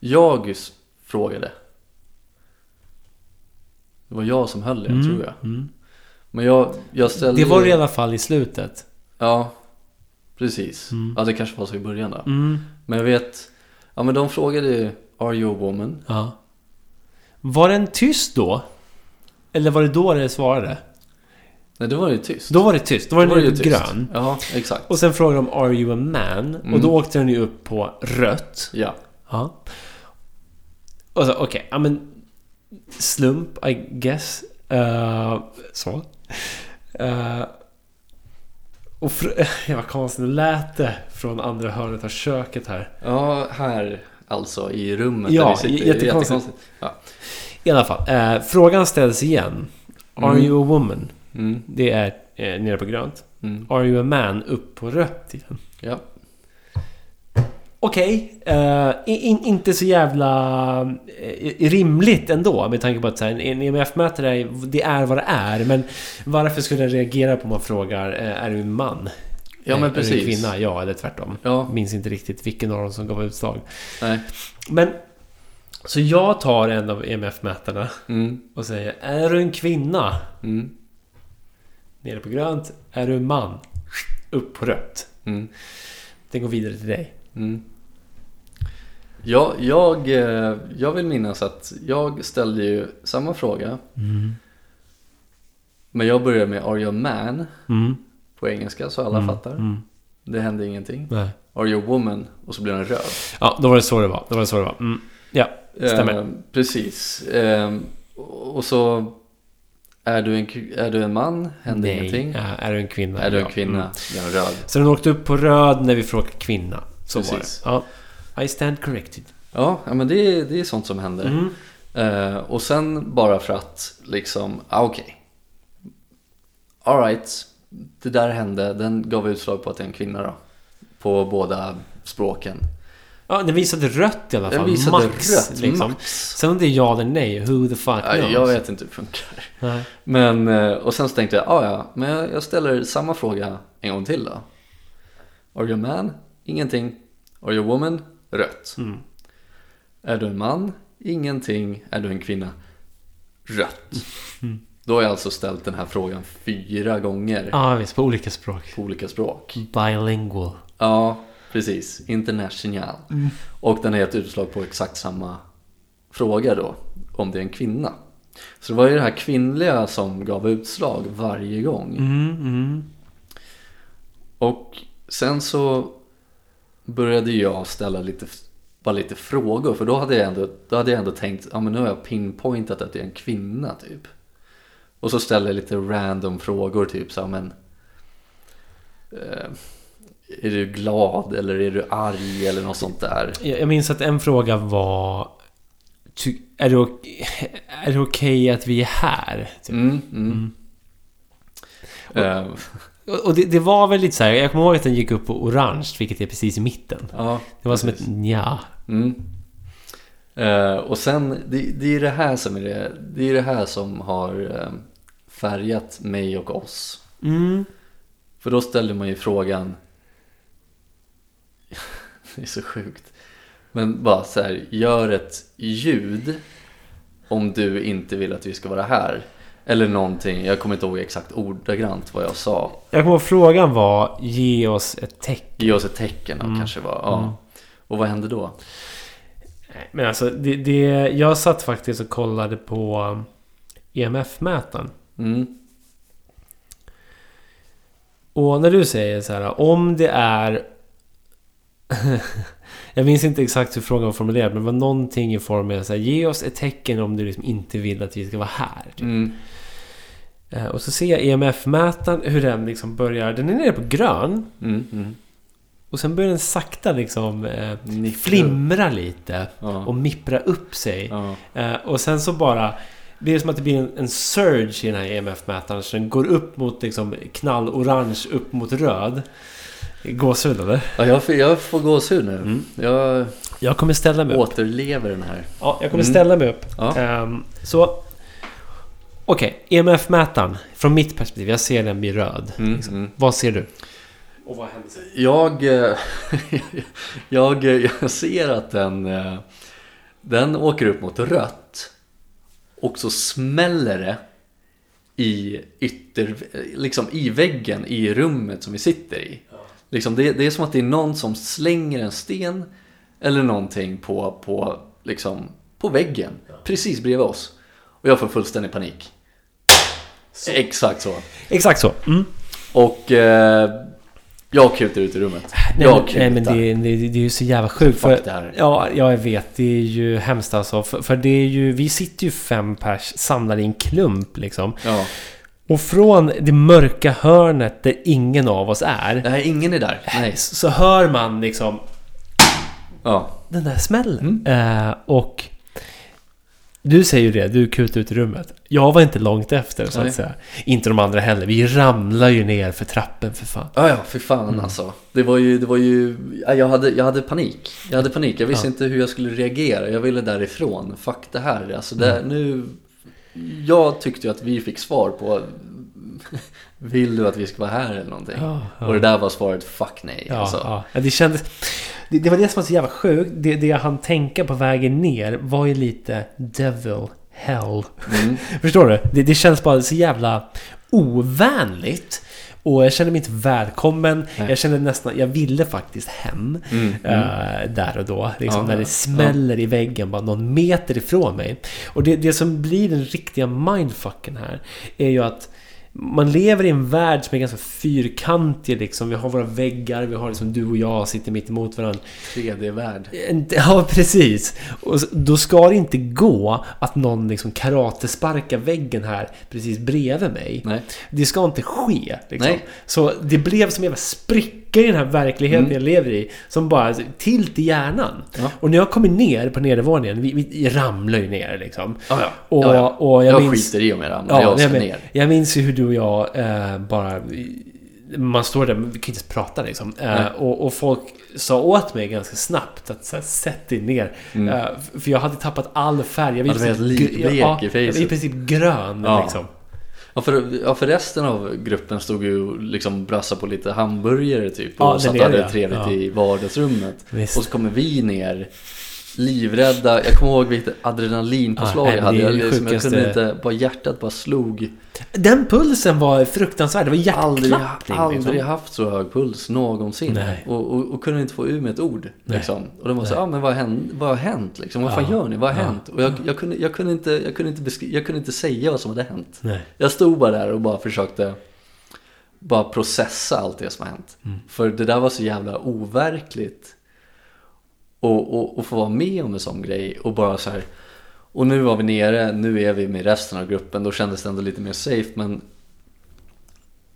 S2: Jag frågade. Det var jag som höll i den tror jag.
S1: Mm.
S2: Men jag, jag ställde
S1: Det var det i alla fall i slutet.
S2: Ja, precis.
S1: Mm.
S2: Ja, det kanske var så i början då.
S1: Mm.
S2: Men jag vet, ja men de frågade Are you a woman?
S1: Ja. Var den tyst då? Eller var det då det svarade?
S2: Nej, det var ju tyst.
S1: Då var det tyst. Då var
S2: Då
S1: den
S2: ju
S1: grön.
S2: Ja, exakt.
S1: Och sen frågade de Are you a man?
S2: Mm.
S1: Och då åkte den ju upp på rött.
S2: Ja.
S1: Ja. Och så okej, ja men... Slump, I guess. Eh, så. Uh, och (laughs) ja, vad konstigt det lät det från andra hörnet av köket här.
S2: Ja, här alltså i rummet
S1: Ja,
S2: där vi sitter.
S1: j- jättekonstigt.
S2: Ja.
S1: I alla fall, eh, frågan ställs igen. Are
S2: Mm.
S1: you a woman?
S2: Mm.
S1: Det är eh, nere på grönt.
S2: Mm.
S1: Are you a man? Upp på rött igen.
S2: Ja.
S1: Okej, eh, in, inte så jävla eh, rimligt ändå med tanke på att så här, en EMF-mätare är- det är vad det är. Men varför skulle den reagera på om man frågar eh, är du en man?
S2: Ja, men
S1: Är du en
S2: precis.
S1: kvinna? Ja, eller tvärtom.
S2: Ja,
S1: Minns inte riktigt vilken av dem som gav utslag.
S2: nej.
S1: Men, så jag tar en av EMF-mätarna
S2: Mm,
S1: och säger Är du en kvinna?
S2: mm,
S1: Nere på grönt. Är du en man? Upp på rött.
S2: mm,
S1: Den går vidare till dig.
S2: mm. Ja, jag, eh, jag vill minnas att jag ställde ju samma fråga. Men jag började med Are you a man?
S1: Mm.
S2: På engelska så alla
S1: Mm.
S2: fattar.
S1: Mm.
S2: Det hände ingenting.
S1: Nej.
S2: Are you a woman? Och så blir den röd.
S1: Ja, då var det så det var. Då var det så det var. Mm. Ja, stämmer.
S2: Eh, precis. Eh, och så är du, en, är du en man? Händer
S1: Nej.
S2: ingenting.
S1: Ja, är du en kvinna?
S2: Är du en kvinna?
S1: Mm.
S2: Den röd.
S1: Så den åkte upp på röd när vi frågade kvinna. Så
S2: Precis.
S1: var det. Ja. I stand corrected.
S2: Ja, men det, är- det är sånt som händer.
S1: Mm.
S2: Eh, och sen bara för att liksom, ah, okej. Alright, det där hände. Den gav utslag på att det är en kvinna då. På båda språken.
S1: Ja, den visade rött i alla fall.
S2: Den visade
S1: max,
S2: rött,
S1: liksom.
S2: max.
S1: Sen om det är ja eller nej, who the fuck
S2: Ja,
S1: knows?
S2: jag vet inte hur det funkar.
S1: Nej.
S2: Men, eh, och sen så tänkte jag, ah, ja, men jag jag ställer samma fråga en gång till då. Are you a man? Ingenting. Are you a woman? Rött.
S1: Mm.
S2: Är du en man? Ingenting. Är du en kvinna? Rött. Då har jag alltså ställt den här frågan fyra gånger
S1: Ja, visst. På olika språk.
S2: på olika språk.
S1: Bilingual.
S2: Ja, precis. International. Och den har gett utslag på exakt samma fråga då, om det är en kvinna. Så det var ju det här kvinnliga som gav utslag varje gång.
S1: Mm, mm.
S2: Och sen så började jag ställa lite, bara lite frågor. För då hade jag ändå, då hade jag ändå tänkt, ja men nu har jag pinpointat att det är en kvinna typ. Och så ställer jag lite random frågor typ så men eh, Är du glad eller är du arg eller något sånt där?
S1: Jag minns att en fråga var... Är det ok- är det okej att vi är här? Typ.
S2: Mm, mm. Eh,
S1: Och och det, det var väl lite så här, jag kommer ihåg att den gick upp på orange, vilket är precis i mitten.
S2: ja,
S1: Det var som
S2: precis.
S1: ett nja.
S2: Mm. Eh, och sen, det, det är det här som är det, det är det här som har eh, färgat mig och oss.
S1: Mm.
S2: För då ställer man ju frågan (laughs) Det är så sjukt Men bara så här, gör ett ljud Om du inte vill att vi ska vara här Eller någonting, jag kommer inte ihåg exakt ordagrant vad jag sa
S1: Jag kommer ihåg frågan var, ge oss ett tecken.
S2: Ge oss ett tecken då, kanske var, ja
S1: Mm.
S2: Och vad hände då?
S1: Men alltså, det, det, jag satt faktiskt och kollade på EMF-mätaren.
S2: Mm,
S1: Och när du säger så här, om det är... (laughs) jag minns inte exakt hur frågan var formulerad, men det var någonting i form av så här, ge oss ett tecken om du liksom inte vill att vi ska vara här. Typ.
S2: mm,
S1: Eh, Och så ser jag EMF-mätaren, hur den liksom börjar... Den är nere på grön.
S2: mm, mm.
S1: Och sen börjar den sakta liksom eh, flimra lite.
S2: Ja.
S1: Och mippra upp sig.
S2: Ja.
S1: Eh, och sen så bara... Det är som att det blir en, en surge i den här EMF-mätaren. Så den går upp mot liksom knallorange, upp mot röd. Gåshud eller?
S2: Ja, jag, får, jag får gåshud nu.
S1: Mm.
S2: Jag
S1: Jag kommer ställa mig upp.
S2: återlever den här.
S1: Ja, jag kommer
S2: Mm.
S1: ställa mig upp.
S2: Ja.
S1: Ehm, så... Okej, EMF-mätaren. Från mitt perspektiv, jag ser den bli röd.
S2: Mm,
S1: Liksom.
S2: mm.
S1: Vad ser du? Och vad händer?
S2: Jag, eh, (laughs) jag, jag ser att den, eh, den åker upp mot rött och så smäller det i ytter, liksom i väggen i rummet som vi sitter i. Liksom det, det är som att det är någon som slänger en sten eller någonting på, på, liksom, på väggen precis bredvid oss. Och jag får fullständig panik. Exakt så.
S1: Exakt så. Mm.
S2: Och eh, jag kutar ut i rummet.
S1: Nej,
S2: jag
S1: men, nej, men det, det, det är ju så jävla sjukt. För,
S2: det här.
S1: ja, jag vet. Det är ju hemskt alltså. För, för det är ju... Vi sitter ju fem pers samlade i en klump liksom.
S2: Ja.
S1: Och från det mörka hörnet där ingen av oss är.
S2: Nej, ingen är där. Nej.
S1: Så, så hör man liksom
S2: Ja.
S1: den där smällen.
S2: Mm.
S1: Eh, och du säger ju det, du kutar ut i rummet. Jag var inte långt efter så
S2: Nej.
S1: att säga. Inte de andra heller. Vi ramlar ju ner för trappen för fan.
S2: Ja, ja, för fan
S1: Mm.
S2: alltså. Det var ju, det var ju, ja, jag hade, jag hade panik. Jag hade panik, jag visste
S1: Ja.
S2: inte hur jag skulle reagera. Jag ville därifrån. Fuck det här. Alltså det,
S1: Mm.
S2: nu, jag tyckte ju att vi fick svar på Vill du att vi ska vara här eller någonting?
S1: Ja, ja.
S2: Och det där var svaret fuck nej.
S1: Ja,
S2: alltså.
S1: ja. Det kändes... Det, det var det som var så jävla sjukt. Det, det jag hann tänka på vägen ner var ju lite Devil Hell.
S2: Mm. (laughs)
S1: Förstår du? Det, det känns bara så jävla ovänligt. Och jag kände mig inte välkommen.
S2: Nej.
S1: Jag kände nästan... Jag ville faktiskt hem.
S2: Mm.
S1: eh, där och då. Liksom
S2: Ja,
S1: när det
S2: ja.
S1: smäller i väggen bara någon meter ifrån mig. Och det, det som blir den riktiga mindfucken här är ju att man lever i en värld som är ganska fyrkantig liksom. Vi har våra väggar, vi har liksom du och jag sitter mitt emot varandra.
S2: 3D-värld.
S1: En- Ja, precis. Och då ska det inte gå att någon liksom karatesparkar väggen här precis bredvid mig.
S2: Nej.
S1: Det ska inte ske. Liksom.
S2: Nej.
S1: Så det blev som en jävla spricka i den här verkligheten
S2: Mm.
S1: jag lever i. Som bara tilt i hjärnan.
S2: Ja.
S1: Och när jag kommer ner på nedervåningen, vi, vi ramlar ju ner liksom.
S2: Ja, ja.
S1: Och,
S2: ja,
S1: och jag,
S2: Jag,
S1: minns...
S2: skiter i om jag ramlar. jag ska
S1: men
S2: ner.
S1: Jag minns ju hur du och jag eh, bara... Man står där, men vi kan inte ens prata liksom. Eh, och, och folk sa åt mig ganska snabbt att så här, sätt dig ner.
S2: Mm.
S1: Eh, för jag hade tappat all färg. Jag var
S2: helt likblek i
S1: Jag var i princip grön liksom.
S2: Ja för, ja, för resten av gruppen stod ju och liksom brassade på lite hamburgare typ. Och
S1: Ja,
S2: satt och hade trevligt
S1: Ja.
S2: i vardagsrummet.
S1: Visst.
S2: Och så kommer vi ner livrädda. Jag kommer ihåg vilket adrenalinpåslag
S1: nej,
S2: jag hade. Jag, liksom, jag kunde inte, bara hjärtat bara slog.
S1: Den pulsen var fruktansvärd. Det var
S2: Aldrig,
S1: hjärtklappning.
S2: aldrig
S1: liksom.
S2: haft så hög puls någonsin. Och, och, och kunde inte få ur mig ett ord. Liksom. Och de var så, ja men vad har hänt? Vad har hänt liksom? Vad fan
S1: Ja.
S2: gör ni? Vad har
S1: Ja.
S2: hänt? Och jag, jag, kunde, jag, kunde inte, jag, kunde inte beskri- jag kunde inte säga vad som hade hänt.
S1: Nej.
S2: Jag stod bara där och bara försökte bara processa allt det som har hänt.
S1: Mm.
S2: För det där var så jävla overkligt. Och, och, och få vara med om en sån grej och bara så här. Och nu var vi nere, nu är vi med resten av gruppen. Då kändes det ändå lite mer safe. Men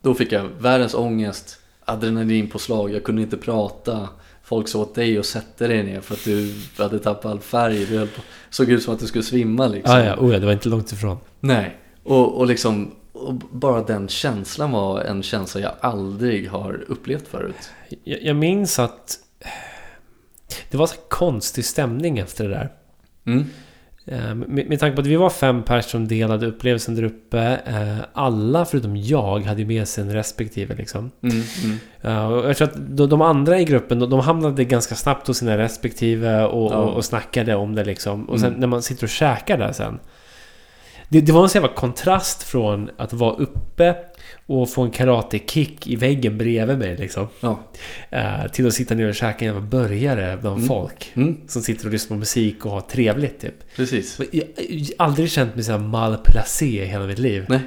S2: då fick jag världens ångest, adrenalinpåslag, jag kunde inte prata. Folk sa åt dig att sätta dig ner för att du hade tappat all färg. Du höll på, såg ut som att du skulle svimma liksom.
S1: Ja, ja, oh, ja, det var inte långt ifrån.
S2: Nej, och, och liksom och bara den känslan var en känsla jag aldrig har upplevt förut.
S1: Jag, jag minns att det var så konstig stämning efter det där.
S2: Mm.
S1: Eh, Med, med tanke på att vi var fem personer som delade upplevelsen där uppe. eh, Alla förutom jag hade med sig en respektive liksom.
S2: Mm, mm.
S1: Eh, Jag tror att de, andra i gruppen, de, de hamnade ganska snabbt hos sina respektive och,
S2: Ja.
S1: och, och snackade om det liksom. Och sen
S2: Mm.
S1: när man sitter och käkar där sen. Det, det var en sån jävla kontrast från att vara uppe och få en karate-kick i väggen bredvid mig liksom.
S2: Ja.
S1: Eh, till att sitta ner och käka en jävla burgare bland
S2: Mm.
S1: folk.
S2: Mm,
S1: Som sitter och lyssnar på musik och har trevligt typ.
S2: precis.
S1: Jag jag har aldrig känt mig så här malplacé i hela mitt liv.
S2: Nej.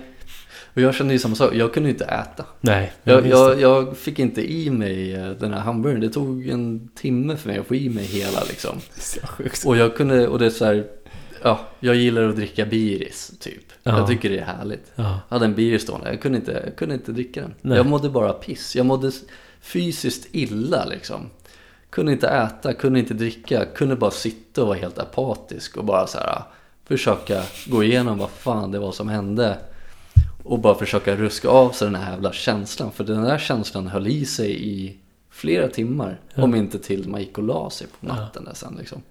S2: Och jag kände ju samma sak, jag kunde inte äta.
S1: Nej.
S2: Jag, jag, jag fick inte i mig eh, den här hamburgaren. Det tog en timme för mig att få i mig hela liksom. Och jag kunde, och det är så här, ja, jag gillar att dricka biris typ.
S1: Ja.
S2: Jag tycker det är härligt.
S1: Ja.
S2: Jag hade en biris stående, jag kunde inte, jag kunde inte dricka den.
S1: Nej.
S2: Jag mådde bara piss. Jag mådde fysiskt illa liksom. Kunde inte äta, kunde inte dricka, kunde bara sitta och vara helt apatisk och bara så här försöka gå igenom vad fan det var som hände. Och bara försöka ruska av sig den här jävla känslan. För den där känslan höll i sig i flera timmar.
S1: Ja.
S2: Om inte till man gick och la sig på natten där sen liksom.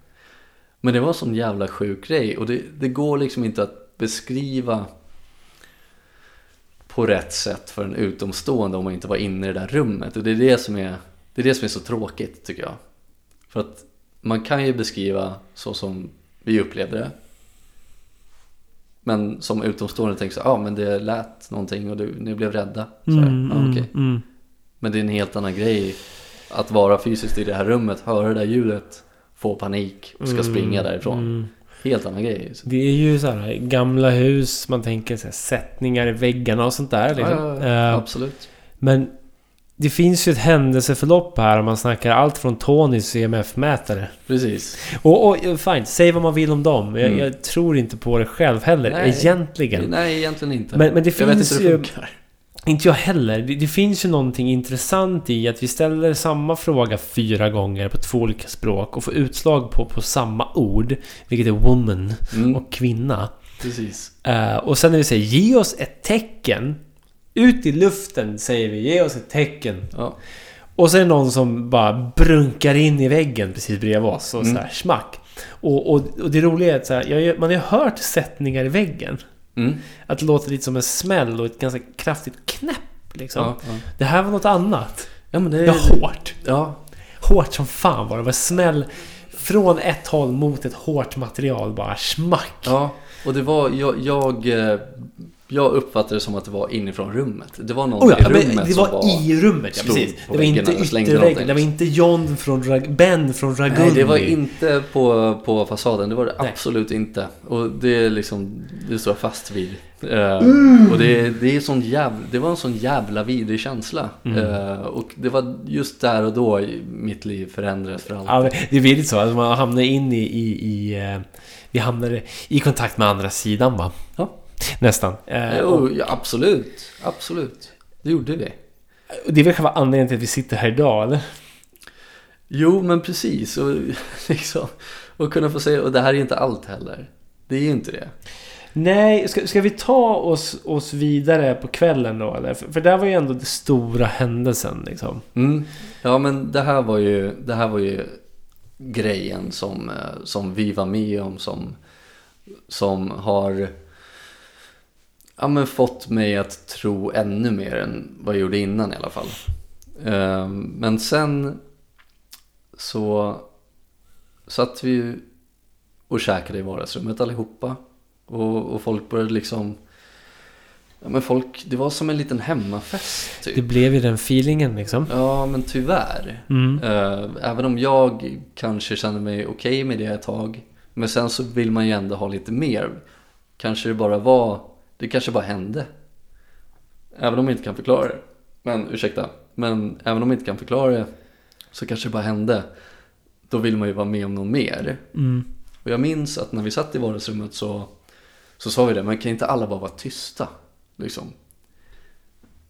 S2: Men det var en sån jävla sjuk grej. Och det, det går liksom inte att beskriva på rätt sätt för en utomstående om man inte var inne i det där rummet. Och det är det som är, det är, det som är så tråkigt tycker jag. För att man kan ju beskriva så som vi upplevde det. Men som utomstående tänker så ja ah, men det lät någonting och du, ni blev rädda. Så
S1: Mm,
S2: ja,
S1: mm,
S2: okej.
S1: mm.
S2: Men det är en helt annan grej att vara fysiskt i det här rummet, höra det där ljudet, få panik och ska springa därifrån. Helt annan grej. Så-
S1: Det är ju så här gamla hus, man tänker så här, sättningar i väggarna och sånt där. Liksom.
S2: Ja, ja, ja.
S1: Eh,
S2: Absolut.
S1: Men det finns ju ett händelseförlopp här om man snackar allt från Tonys EMF-mätare.
S2: Precis.
S1: Och, och fine, säg vad man vill om dem. Jag,
S2: Mm.
S1: jag tror inte på det själv heller,
S2: Nej.
S1: egentligen.
S2: Nej, egentligen inte.
S1: Men, men det
S2: jag
S1: finns ju... Inte jag heller. Det, det finns ju någonting intressant i att vi ställer samma fråga fyra gånger på två olika språk och får utslag på, på samma ord. Vilket är woman
S2: Mm,
S1: och kvinna.
S2: precis.
S1: Eh, och sen när vi säger ge oss ett tecken. Ut i luften säger vi ge oss ett tecken.
S2: Ja.
S1: Och så är det någon som bara brunkar in i väggen precis bredvid oss och
S2: Mm.
S1: så här smack. Och, och, och det roliga är att här, jag, man har ju hört sättningar i väggen.
S2: Mm.
S1: Att det låter lite som en smäll och ett ganska kraftigt knäpp liksom.
S2: Ja, ja.
S1: Det här var något annat.
S2: ja men det är...
S1: var hårt.
S2: Ja,
S1: Hårt som fan var det. Det var smäll från ett håll mot ett hårt material. Bara smack.
S2: ja. Och det var, jag, jag, eh, jag uppfattade det som att det var inifrån rummet. Det var någon
S1: Oh ja,
S2: i rummet
S1: det
S2: som
S1: var, i rummet, ja precis. Det var inte ytterväggen. Det var inte John från Rag- Ben från Ragundi.
S2: Nej, det var inte på, på fasaden. Det var det
S1: Nej.
S2: absolut inte. Och det är liksom, det står jag fast vid. Eh,
S1: Mm.
S2: Och det, det, är sån jävla, det var en sån jävla vidrig känsla.
S1: Mm.
S2: Eh, och det var just där och då mitt liv förändrades för alltid.
S1: Ja, det blir lite så. Att man hamnar in i... i, i eh, vi hamnade i kontakt med andra sidan va? Nästan. Eh, och,
S2: Jo, ja, absolut, absolut. Det gjorde vi.
S1: det är väl själva anledningen till att vi sitter här idag, eller?
S2: Jo, men precis. Och, (laughs) liksom, och kunna få säga, och det här är inte allt heller. Det är ju inte det.
S1: Nej, ska, ska vi ta oss, oss vidare på kvällen då eller? För, för där var ju ändå den stora händelsen liksom.
S2: Mm. Ja, men det här var ju, det här var ju grejen som, eh, som vi var med om som, som har ja, men fått mig att tro ännu mer än vad jag gjorde innan i alla fall. Eh, Men sen så satt vi ju och käkade i vardagsrummet allihopa. Och, och folk började liksom Ja men folk, det var som en liten hemmafest typ.
S1: Det blev ju den feelingen liksom.
S2: Ja, men tyvärr.
S1: Mm.
S2: Eh, Även om jag kanske känner mig okej med det ett tag. Men sen så vill man ju ändå ha lite mer. Kanske det bara var, det kanske bara hände. Även om jag inte kan förklara det. Men ursäkta, men även om jag inte kan förklara det så kanske det bara hände. Då vill man ju vara med om något mer.
S1: Mm.
S2: Och jag minns att när vi satt i vardagsrummet så, så sa vi det, men kan inte alla bara vara tysta? Liksom.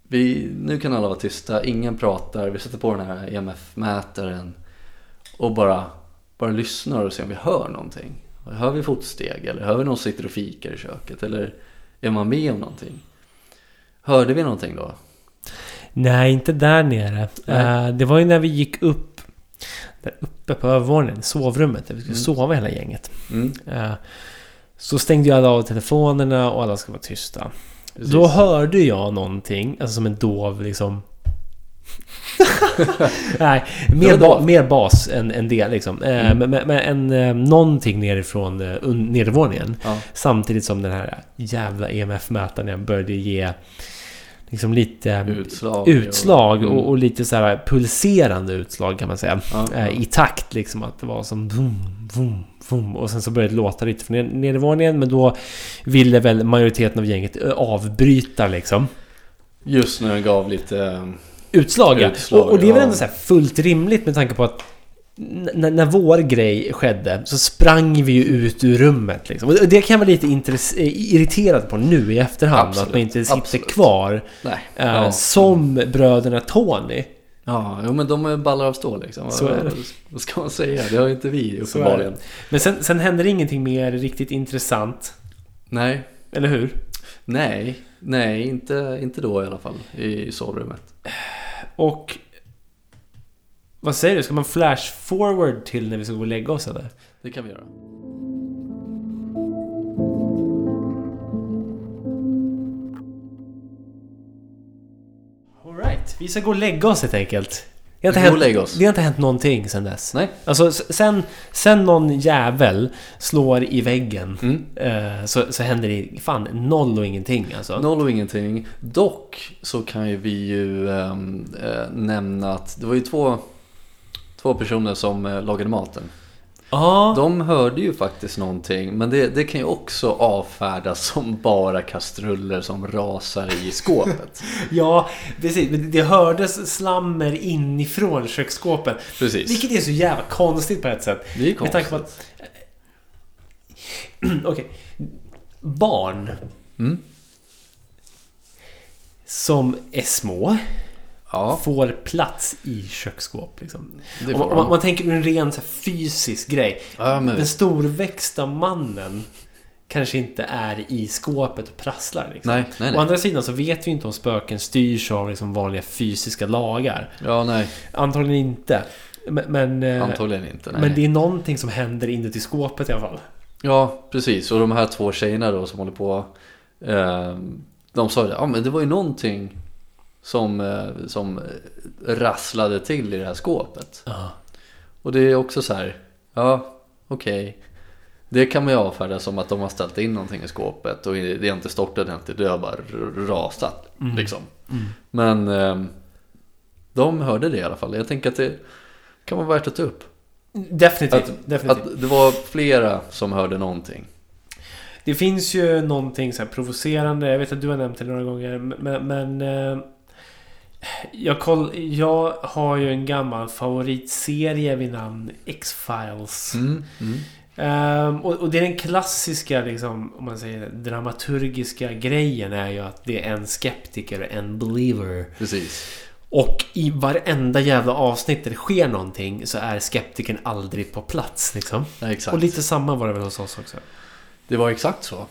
S2: Vi, nu kan alla vara tysta, ingen pratar, vi sätter på den här EMF-mätaren och bara, bara lyssnar och ser om vi hör någonting. Hör vi fotsteg eller hör vi någon som sitter och fikar i köket eller är man med om någonting? Hörde vi någonting då?
S1: Nej, inte där nere. Eh, det var ju när vi gick upp där uppe på övervåningen, sovrummet, där vi skulle
S2: Mm.
S1: sova hela gänget.
S2: Mm,
S1: Eh, så stängde ju alla av telefonerna och alla ska vara tysta.
S2: precis.
S1: Då hörde jag någonting, alltså som en dov liksom... (laughs) Nej, mer, ba, mer bas än, än det liksom. Eh,
S2: Mm.
S1: Men, men, men en, eh, någonting nerifrån eh, un- nedervåningen.
S2: Ja,
S1: Samtidigt som den här jävla EMF-mätaren började ge liksom lite
S2: utslag.
S1: utslag
S2: Mm.
S1: och, och lite så här pulserande utslag kan man säga.
S2: Ja, ja.
S1: I takt liksom att det var som vum, vum. Och sen så började det låta lite från nedervåningen men då ville väl majoriteten av gänget avbryta liksom.
S2: Just när den gav lite... eh,
S1: Utslag, ja.
S2: Utslag,
S1: och, och det är väl ändå så fullt rimligt med tanke på att när, när vår grej skedde så sprang vi ju ut ur rummet liksom. Och det kan jag vara lite eh, irriterad på nu i efterhand.
S2: Absolut,
S1: Att man inte sitter
S2: absolut.
S1: kvar
S2: Nej. Ja.
S1: som bröderna Tony.
S2: Ja, jo, men de är ballar av stål liksom.
S1: Så är det.
S2: vad ska man säga? Det har ju inte vi uppenbarligen.
S1: Men sen, sen händer ingenting mer riktigt intressant.
S2: Nej,
S1: Eller hur?
S2: nej, nej, inte, inte då i alla fall i sovrummet.
S1: Och... Vad säger du? Ska man flash forward till när vi ska gå och lägga oss eller?
S2: Det kan vi göra.
S1: Alright, vi ska gå och lägga oss helt enkelt. Det har, inte hänt, det har inte hänt någonting sen dess.
S2: Nej.
S1: Alltså sen, sen någon jävel slår i väggen
S2: Mm.
S1: eh, så, så händer det fan noll och ingenting alltså.
S2: Noll och ingenting. Dock så kan ju vi ju eh, nämna att det var ju två, två personer som eh, lagade maten.
S1: Ja,
S2: De hörde ju faktiskt någonting, men det, det kan ju också avfärdas som bara kastruller som rasar i skåpet. (laughs)
S1: ja, precis. Det hördes slammer inifrån köksskåpen.
S2: Precis.
S1: Vilket är så jävla konstigt på ett sätt.
S2: Det är konstigt.
S1: att... (clears throat) Okej. Barn
S2: Mm.
S1: som är små
S2: Ja,
S1: får plats i köksskåp. Liksom. Om, man,
S2: de.
S1: man tänker en ren så här, fysisk grej.
S2: Ja, men
S1: Den storväxta mannen kanske inte är i skåpet och prasslar. Liksom.
S2: Nej, nej,
S1: Å
S2: nej.
S1: andra sidan så vet vi inte om spöken styrs av liksom vanliga fysiska lagar.
S2: Ja, nej.
S1: Antagligen inte. Men, men, eh,
S2: Antagligen inte. Nej.
S1: men det är någonting som händer inuti skåpet i alla fall.
S2: Ja, precis. Och de här två tjejerna då som håller på. Eh, de sa det, ja men det var ju någonting. Som, eh, som rasslade till i det här skåpet.
S1: Ja.
S2: Och det är också så här, ja, okej. Det kan man ju avfärda som att de har ställt in någonting i skåpet och det har inte stått ordentligt, det har bara rasat liksom. Men eh, de hörde det i alla fall. Jag tänker att det kan vara värt att ta upp.
S1: Definitivt.
S2: Att,
S1: definitivt.
S2: att det var flera som hörde någonting.
S1: Det finns ju någonting så provocerande. Jag vet att du har nämnt det några gånger. Men... men eh, jag, koll, jag har ju en gammal favoritserie vid namn X-Files.
S2: Mm, mm.
S1: Ehm, och, och det är den klassiska, liksom, om man säger dramaturgiska grejen är ju att det är en skeptiker och en believer.
S2: Precis.
S1: Och i varenda jävla avsnitt där det sker någonting så är skeptikern aldrig på plats. Liksom.
S2: Ja.
S1: Och lite samma var det väl hos oss också.
S2: Det var exakt så.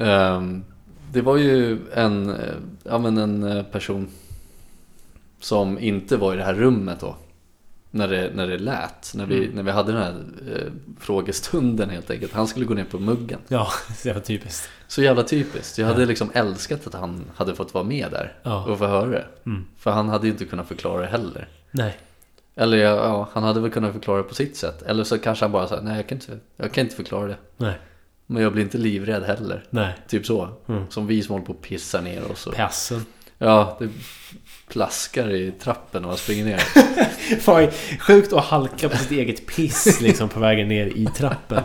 S2: Ehm, det var ju en, eh, ja, men en eh, person som inte var i det här rummet då. När det, när det lät. När vi,
S1: Mm.
S2: när vi hade den här eh, frågestunden helt enkelt. Han skulle gå ner på muggen.
S1: Ja, (laughs) det var typiskt.
S2: Så jävla typiskt. Jag
S1: Ja.
S2: hade liksom älskat att han hade fått vara med där.
S1: Ja.
S2: Och få höra det.
S1: Mm.
S2: För han hade ju inte kunnat förklara det heller.
S1: Nej.
S2: Eller ja, ja, han hade väl kunnat förklara det på sitt sätt. Eller så kanske han bara sa nej jag kan inte, jag kan inte förklara det.
S1: Nej.
S2: Men jag blir inte livrädd heller.
S1: Nej.
S2: Typ så.
S1: Mm.
S2: Som vi som håller på att pissa ner oss. Och,
S1: Passen.
S2: Ja, det plaskar i trappen och man springer ner. (laughs)
S1: Fan, sjukt att halka på sitt eget piss liksom på vägen ner i trappen.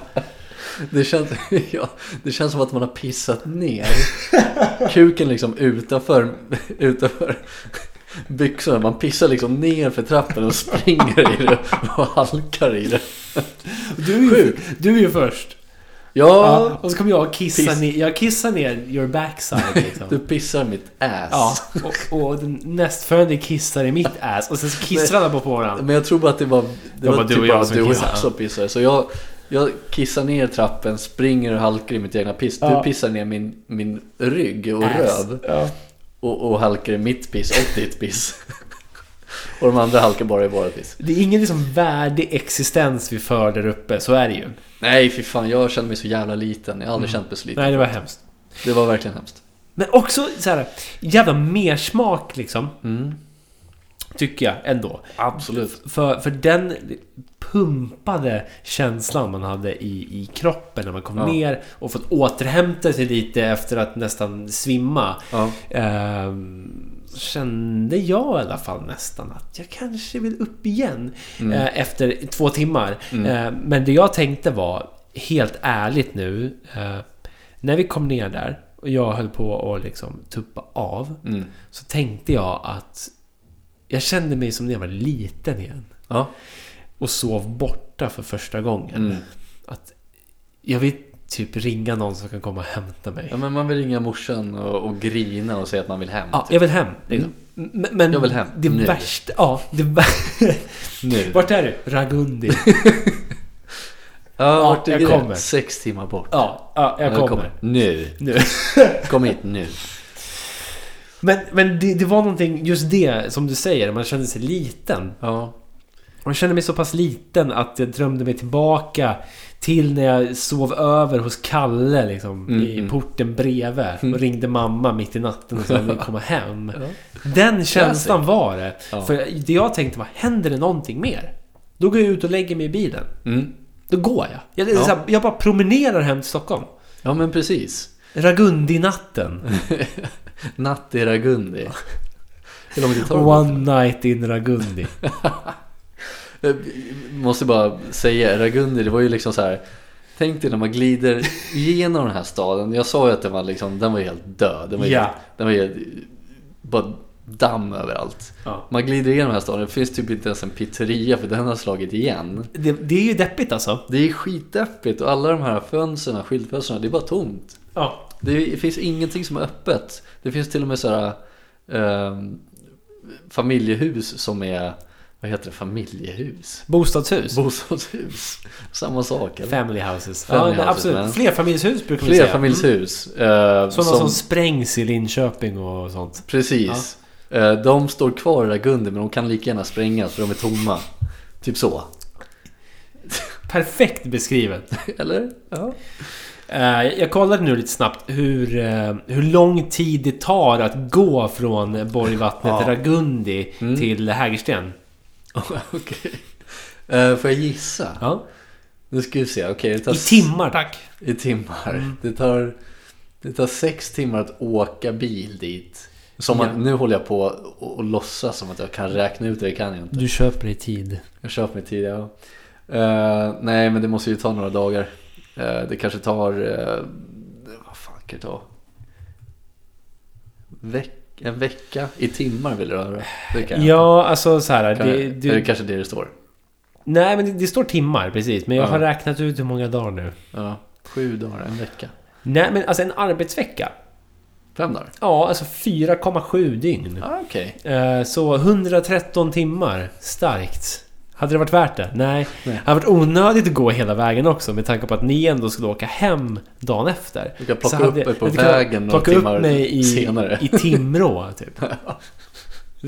S2: Det känns, (laughs) ja, det känns som att man har pissat ner. Kuken liksom utanför, utanför byxorna. Man pissar liksom ner för trappen och springer i det och halkar i det.
S1: Du är ju, du är ju först.
S2: Ja,
S1: och så kommer jag kissa
S2: Piss.
S1: ner, jag kissar ner your backside liksom.
S2: du pissar mitt ass.
S1: Ja, och, och den nästföljande kissar i mitt ass och sen så kissar alla på varandra.
S2: Men jag tror bara att det var, det
S1: var
S2: var
S1: du
S2: typ
S1: och jag som
S2: du och
S1: kissade,
S2: jag som pissade. Så jag, jag kissar ner trappen, springer och halkar i mitt egna piss.
S1: Ja.
S2: Du pissar ner min, min rygg och
S1: Ass.
S2: röv.
S1: Ja.
S2: Och, och halkar i mitt piss och ditt piss. (laughs) (laughs) och de andra halkar bara i våra piss.
S1: Det är ingen liksom värdig existens vi för där uppe, så är det ju.
S2: Nej fy fan, jag känner mig så jävla liten. Jag har aldrig känt mig så liten.
S1: Mm. Nej, det var hemskt.
S2: Det var verkligen hemskt.
S1: Men också så här, jävla mersmak liksom.
S2: Mm.
S1: Tycker jag ändå.
S2: Absolut.
S1: För, för den pumpade känslan man hade i, i kroppen när man kom
S2: Ja.
S1: ner och fått återhämta sig lite efter att nästan svimma.
S2: Ja.
S1: Ehm, kände jag i alla fall nästan att jag kanske vill upp igen
S2: Mm.
S1: eh, efter två timmar.
S2: Mm.
S1: Eh, men det jag tänkte var, helt ärligt nu, eh, när vi kom ner där och jag höll på att liksom tuppa av,
S2: Mm.
S1: så tänkte jag att jag kände mig som när jag var liten igen.
S2: Ja.
S1: Och sov borta för första gången.
S2: Mm.
S1: Att jag vill typ ringa någon som kan komma och hämta mig.
S2: ja men man vill ringa morsan och, och grina och säga att man vill hem.
S1: Ja,
S2: typ.
S1: jag vill hem. Liksom. M- Men
S2: Jag vill hem,
S1: det
S2: nu.
S1: värsta... Ja, det vär- (laughs)
S2: Nu.
S1: Vart är du? Ragundi. (laughs)
S2: Ja, vart
S1: jag kommer.
S2: Sex timmar bort.
S1: Ja, ja jag
S2: Ja,
S1: kommer.
S2: Nu.
S1: Nu. (laughs)
S2: Kom hit nu.
S1: Men, men det, det var någonting, just det som du säger, man kände sig liten.
S2: Ja.
S1: Jag kände mig så pass liten att jag drömde mig tillbaka till när jag sov över hos Kalle liksom,
S2: Mm,
S1: i
S2: mm.
S1: porten bredvid.
S2: Mm.
S1: Och ringde mamma mitt i natten och sa att ville komma hem. (laughs)
S2: Ja.
S1: Den känslan var det.
S2: Ja.
S1: För det jag tänkte var, händer det någonting mer? Då går jag ut och lägger mig i bilen.
S2: Mm.
S1: Då går jag. Jag,
S2: Ja.
S1: här, jag bara promenerar hem till Stockholm.
S2: ja, men precis.
S1: Ragundi-natten. (laughs)
S2: Natt i Ragundi. Hur tar?
S1: One night in Ragundi. (laughs)
S2: Jag måste bara säga, Ragundi, det var ju liksom så här. Tänk dig när man glider igenom den här staden. Jag sa ju att den var liksom, den var helt död. Den var,
S1: Ja.
S2: helt, den var helt, bara damm överallt.
S1: Ja.
S2: Man glider igenom den här staden, det finns typ inte ens en pizzeria för den har slagit igen.
S1: Det, det är ju deppigt alltså.
S2: Det är skitdeppigt och alla de här fönstren, skyltfönstren, det är bara tomt.
S1: Ja.
S2: Det finns ingenting som är öppet. Det finns till och med sådana eh, familjehus som är, vad heter det, familjehus?
S1: Bostadshus.
S2: Bostadshus. Samma sak eller?
S1: Family houses.
S2: Family
S1: ja,
S2: houses,
S1: absolut.
S2: men-
S1: Flerfamiljshus brukar vi säga.
S2: Flerfamiljshus.
S1: Mm. Sådana som...
S2: som,
S1: sprängs i Linköping och sånt.
S2: Precis. Eh, de står kvar i Ragundi men de kan lika gärna sprängas för de är tomma. Typ så. (laughs)
S1: Perfekt beskrivet.
S2: Eller? Ja.
S1: Eh, jag kollade nu lite snabbt hur, hur lång tid det tar att gå från Borgvattnet
S2: Ja.
S1: Ragundi
S2: Mm.
S1: till Hägersten. (laughs)
S2: Okej. Eh, får jag gissa?
S1: Ja.
S2: Nu ska vi se. Okej, det tar
S1: I timmar tack.
S2: I timmar. Det, tar, det tar sex timmar att åka bil dit. Som att, nu håller jag på och, och låtsas som att jag kan räkna ut det. Det kan jag inte.
S1: Du köper dig tid.
S2: Jag köper mig tid, ja. Eh, nej, men det måste ju ta några dagar. Eh, det kanske tar... eh, vad fan kan det ta? Veck, en vecka i timmar vill du höra? Jag
S1: Ja, alltså så här.
S2: Kan
S1: Det,
S2: jag,
S1: det,
S2: är det kanske det det står?
S1: nej, men det, det står timmar precis. Men jag
S2: Ja.
S1: har räknat ut hur många dagar nu.
S2: Ja, sju dagar, en vecka.
S1: Nej, men alltså en arbetsvecka.
S2: Fem dagar?
S1: Ja, alltså 4,7 dygn.
S2: Ja, okej.
S1: Eh, Så 113 timmar. Starkt. Hade det varit värt det? Nej.
S2: Nej.
S1: Det hade varit onödigt att gå hela vägen också med tanke på att ni ändå skulle åka hem dagen efter.
S2: Du kan
S1: Så
S2: plocka
S1: hade
S2: upp er på vägen några
S1: Plocka upp
S2: timmar
S1: mig i,
S2: senare.
S1: i Timrå, typ. (laughs)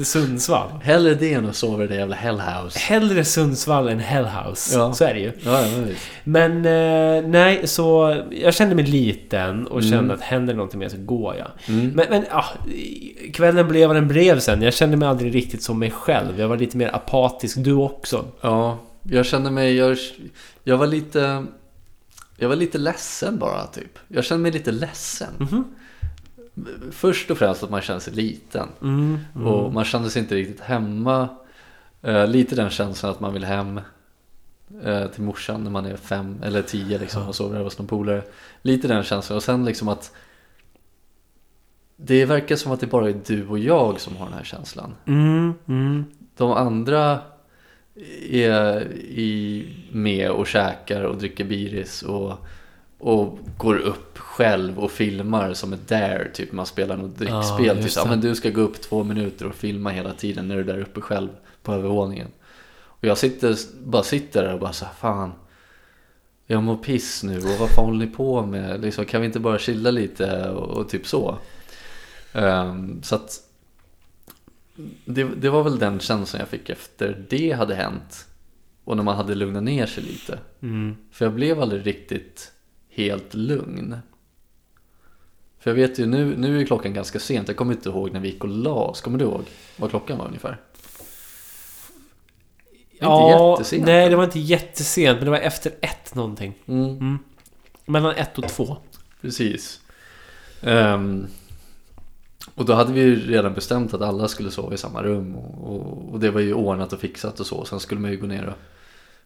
S1: Sundsvall.
S2: Hellre det än att sova i det jävla hellhouse.
S1: Hellre Sundsvall än Hellhouse.
S2: Ja.
S1: Så är det ju.
S2: Ja, ja, men
S1: eh, nej, så jag kände mig liten och
S2: Mm.
S1: kände att händer någonting mer så går jag.
S2: Mm.
S1: Men, men ja, kvällen blev vad den blev sen. Jag kände mig aldrig riktigt som mig själv. Jag var lite mer apatisk. Du också.
S2: Ja, jag kände mig... Jag, jag var lite... Jag var lite ledsen bara, typ. Jag kände mig lite ledsen.
S1: Mhm.
S2: Först och främst att man kände sig liten.
S1: Mm, mm.
S2: Och man kände sig inte riktigt hemma. Eh, lite den känslan att man vill hem eh, till morsan när man är fem eller tio liksom och sover över hos någon polare. Lite den känslan. Och sen liksom att det verkar som att det bara är du och jag som har den här känslan.
S1: Mm, mm.
S2: De andra är i, med och käkar och dricker biris och, och går upp själv och filmar som ett dare, typ man spelar något drickspel.
S1: Ja,
S2: typ, ja, men du ska gå upp två minuter och filma hela tiden när du är där uppe själv på övervåningen. Och jag sitter, bara sitter där och bara så här, fan. Jag mår piss nu och vad fan håller ni på med? Liksom, kan vi inte bara chilla lite och, och typ så. Ehm, så att det, det var väl den känslan jag fick efter det hade hänt. Och när man hade lugnat ner sig lite.
S1: Mm.
S2: För jag blev aldrig riktigt helt lugn. För jag vet ju, nu, nu är klockan ganska sent. Jag kommer inte ihåg när vi gick och la oss. Kommer du ihåg vad klockan var ungefär? Inte
S1: Ja,
S2: jättesent.
S1: nej det var inte jättesent men det var efter ett någonting.
S2: Mm,
S1: Mm. Mellan ett och två.
S2: precis. Ehm, och då hade vi ju redan bestämt att alla skulle sova i samma rum. Och, och, och det var ju ordnat och fixat och så. Sen skulle man ju gå ner och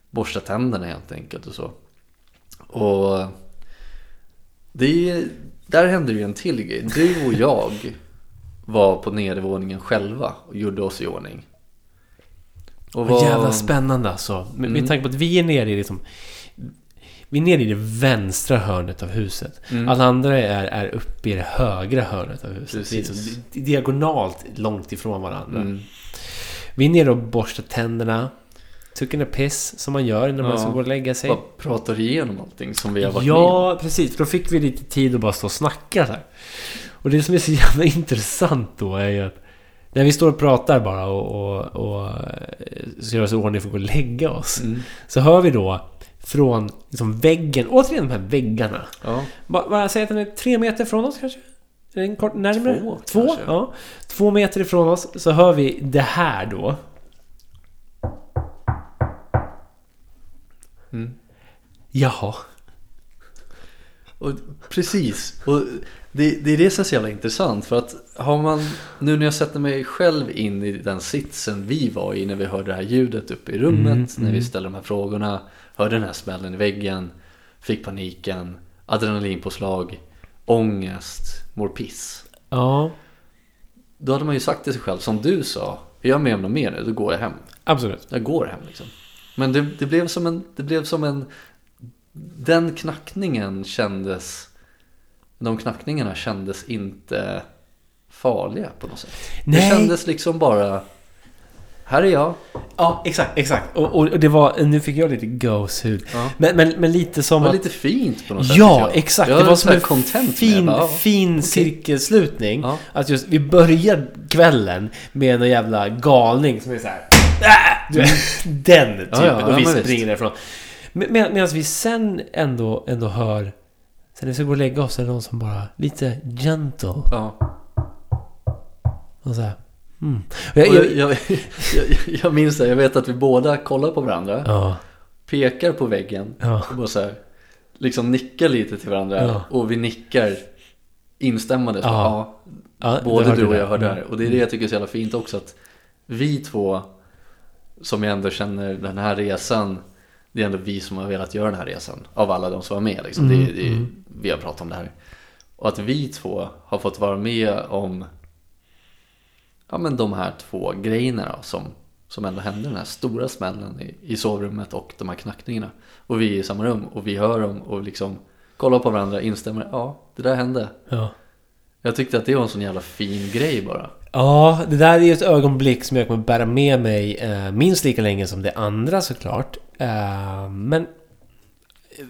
S2: borsta tänderna helt enkelt och så. Och det, där hände ju en till grej. Du och jag var på nedervåningen själva och gjorde oss i ordning. Och
S1: Vad jävla spännande alltså. Med, med
S2: Mm.
S1: tanke på att vi är nere i liksom... Vi är nere i det vänstra hörnet av huset.
S2: Mm.
S1: Alla andra är, är uppe i det högra hörnet av huset. Vi är
S2: Precis.
S1: liksom di- diagonalt långt ifrån varandra.
S2: Mm.
S1: Vi är nere och borstar tänderna. Tycker en piss som man gör när man
S2: Ja.
S1: ska gå och lägga sig.
S2: Bara pratar igenom allting som vi har varit med
S1: Ja, precis. För då fick vi lite tid att bara stå och snacka så här. Och det som är så (laughs) jävla intressant då är ju att när vi står och pratar bara och, och, och eh, ska göra oss i ordning för att gå och lägga oss.
S2: Mm.
S1: Så hör vi då från liksom väggen, återigen de här väggarna.
S2: Ja.
S1: Bara, bara säga att den är tre meter från oss kanske? Är den kort närmare?
S2: Två,
S1: Två? Ja. Två meter ifrån oss så hör vi det här då.
S2: Mm.
S1: Jaha.
S2: Och, precis. Och det, det är det som är så jävla intressant. För att har man, nu när jag sätter mig själv in i den sitsen vi var i när vi hörde det här ljudet uppe i rummet.
S1: Mm,
S2: när vi
S1: mm.
S2: ställde de här frågorna. Hörde den här smällen i väggen. Fick paniken. Adrenalinpåslag. Ångest. Mår piss.
S1: Ja,
S2: Då hade man ju sagt till sig själv, som du sa. Är jag med om något mer nu, då går jag hem.
S1: absolut.
S2: Jag går hem liksom. Men det, det, blev som en, det blev som en... Den knackningen kändes... De knackningarna kändes inte farliga på något sätt. Det
S1: Nej.
S2: kändes liksom bara... Här är jag.
S1: Ja, exakt, exakt. Och, och det var, nu fick jag lite gåshud.
S2: Ja.
S1: Men, men, men lite
S2: Det
S1: som
S2: var
S1: att...
S2: lite fint på något sätt.
S1: Ja, exakt.
S2: Jag
S1: Det var som en fin,
S2: det. Ja.
S1: fin cirkelslutning.
S2: Ja.
S1: Att just vi börjar kvällen med en jävla galning som är så här. Vet, (laughs) Den typen.
S2: Ja, ja,
S1: och vi
S2: visst.
S1: springer därifrån. Med, med, Medan vi sen ändå, ändå hör Sen när vi ska gå och lägga oss är det någon som bara lite gentle.
S2: Ja.
S1: Och så här. Mm.
S2: Jag,
S1: jag,
S2: jag,
S1: jag,
S2: minns det, jag vet att vi båda kollar på varandra,
S1: ja,
S2: pekar på väggen
S1: ja,
S2: och bara så här, liksom nickar lite till varandra
S1: Ja.
S2: och vi nickar instämmande. Så,
S1: Ja.
S2: Både
S1: hörde
S2: du och
S1: det.
S2: jag hör
S1: Mm.
S2: där. Och det är det jag tycker är så jävla fint också att vi två som jag ändå känner den här resan det är ändå vi som har velat göra den här resan av alla de som var med liksom.
S1: Mm,
S2: det, det,
S1: mm.
S2: Vi har pratat om det här. Och att vi två har fått vara med om ja, men de här två grejerna då, som, som ändå hände. Den här stora smällen i, i sovrummet och de här knackningarna. Och vi är i samma rum och vi hör dem och liksom kollar på varandra, instämmer. Ja, det där hände.
S1: Ja.
S2: Jag tyckte att det var en sån jävla fin grej bara.
S1: Ja, det där är ju ett ögonblick som jag kommer bära med mig eh, minst lika länge som det andra såklart. Eh, men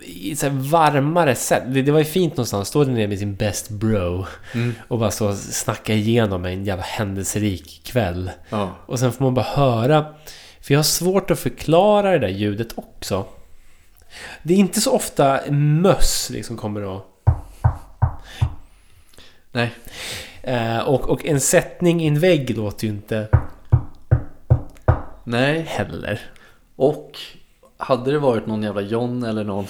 S1: i så här varmare sätt. Det, det var ju fint någonstans. Stå där nere med sin best bro
S2: Mm.
S1: och bara så snacka igenom en jävla händelserik kväll.
S2: Ja.
S1: Och sen får man bara höra. För jag har svårt att förklara det där ljudet också. Det är inte så ofta möss liksom kommer och...
S2: Nej.
S1: Eh, och, och en sättning i en vägg låter ju inte
S2: Nej.
S1: heller.
S2: Och hade det varit någon jävla John eller någon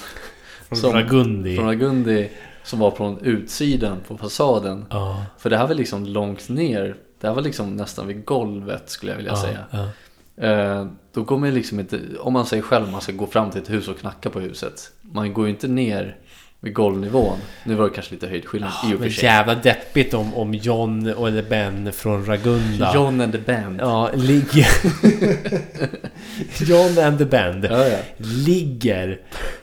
S1: Från Ragundi.
S2: från Agundi som var från utsidan på fasaden.
S1: Ja.
S2: För det här var liksom långt ner. Det här var liksom nästan vid golvet skulle jag vilja
S1: ja,
S2: säga.
S1: Ja.
S2: Eh, då går man liksom inte, om man säger själv man ska gå fram till ett hus och knacka på huset. Man går ju inte ner vid golvnivån. Nu var det kanske lite höjdskillnad i och för
S1: Ah,
S2: sig.
S1: jävla deppigt om, om John eller Ben från Ragunda.
S2: John and the band.
S1: Ja, ligger... (laughs) John and the Band.
S2: Ja, ja.
S1: Ligger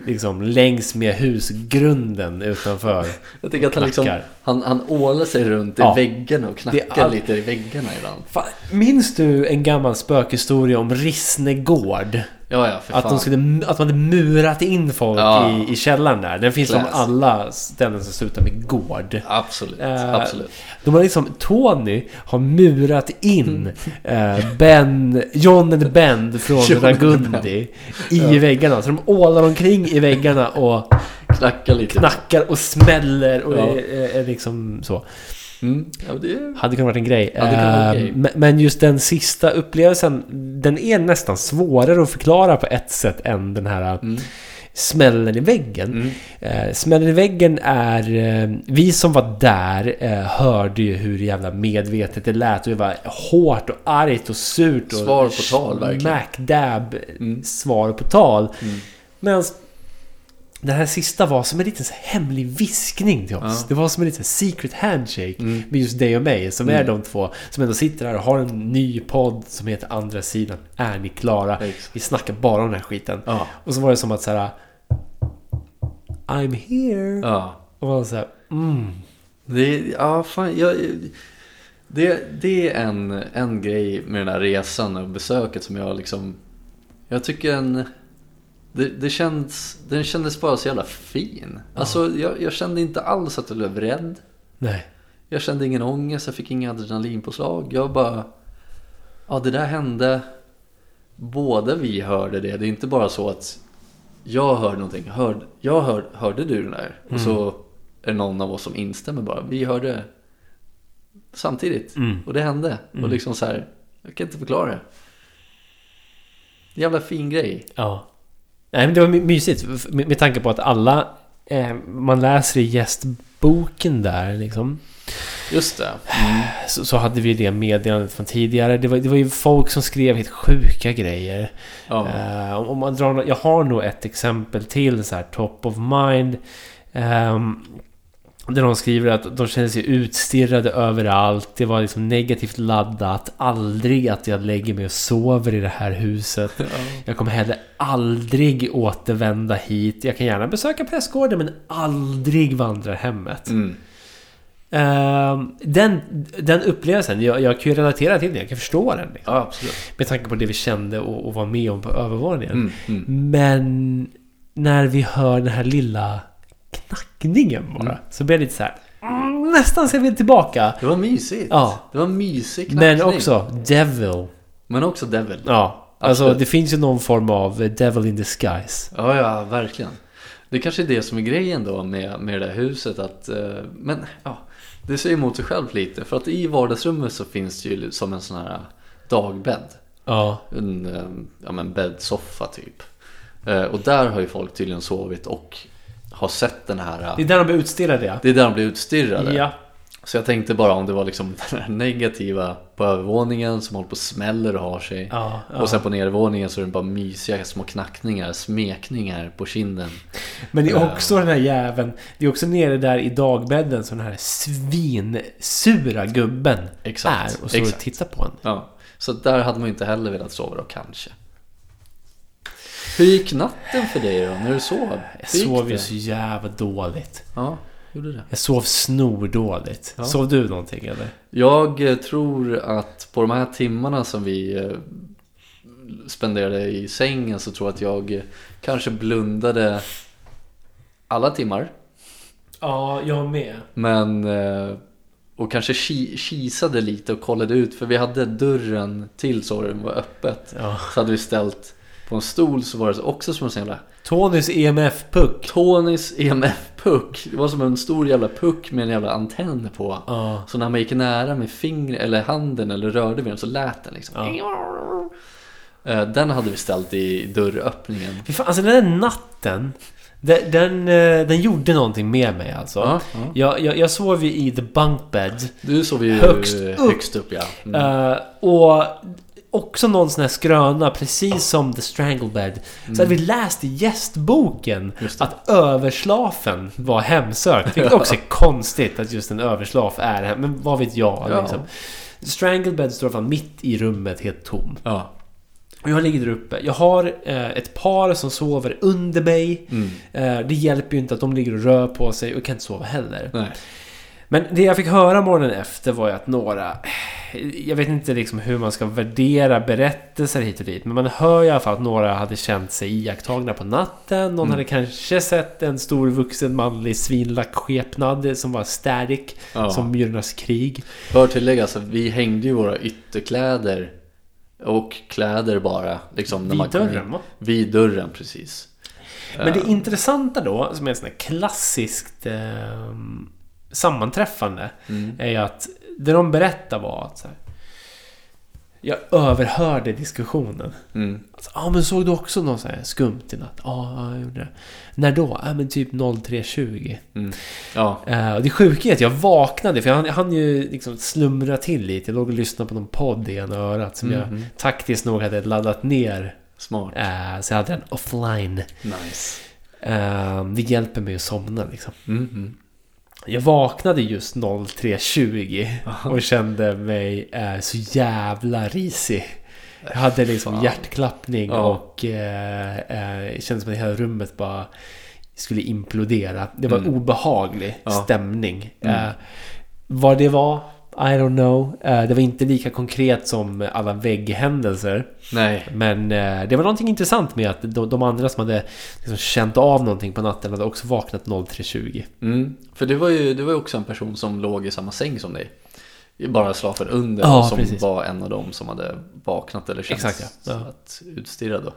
S1: liksom längs med husgrunden utanför.
S2: Jag tycker att han liksom, han, han ålar sig runt i
S1: Ja.
S2: väggarna och knackar
S1: all-
S2: lite i väggarna ibland.
S1: Fan, minns du en gammal spökhistoria om Rissne gård?
S2: Ja, ja, för
S1: Att,
S2: fan.
S1: de skulle, att man hade murat in folk
S2: Ja.
S1: i, i källaren där. Den finns som
S2: Class.
S1: alla ställen som slutar med gård.
S2: Absolut,
S1: Eh,
S2: absolut.
S1: De har liksom, Tony har murat in eh, Ben, John and Band från
S2: John
S1: Ragundi i väggarna. Så de ålar omkring i väggarna och
S2: Knacka lite.
S1: knackar och smäller och är, är, är liksom så.
S2: Mm. Ja, det
S1: Hade kunnat varit en grej.
S2: Kunnat vara en
S1: Eh,
S2: grej.
S1: men- just den sista upplevelsen, den är nästan svårare att förklara på ett sätt än den här
S2: Mm.
S1: smällen i väggen.
S2: Mm.
S1: Eh, smällen i väggen är... Eh, vi som var där hörde ju hur jävla medvetet det lät. Och det var hårt och argt och surt. Och
S2: Svar på tal, verkligen.
S1: Smack dab
S2: Mm.
S1: svar på tal.
S2: Mm.
S1: Medan den här sista var som en liten hemlig viskning till oss.
S2: Ja.
S1: Det var som en liten secret handshake
S2: Mm.
S1: med just dig och mig. Som
S2: Mm.
S1: är de två som ändå sitter här och har en ny podd som heter Andra sidan. Är ni klara?
S2: Exakt.
S1: Vi snackar bara om den här skiten.
S2: Ja.
S1: Och så var det som att så här. I'm here.
S2: Ja.
S1: Och man så här, mm.
S2: Det, ja, fan, jag, det, det är en, en grej med den här resan och besöket som jag liksom... Jag tycker en... Det, det känns, den kändes bara så jävla fin. Alltså, jag, jag kände inte alls att jag blev rädd.
S1: Nej.
S2: Jag kände ingen ångest, jag fick inga adrenalinpåslag. Jag bara... Ja, det där hände. Båda vi hörde det. Det är inte bara så att jag hörde någonting. Hörde, jag hör, hörde du den där? Och så är det någon av oss som instämmer bara. Vi hörde samtidigt.
S1: Mm.
S2: Och det hände. Och liksom så här, jag kan inte förklara det. Jävla fin grej.
S1: Ja. Nej men det var my- mysigt. Med, med tanke på att alla... Eh, man läser i gästboken där liksom.
S2: Just det. (sighs)
S1: Så, så hade vi det meddelandet från tidigare. Det var, det var ju folk som skrev helt sjuka grejer.
S2: Ja.
S1: Eh, om, om man drar, jag har nog ett exempel till så här top of mind. ehm, där de skriver att de känner sig utstirrade överallt. Det var liksom negativt laddat. Aldrig att jag lägger mig och sover i det här huset. Jag kommer heller aldrig återvända hit. Jag kan gärna besöka prästgården men aldrig vandra hemmet.
S2: Mm.
S1: Ehm, den, den upplevelsen, jag, jag kan ju relatera till den. Jag kan förstå den. Liksom.
S2: Ja.
S1: Med tanke på det vi kände och, och var med om på övervåningen.
S2: Mm. Mm.
S1: Men när vi hör den här lilla knackningen bara.
S2: Mm.
S1: Så blir det lite så här. Mm, nästan ser vi tillbaka.
S2: Det var mysigt.
S1: Ja.
S2: Det var mysig knackning.
S1: Men också Devil.
S2: Men också Devil.
S1: Ja. Alltså
S2: Absolut.
S1: det finns ju någon form av Devil in disguise.
S2: Ja, ja, verkligen. Det kanske är det som är grejen då med, med det där huset att, eh, men ja, det säger emot sig själv lite. För att i vardagsrummet så finns det ju som en sån här dagbädd.
S1: Ja.
S2: En eh, ja, men bäddsoffa typ. Eh, Och där har ju folk tydligen sovit och har sett den här.
S1: Det är där de blir utstirrade ja.
S2: Det är där de blir utstirrade.
S1: Ja.
S2: Så jag tänkte bara om det var liksom (laughs) den här negativa på övervåningen som håller på och smäller och har sig.
S1: Ja, ja.
S2: Och sen på nedervåningen så är det bara mysiga små knackningar, smekningar på kinden.
S1: Men det är också den här jäveln. Det är också nere där i dagbädden som den här svinsura gubben
S2: Exakt,
S1: är och står och
S2: exakt.
S1: tittar på en.
S2: Ja, så där hade man ju inte heller velat sova då kanske. Hur gick natten för dig då, när du sov?
S1: Jag
S2: Hur
S1: sov ju så jävla dåligt.
S2: Ja, gjorde det.
S1: Jag sov snordåligt.
S2: Ja.
S1: Sov du någonting eller?
S2: Jag eh, tror att på de här timmarna som vi eh, spenderade i sängen så tror jag att jag eh, kanske blundade alla timmar.
S1: Ja, jag med.
S2: Men och kanske ki- kisade lite och kollade ut för vi hade dörren till sovrummet var öppet.
S1: Ja.
S2: Så hade vi ställt på en stol så var det också som en sån jävla
S1: Tonys EMF-puck.
S2: Tonys EMF-puck. Det var som en stor jävla puck med en jävla antenn på.
S1: Ja.
S2: Så när man gick nära med fingret eller handen eller rörde vid den så lät den liksom. Eh, Den hade vi ställt i dörröppningen.
S1: Fy fan, alltså den där natten. Den, den, eh, den gjorde någonting med mig alltså.
S2: Ja, ja.
S1: Jag, jag, jag sov ju i the bunk bed.
S2: Du sov ju
S1: Högst upp.
S2: högst upp ja. Mm.
S1: Eh, och också någon sån här skröna, precis som The Strangle Bed. Så hade vi läst i gästboken
S2: Mm.
S1: Att överslafen var hemsökt. Vilket också är konstigt att just en överslaf är hem. Men vad vet jag
S2: Ja.
S1: liksom. The Strangle Bed står fall mitt i rummet, helt tom.
S2: Ja.
S1: Och jag ligger där uppe. Jag har eh, ett par som sover under mig.
S2: Mm.
S1: Eh, det hjälper ju inte att de ligger och rör på sig och kan inte sova heller.
S2: Nej.
S1: Men det jag fick höra morgonen efter var ju att några... Jag vet inte liksom hur man ska värdera berättelser hit och dit. Men man hör i alla fall att några hade känt sig iakttagna på natten. Någon
S2: Mm.
S1: hade kanske sett en stor vuxen manlig svinlack skepnad som var static.
S2: Ja.
S1: Som Myrornas krig.
S2: Bör tilläggas att vi hängde ju våra ytterkläder och kläder bara. Liksom, när
S1: Vid dörren va?
S2: Vid dörren, precis.
S1: Men det
S2: Eh,
S1: intressanta då, som är ett sånt här klassiskt eh, sammanträffande,
S2: Mm.
S1: är ju att det de berättar var att så här, jag överhörde diskussionen.
S2: Mm.
S1: Alltså, Ja men såg du också något så här skumt i natt? Ja, ja, jag gjorde det. När då? Ja men typ 03.20.
S2: Mm. Ja.
S1: Eh, och det sjuka är att jag vaknade, för jag hann, jag hann ju liksom slumra till lite. Jag låg och lyssnade på någon podd i ena örat som jag
S2: Mhm.
S1: taktiskt nog hade laddat ner.
S2: Smart.
S1: Eh, så jag hade den offline.
S2: Nice.
S1: Eh, det hjälper mig att somna liksom.
S2: Mm.
S1: Jag vaknade just 03.20 och kände mig eh, så jävla risig. Jag hade liksom
S2: Fan.
S1: hjärtklappning
S2: Ja.
S1: och eh, eh, det kändes som att hela rummet bara skulle implodera. Det var
S2: Mm.
S1: obehaglig
S2: Ja.
S1: stämning.
S2: Mm.
S1: Eh, vad det var, I don't know. Eh, det var inte lika konkret som alla vägghändelser.
S2: Nej.
S1: Men eh, det var någonting intressant med att de, andra som hade liksom känt av någonting på natten hade också vaknat 03.20.
S2: Mm. För det var, ju, det var ju också en person som låg i samma säng som dig. Bara slafen under
S1: Ja,
S2: och som
S1: precis.
S2: var en av dem som hade vaknat eller känt
S1: Exakt, ja. Ja.
S2: att utstirrad då.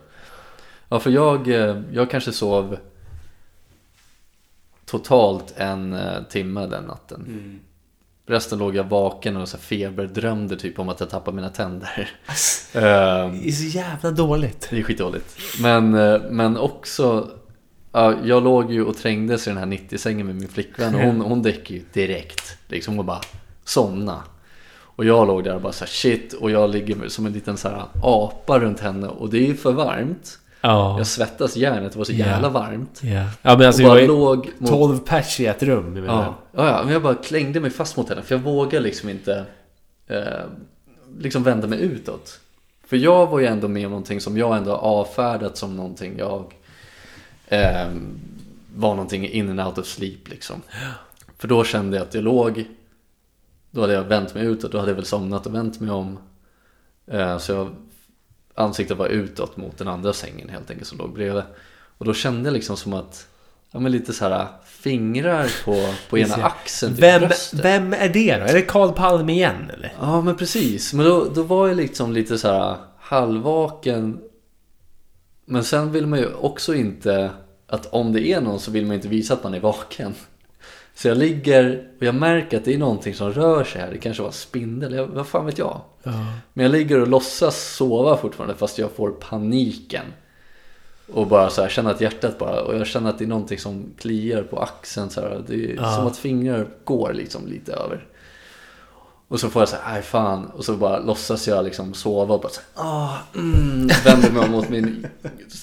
S2: Ja, för jag, eh, jag kanske sov totalt en timme den natten. Resten låg jag vaken och så feberdrömde typ om att jag tappade mina tänder. Ehm,
S1: Det är så jävla dåligt.
S2: det är skitdåligt. Men, eh, men också, ja, jag låg ju och trängdes i den här 90-sängen med min flickvän och hon, hon däckade ju direkt. Liksom och bara somna. Och jag låg där och bara så här, shit och jag ligger som en liten så här apa runt henne och det är ju för varmt.
S1: Ja.
S2: Jag svettas järnet, det var så
S1: Ja.
S2: jävla varmt.
S1: Ja, ja men alltså
S2: och
S1: jag
S2: låg mot...
S1: 12 pers i ett rum. med
S2: Ja, ja, ja, men jag bara klängde mig fast mot henne för jag vågade liksom inte eh, liksom vända mig utåt. För jag var ju ändå med om någonting som jag ändå har avfärdat som någonting jag eh, var någonting in and out of sleep liksom. För då kände jag att jag låg, då hade jag vänt mig utåt, då hade jag väl somnat och vänt mig om. Eh, så jag, ansiktet var utåt mot den andra sängen helt enkelt som låg bredvid. Och då kände jag liksom som att, ja men lite så här fingrar på, på ena axeln till
S1: Vem,
S2: bröstet.
S1: vem är det då? Är det Carl Palme igen eller?
S2: Ja men precis, men då, då var jag liksom lite så här halvvaken Men sen vill man ju också inte att om det är någon så vill man inte visa att man är vaken. Så jag ligger och jag märker att det är någonting som rör sig här. Det kanske var spindel, jag, vad fan vet jag.
S1: Ja.
S2: Men jag ligger och låtsas sova fortfarande fast jag får paniken. Och bara så här, känner att hjärtat bara, och jag känner att det är någonting som kliar på axeln så här. Det är
S1: Ja.
S2: som att fingrar går liksom lite över. Och så får jag så här, aj fan. Och så bara låtsas jag liksom sova och bara så här, ah, mm. (laughs) Vänder mig mot min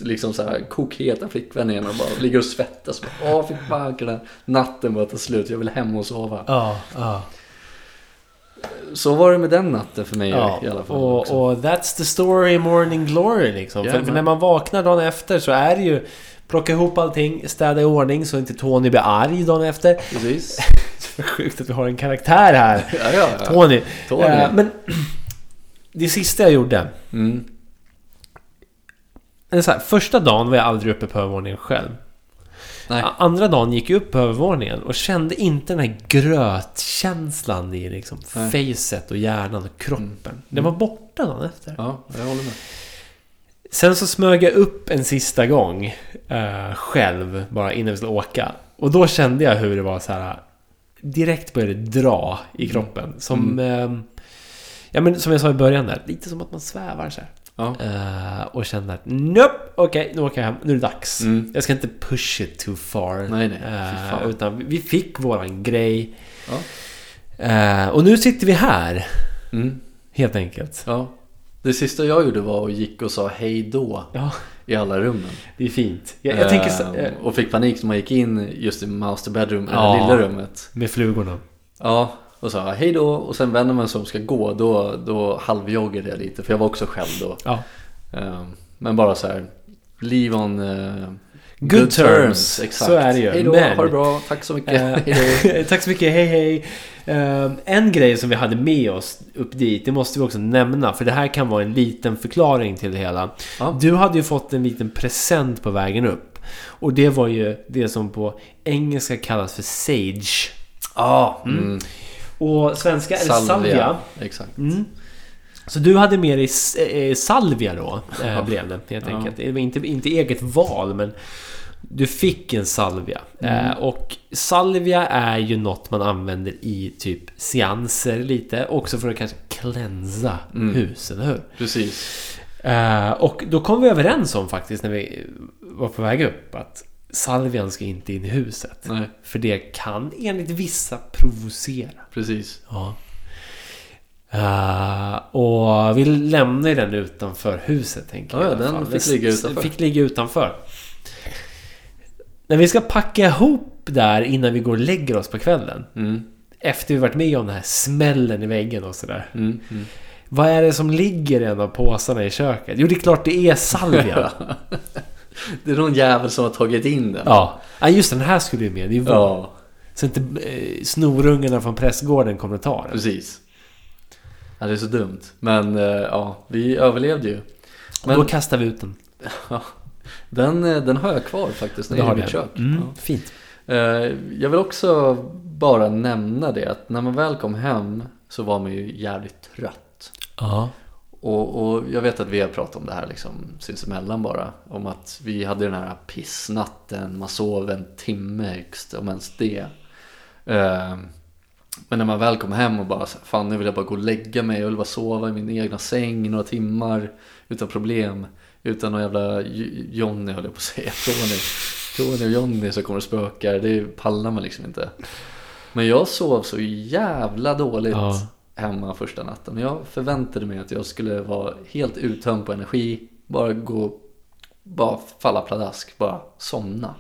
S2: liksom så här kokheta flickvän igen och bara ligger och svettas. Bara, Åh fy fan den natten bara ta slut, jag vill hem och sova.
S1: Ja, ja.
S2: Så var det med den natten för mig
S1: ja.
S2: i alla fall. också.
S1: Och, och that's the story morning glory liksom. För,
S2: Jajamän.
S1: för när man vaknar dagen efter så är det ju Plocka ihop allting, städa i ordning så inte Tony blir arg dagen efter.
S2: Precis. (laughs)
S1: Sjukt att vi har en karaktär här.
S2: Ja, ja, ja.
S1: Tony.
S2: Tony.
S1: Eh, men det sista jag gjorde.
S2: Mm.
S1: Här, första dagen var jag aldrig uppe på övervåningen själv.
S2: Nej.
S1: Andra dagen gick jag upp på övervåningen och kände inte den här grötkänslan i liksom
S2: Nej.
S1: facet och hjärnan och kroppen. Den var borta dagen efter.
S2: Ja, jag håller med.
S1: Sen så smög jag upp en sista gång eh, själv, bara innan vi skulle åka. Och då kände jag hur det var så här. Direkt började dra i kroppen. Som, eh, ja, men som jag sa i början där, lite som att man svävar så.
S2: Ja.
S1: Eh, och kände att nope, okej, nu åker jag hem. Nu är det dags.
S2: Mm.
S1: Jag ska inte push it too far.
S2: Nej, nej, fan.
S1: utan vi fick våran grej.
S2: Ja.
S1: Eh, och nu sitter vi här,
S2: Mm.
S1: helt enkelt.
S2: ja. Det sista jag gjorde var att gick och sa hej då
S1: Ja,
S2: i alla rummen.
S1: det är fint. Jag, jag tänker så, eh,
S2: Och fick panik när man gick in just i master bedroom,
S1: Ja.
S2: det lilla rummet.
S1: med flugorna.
S2: Ja, och sa hej då och sen vänder man sig om ska gå. Då, då halvjoggade jag lite för jag var också själv då.
S1: Ja.
S2: Ehm, Men bara så här, leave on eh,
S1: Good terms.
S2: Exakt.
S1: Så är det ju.
S2: Hej då,
S1: Men-
S2: ha det bra, tack så mycket. Då. (laughs)
S1: Tack så mycket, hej hej. Eh, en grej som vi hade med oss upp dit, det måste vi också nämna, för det här kan vara en liten förklaring till det hela.
S2: Ja.
S1: Du hade ju fått en liten present på vägen upp. Och det var ju det som på engelska kallas för Sage.
S2: Ja, mm.
S1: Och svenska är det salvia.
S2: Exakt.
S1: Mm. Så du hade med dig eh, salvia då,
S2: Ja.
S1: blev det helt enkelt. Det var inte, inte eget val, men du fick en salvia.
S2: Mm.
S1: Eh, och salvia är ju något man använder i typ seanser lite. Också för att kanske cleansa
S2: Mm.
S1: hus, eller hur?
S2: Precis.
S1: Eh, och då kom vi överens om faktiskt när vi var på väg upp att salvian ska inte in i huset.
S2: Nej,
S1: För det kan enligt vissa provocera.
S2: precis.
S1: Ja. Eh, och vi lämnar ju den utanför huset tänker
S2: Ja,
S1: jag.
S2: ja, den fick ligga utanför.
S1: Fick ligga utanför. När vi ska packa ihop där innan vi går och lägger oss på kvällen.
S2: Mm.
S1: Efter vi varit med om den här smällen i väggen och sådär.
S2: Mm. Mm.
S1: Vad är det som ligger i en av påsarna i köket? Jo, det är klart det är salvia. (laughs)
S2: Det är någon jävel som har tagit in den.
S1: ja. ja, just den här skulle ju med. Det är.
S2: Ja,
S1: Så inte eh, snorungarna från prästgården kommer att ta den.
S2: precis. Ja, det är så dumt. Men eh, ja, vi överlevde ju.
S1: Och
S2: Men
S1: då kastar vi ut den. (laughs)
S2: den, eh, den har jag kvar faktiskt nere
S1: har
S2: i mitt kök.
S1: Mm,
S2: Ja.
S1: Fint.
S2: Eh, Jag vill också bara nämna det att när man väl kom hem så var man ju jävligt trött.
S1: Ja.
S2: Och, och jag vet att vi har pratat om det här liksom sinsemellan bara. Om att vi hade den här pissnatten, man sov en timme högst, om ens det. Men när man väl kom hem och bara fan nu vill jag bara gå och lägga mig, jag vill bara sova i min egna säng några timmar utan problem. Utan någon jävla Johnny höll jag på att säga, (laughs) Tony. Tony och Johnny som kommer och spökar, det pallar man liksom inte. Men jag sov så jävla dåligt
S1: Ja.
S2: hemma första natten. Jag förväntade mig att jag skulle vara helt uttömd på energi, bara gå, bara falla pladask, bara somna.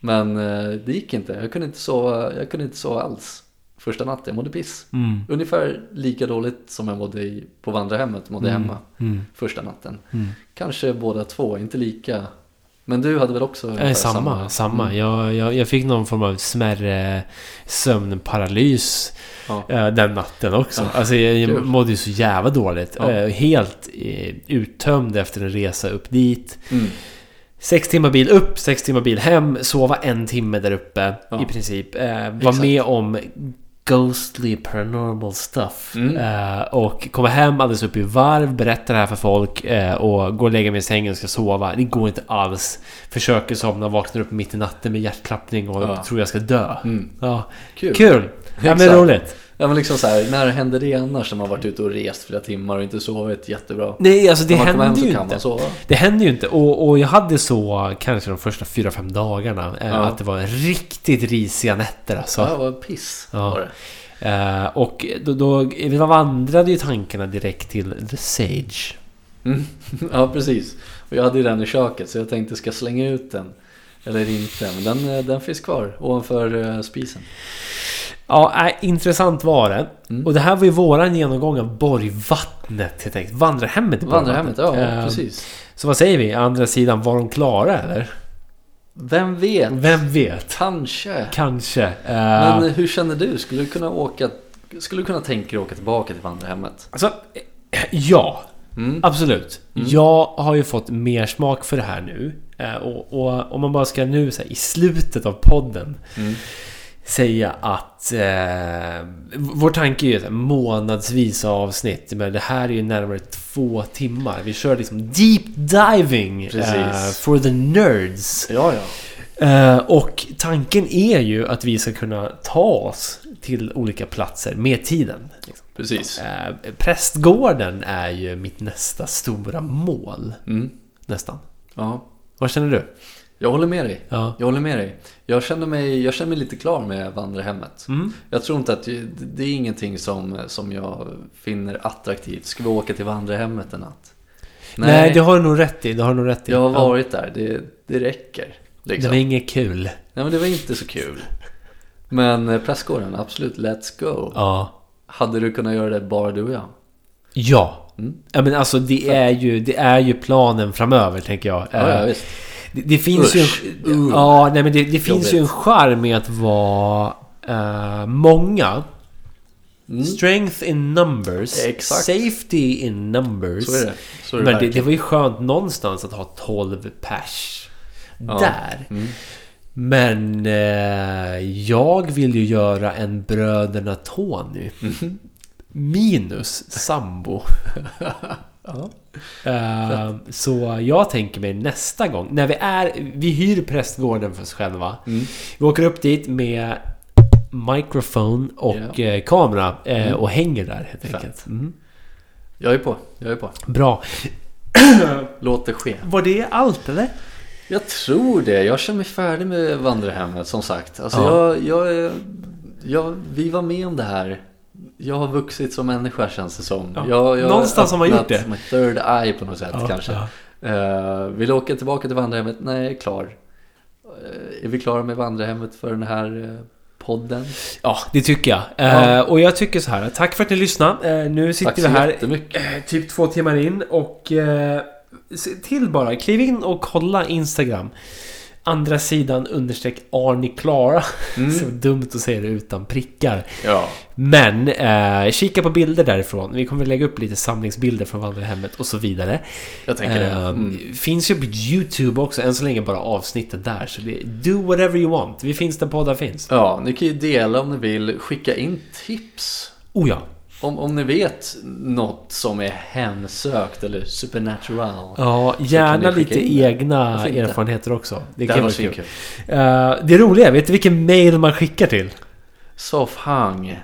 S2: Men eh, det gick inte, jag kunde inte sova, jag kunde inte sova alls första natten, jag mådde piss.
S1: Mm.
S2: Ungefär lika dåligt som jag mådde i, på vandrarhemmet, mådde
S1: Mm.
S2: hemma
S1: Mm.
S2: första natten.
S1: Mm.
S2: Kanske båda två, inte lika. Men du hade väl också
S1: Eh,
S2: ungefär
S1: samma, samma.
S2: Mm.
S1: Jag, jag, jag fick någon form av smärre sömnparalys
S2: Ja.
S1: eh, den natten också.
S2: Ja,
S1: Alltså jag, jag mådde ju så jävla dåligt.
S2: Ja.
S1: Eh, helt uttömd efter en resa upp dit.
S2: Mm.
S1: Sex timmar bil upp, sex timmar bil hem, sova en timme där uppe
S2: Ja.
S1: i princip. Eh, var med om ghostly paranormal stuff.
S2: Mm.
S1: Eh, och komma hem alldeles upp i varv, berätta det här för folk eh, och gå och lägga mig i sängen och ska sova. Det går inte alls. Försöker somna, vaknar upp mitt i natten med hjärtklappning och
S2: Ja.
S1: tror jag ska dö.
S2: Mm.
S1: Ja.
S2: Kul.
S1: Kul! Ja, men roligt.
S2: Ja men liksom så här, när händer det annars när man varit ute och rest flera timmar och inte sovit jättebra?
S1: Nej, alltså det
S2: när man kommer hem
S1: händer
S2: så
S1: ju
S2: kan
S1: inte.
S2: man sova.
S1: Det händer ju inte. Och, och jag hade så kanske de första fyra fem dagarna. Eh,
S2: Ja.
S1: Att det var riktigt risiga nätter alltså.
S2: Ja, vad piss
S1: Ja.
S2: var det.
S1: Eh, och då, då vi vandrade ju tankarna direkt till The Sage.
S2: Mm. (laughs) Ja precis. Och jag hade ju den i köket så jag tänkte ska slänga ut den eller inte. Men den, eh, den finns kvar ovanför eh, spisen.
S1: Ja, intressant var det.
S2: Mm.
S1: Och det här var ju våran genomgång av Borgvattnet helt enkelt. Vandrarhemmet i
S2: Vandrarhemmet, ja
S1: Borgvattnet. Eh,
S2: precis.
S1: Så vad säger vi? Andra sidan, var de klara eller?
S2: Vem vet?
S1: Vem vet?
S2: Kanske.
S1: Kanske. Eh,
S2: Men hur känner du? Skulle du kunna åka Skulle du kunna tänka dig att åka tillbaka till vandrarhemmet?
S1: Alltså, eh, ja.
S2: Mm.
S1: Absolut.
S2: Mm.
S1: Jag har ju fått mer smak för det här nu. Eh, Och, och om man bara ska nu här, i slutet av podden
S2: Mm.
S1: säga att eh, vår tanke är ju här, månadsvis avsnitt. Men det här är ju närmare två timmar. Vi kör liksom deep diving eh, for the nerds.
S2: Ja, ja.
S1: Eh, och tanken är ju att vi ska kunna ta oss till olika platser med tiden. Liksom.
S2: Precis.
S1: Eh, prästgården är ju mitt nästa stora mål.
S2: Mm.
S1: Nästan.
S2: Ja.
S1: Vad känner du?
S2: Jag håller med dig.
S1: Ja.
S2: Jag håller med dig. Jag känner mig, jag känner mig lite klar med vandrarhemmet.
S1: Mm.
S2: Jag tror inte att det det är ingenting som, som jag finner attraktivt. Ska vi åka till vandrarhemmet en natt?
S1: Nej, det har du nog rätt i. Det har du nog rätt i.
S2: jag har varit där. Det, det räcker.
S1: Det
S2: Liksom.
S1: var inget kul.
S2: Nej men det var inte så kul. Men eh, prästgården, absolut, let's go.
S1: Ja.
S2: Hade du kunnat göra det bara du och jag?
S1: Ja.
S2: Mm.
S1: Ja men alltså det är ju, det är ju planen framöver tänker jag.
S2: Ja, ja
S1: Eh,
S2: visst.
S1: det, det finns
S2: Usch.
S1: ju en,
S2: Uh.
S1: Ja, nej men det, det finns ju en charm med att vara eh, många.
S2: Mm.
S1: Strength in numbers.
S2: Exakt.
S1: Safety in numbers.
S2: Så är det. Så är det
S1: Men det, det var ju skönt någonstans att ha 12 pers.
S2: Ja.
S1: Där.
S2: Mm.
S1: Men eh, jag vill ju göra en Bröderna Tony.
S2: Mhm.
S1: Minus sambo. (laughs)
S2: Ja.
S1: Eh, så jag tänker mig nästa gång, när vi är... Vi hyr prästgården för oss själva.
S2: Mm.
S1: Vi åker upp dit med mikrofon och
S2: Ja.
S1: eh, kamera eh,
S2: Mm.
S1: och hänger där helt enkelt. Mm.
S2: Jag är på. Jag är på.
S1: Bra. (clears throat)
S2: Låt det ske.
S1: Var det allt eller?
S2: Jag tror det. Jag känner mig färdig med vandrarhemmet som sagt. Alltså
S1: Ja.
S2: jag, jag, är- jag, vi var med om det här. Jag har vuxit som människa känns det som.
S1: Ja.
S2: Jag, jag
S1: Någonstans har man gjort det.
S2: My third eye på något sätt kanske.
S1: ja.
S2: Eh, vill åka tillbaka till vandrarhemmet? Nej, klar. Eh, är vi klara med vandrarhemmet för den här eh, podden?
S1: Ja, det tycker jag.
S2: Ja.
S1: Och jag tycker så här. Tack för att ni lyssnade. Nu sitter
S2: Tack
S1: vi här typ två timmar in och se till bara. Kliv in och kolla Instagram. Andra sidan understreck Arni Klara.
S2: Mm.
S1: Så dumt att säga det utan prickar.
S2: Ja,
S1: Men eh, kika på bilder därifrån. Vi kommer lägga upp lite samlingsbilder från vandrarhemmet och så vidare.
S2: jag tänker det.
S1: Eh,
S2: Mm.
S1: Finns ju på YouTube också. Än så länge bara avsnittet där. Så det, do whatever you want. Vi finns där poddar finns.
S2: Ja, ni kan ju dela om ni vill. Skicka in tips.
S1: Oh ja.
S2: Om, om ni vet något som är hemsökt eller supernatural.
S1: Ja, gärna lite egna erfarenheter också. Det
S2: Det
S1: kan vara kul. Uh, det roliga, vet du vilken mail man skickar till?
S2: Soffhang.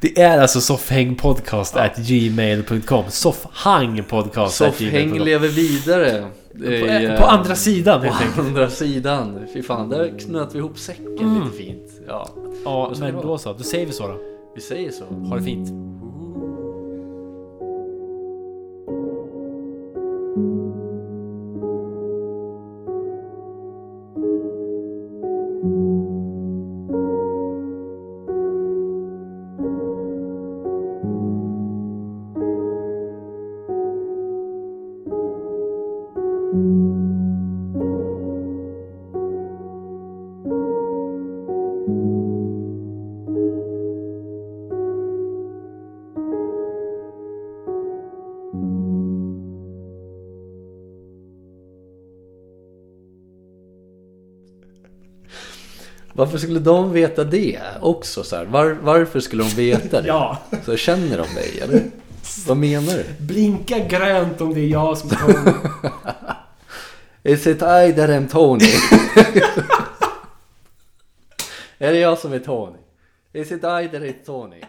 S1: Det är alltså soffhängpodcast@gmail.com Soffhangpodcast
S2: Soffhäng lever vidare.
S1: På,
S2: är,
S1: på
S2: eh,
S1: andra sidan
S2: På andra sidan. Fy fan, där knöt vi ihop säcken
S1: Mm.
S2: lite fint. Ja,
S1: Ja, men då så. Då säger vi så då.
S2: vi säger så.
S1: Ha det fint.
S2: Varför skulle de veta det också? Så här? Var, varför skulle de veta det? (laughs)
S1: Ja.
S2: Så känner de dig, eller? Vad menar du?
S1: Blinka grönt om det är jag som kommer. (laughs)
S2: Is it I that am Tony? (laughs) är det jag som är Tony? Is it I that is Tony?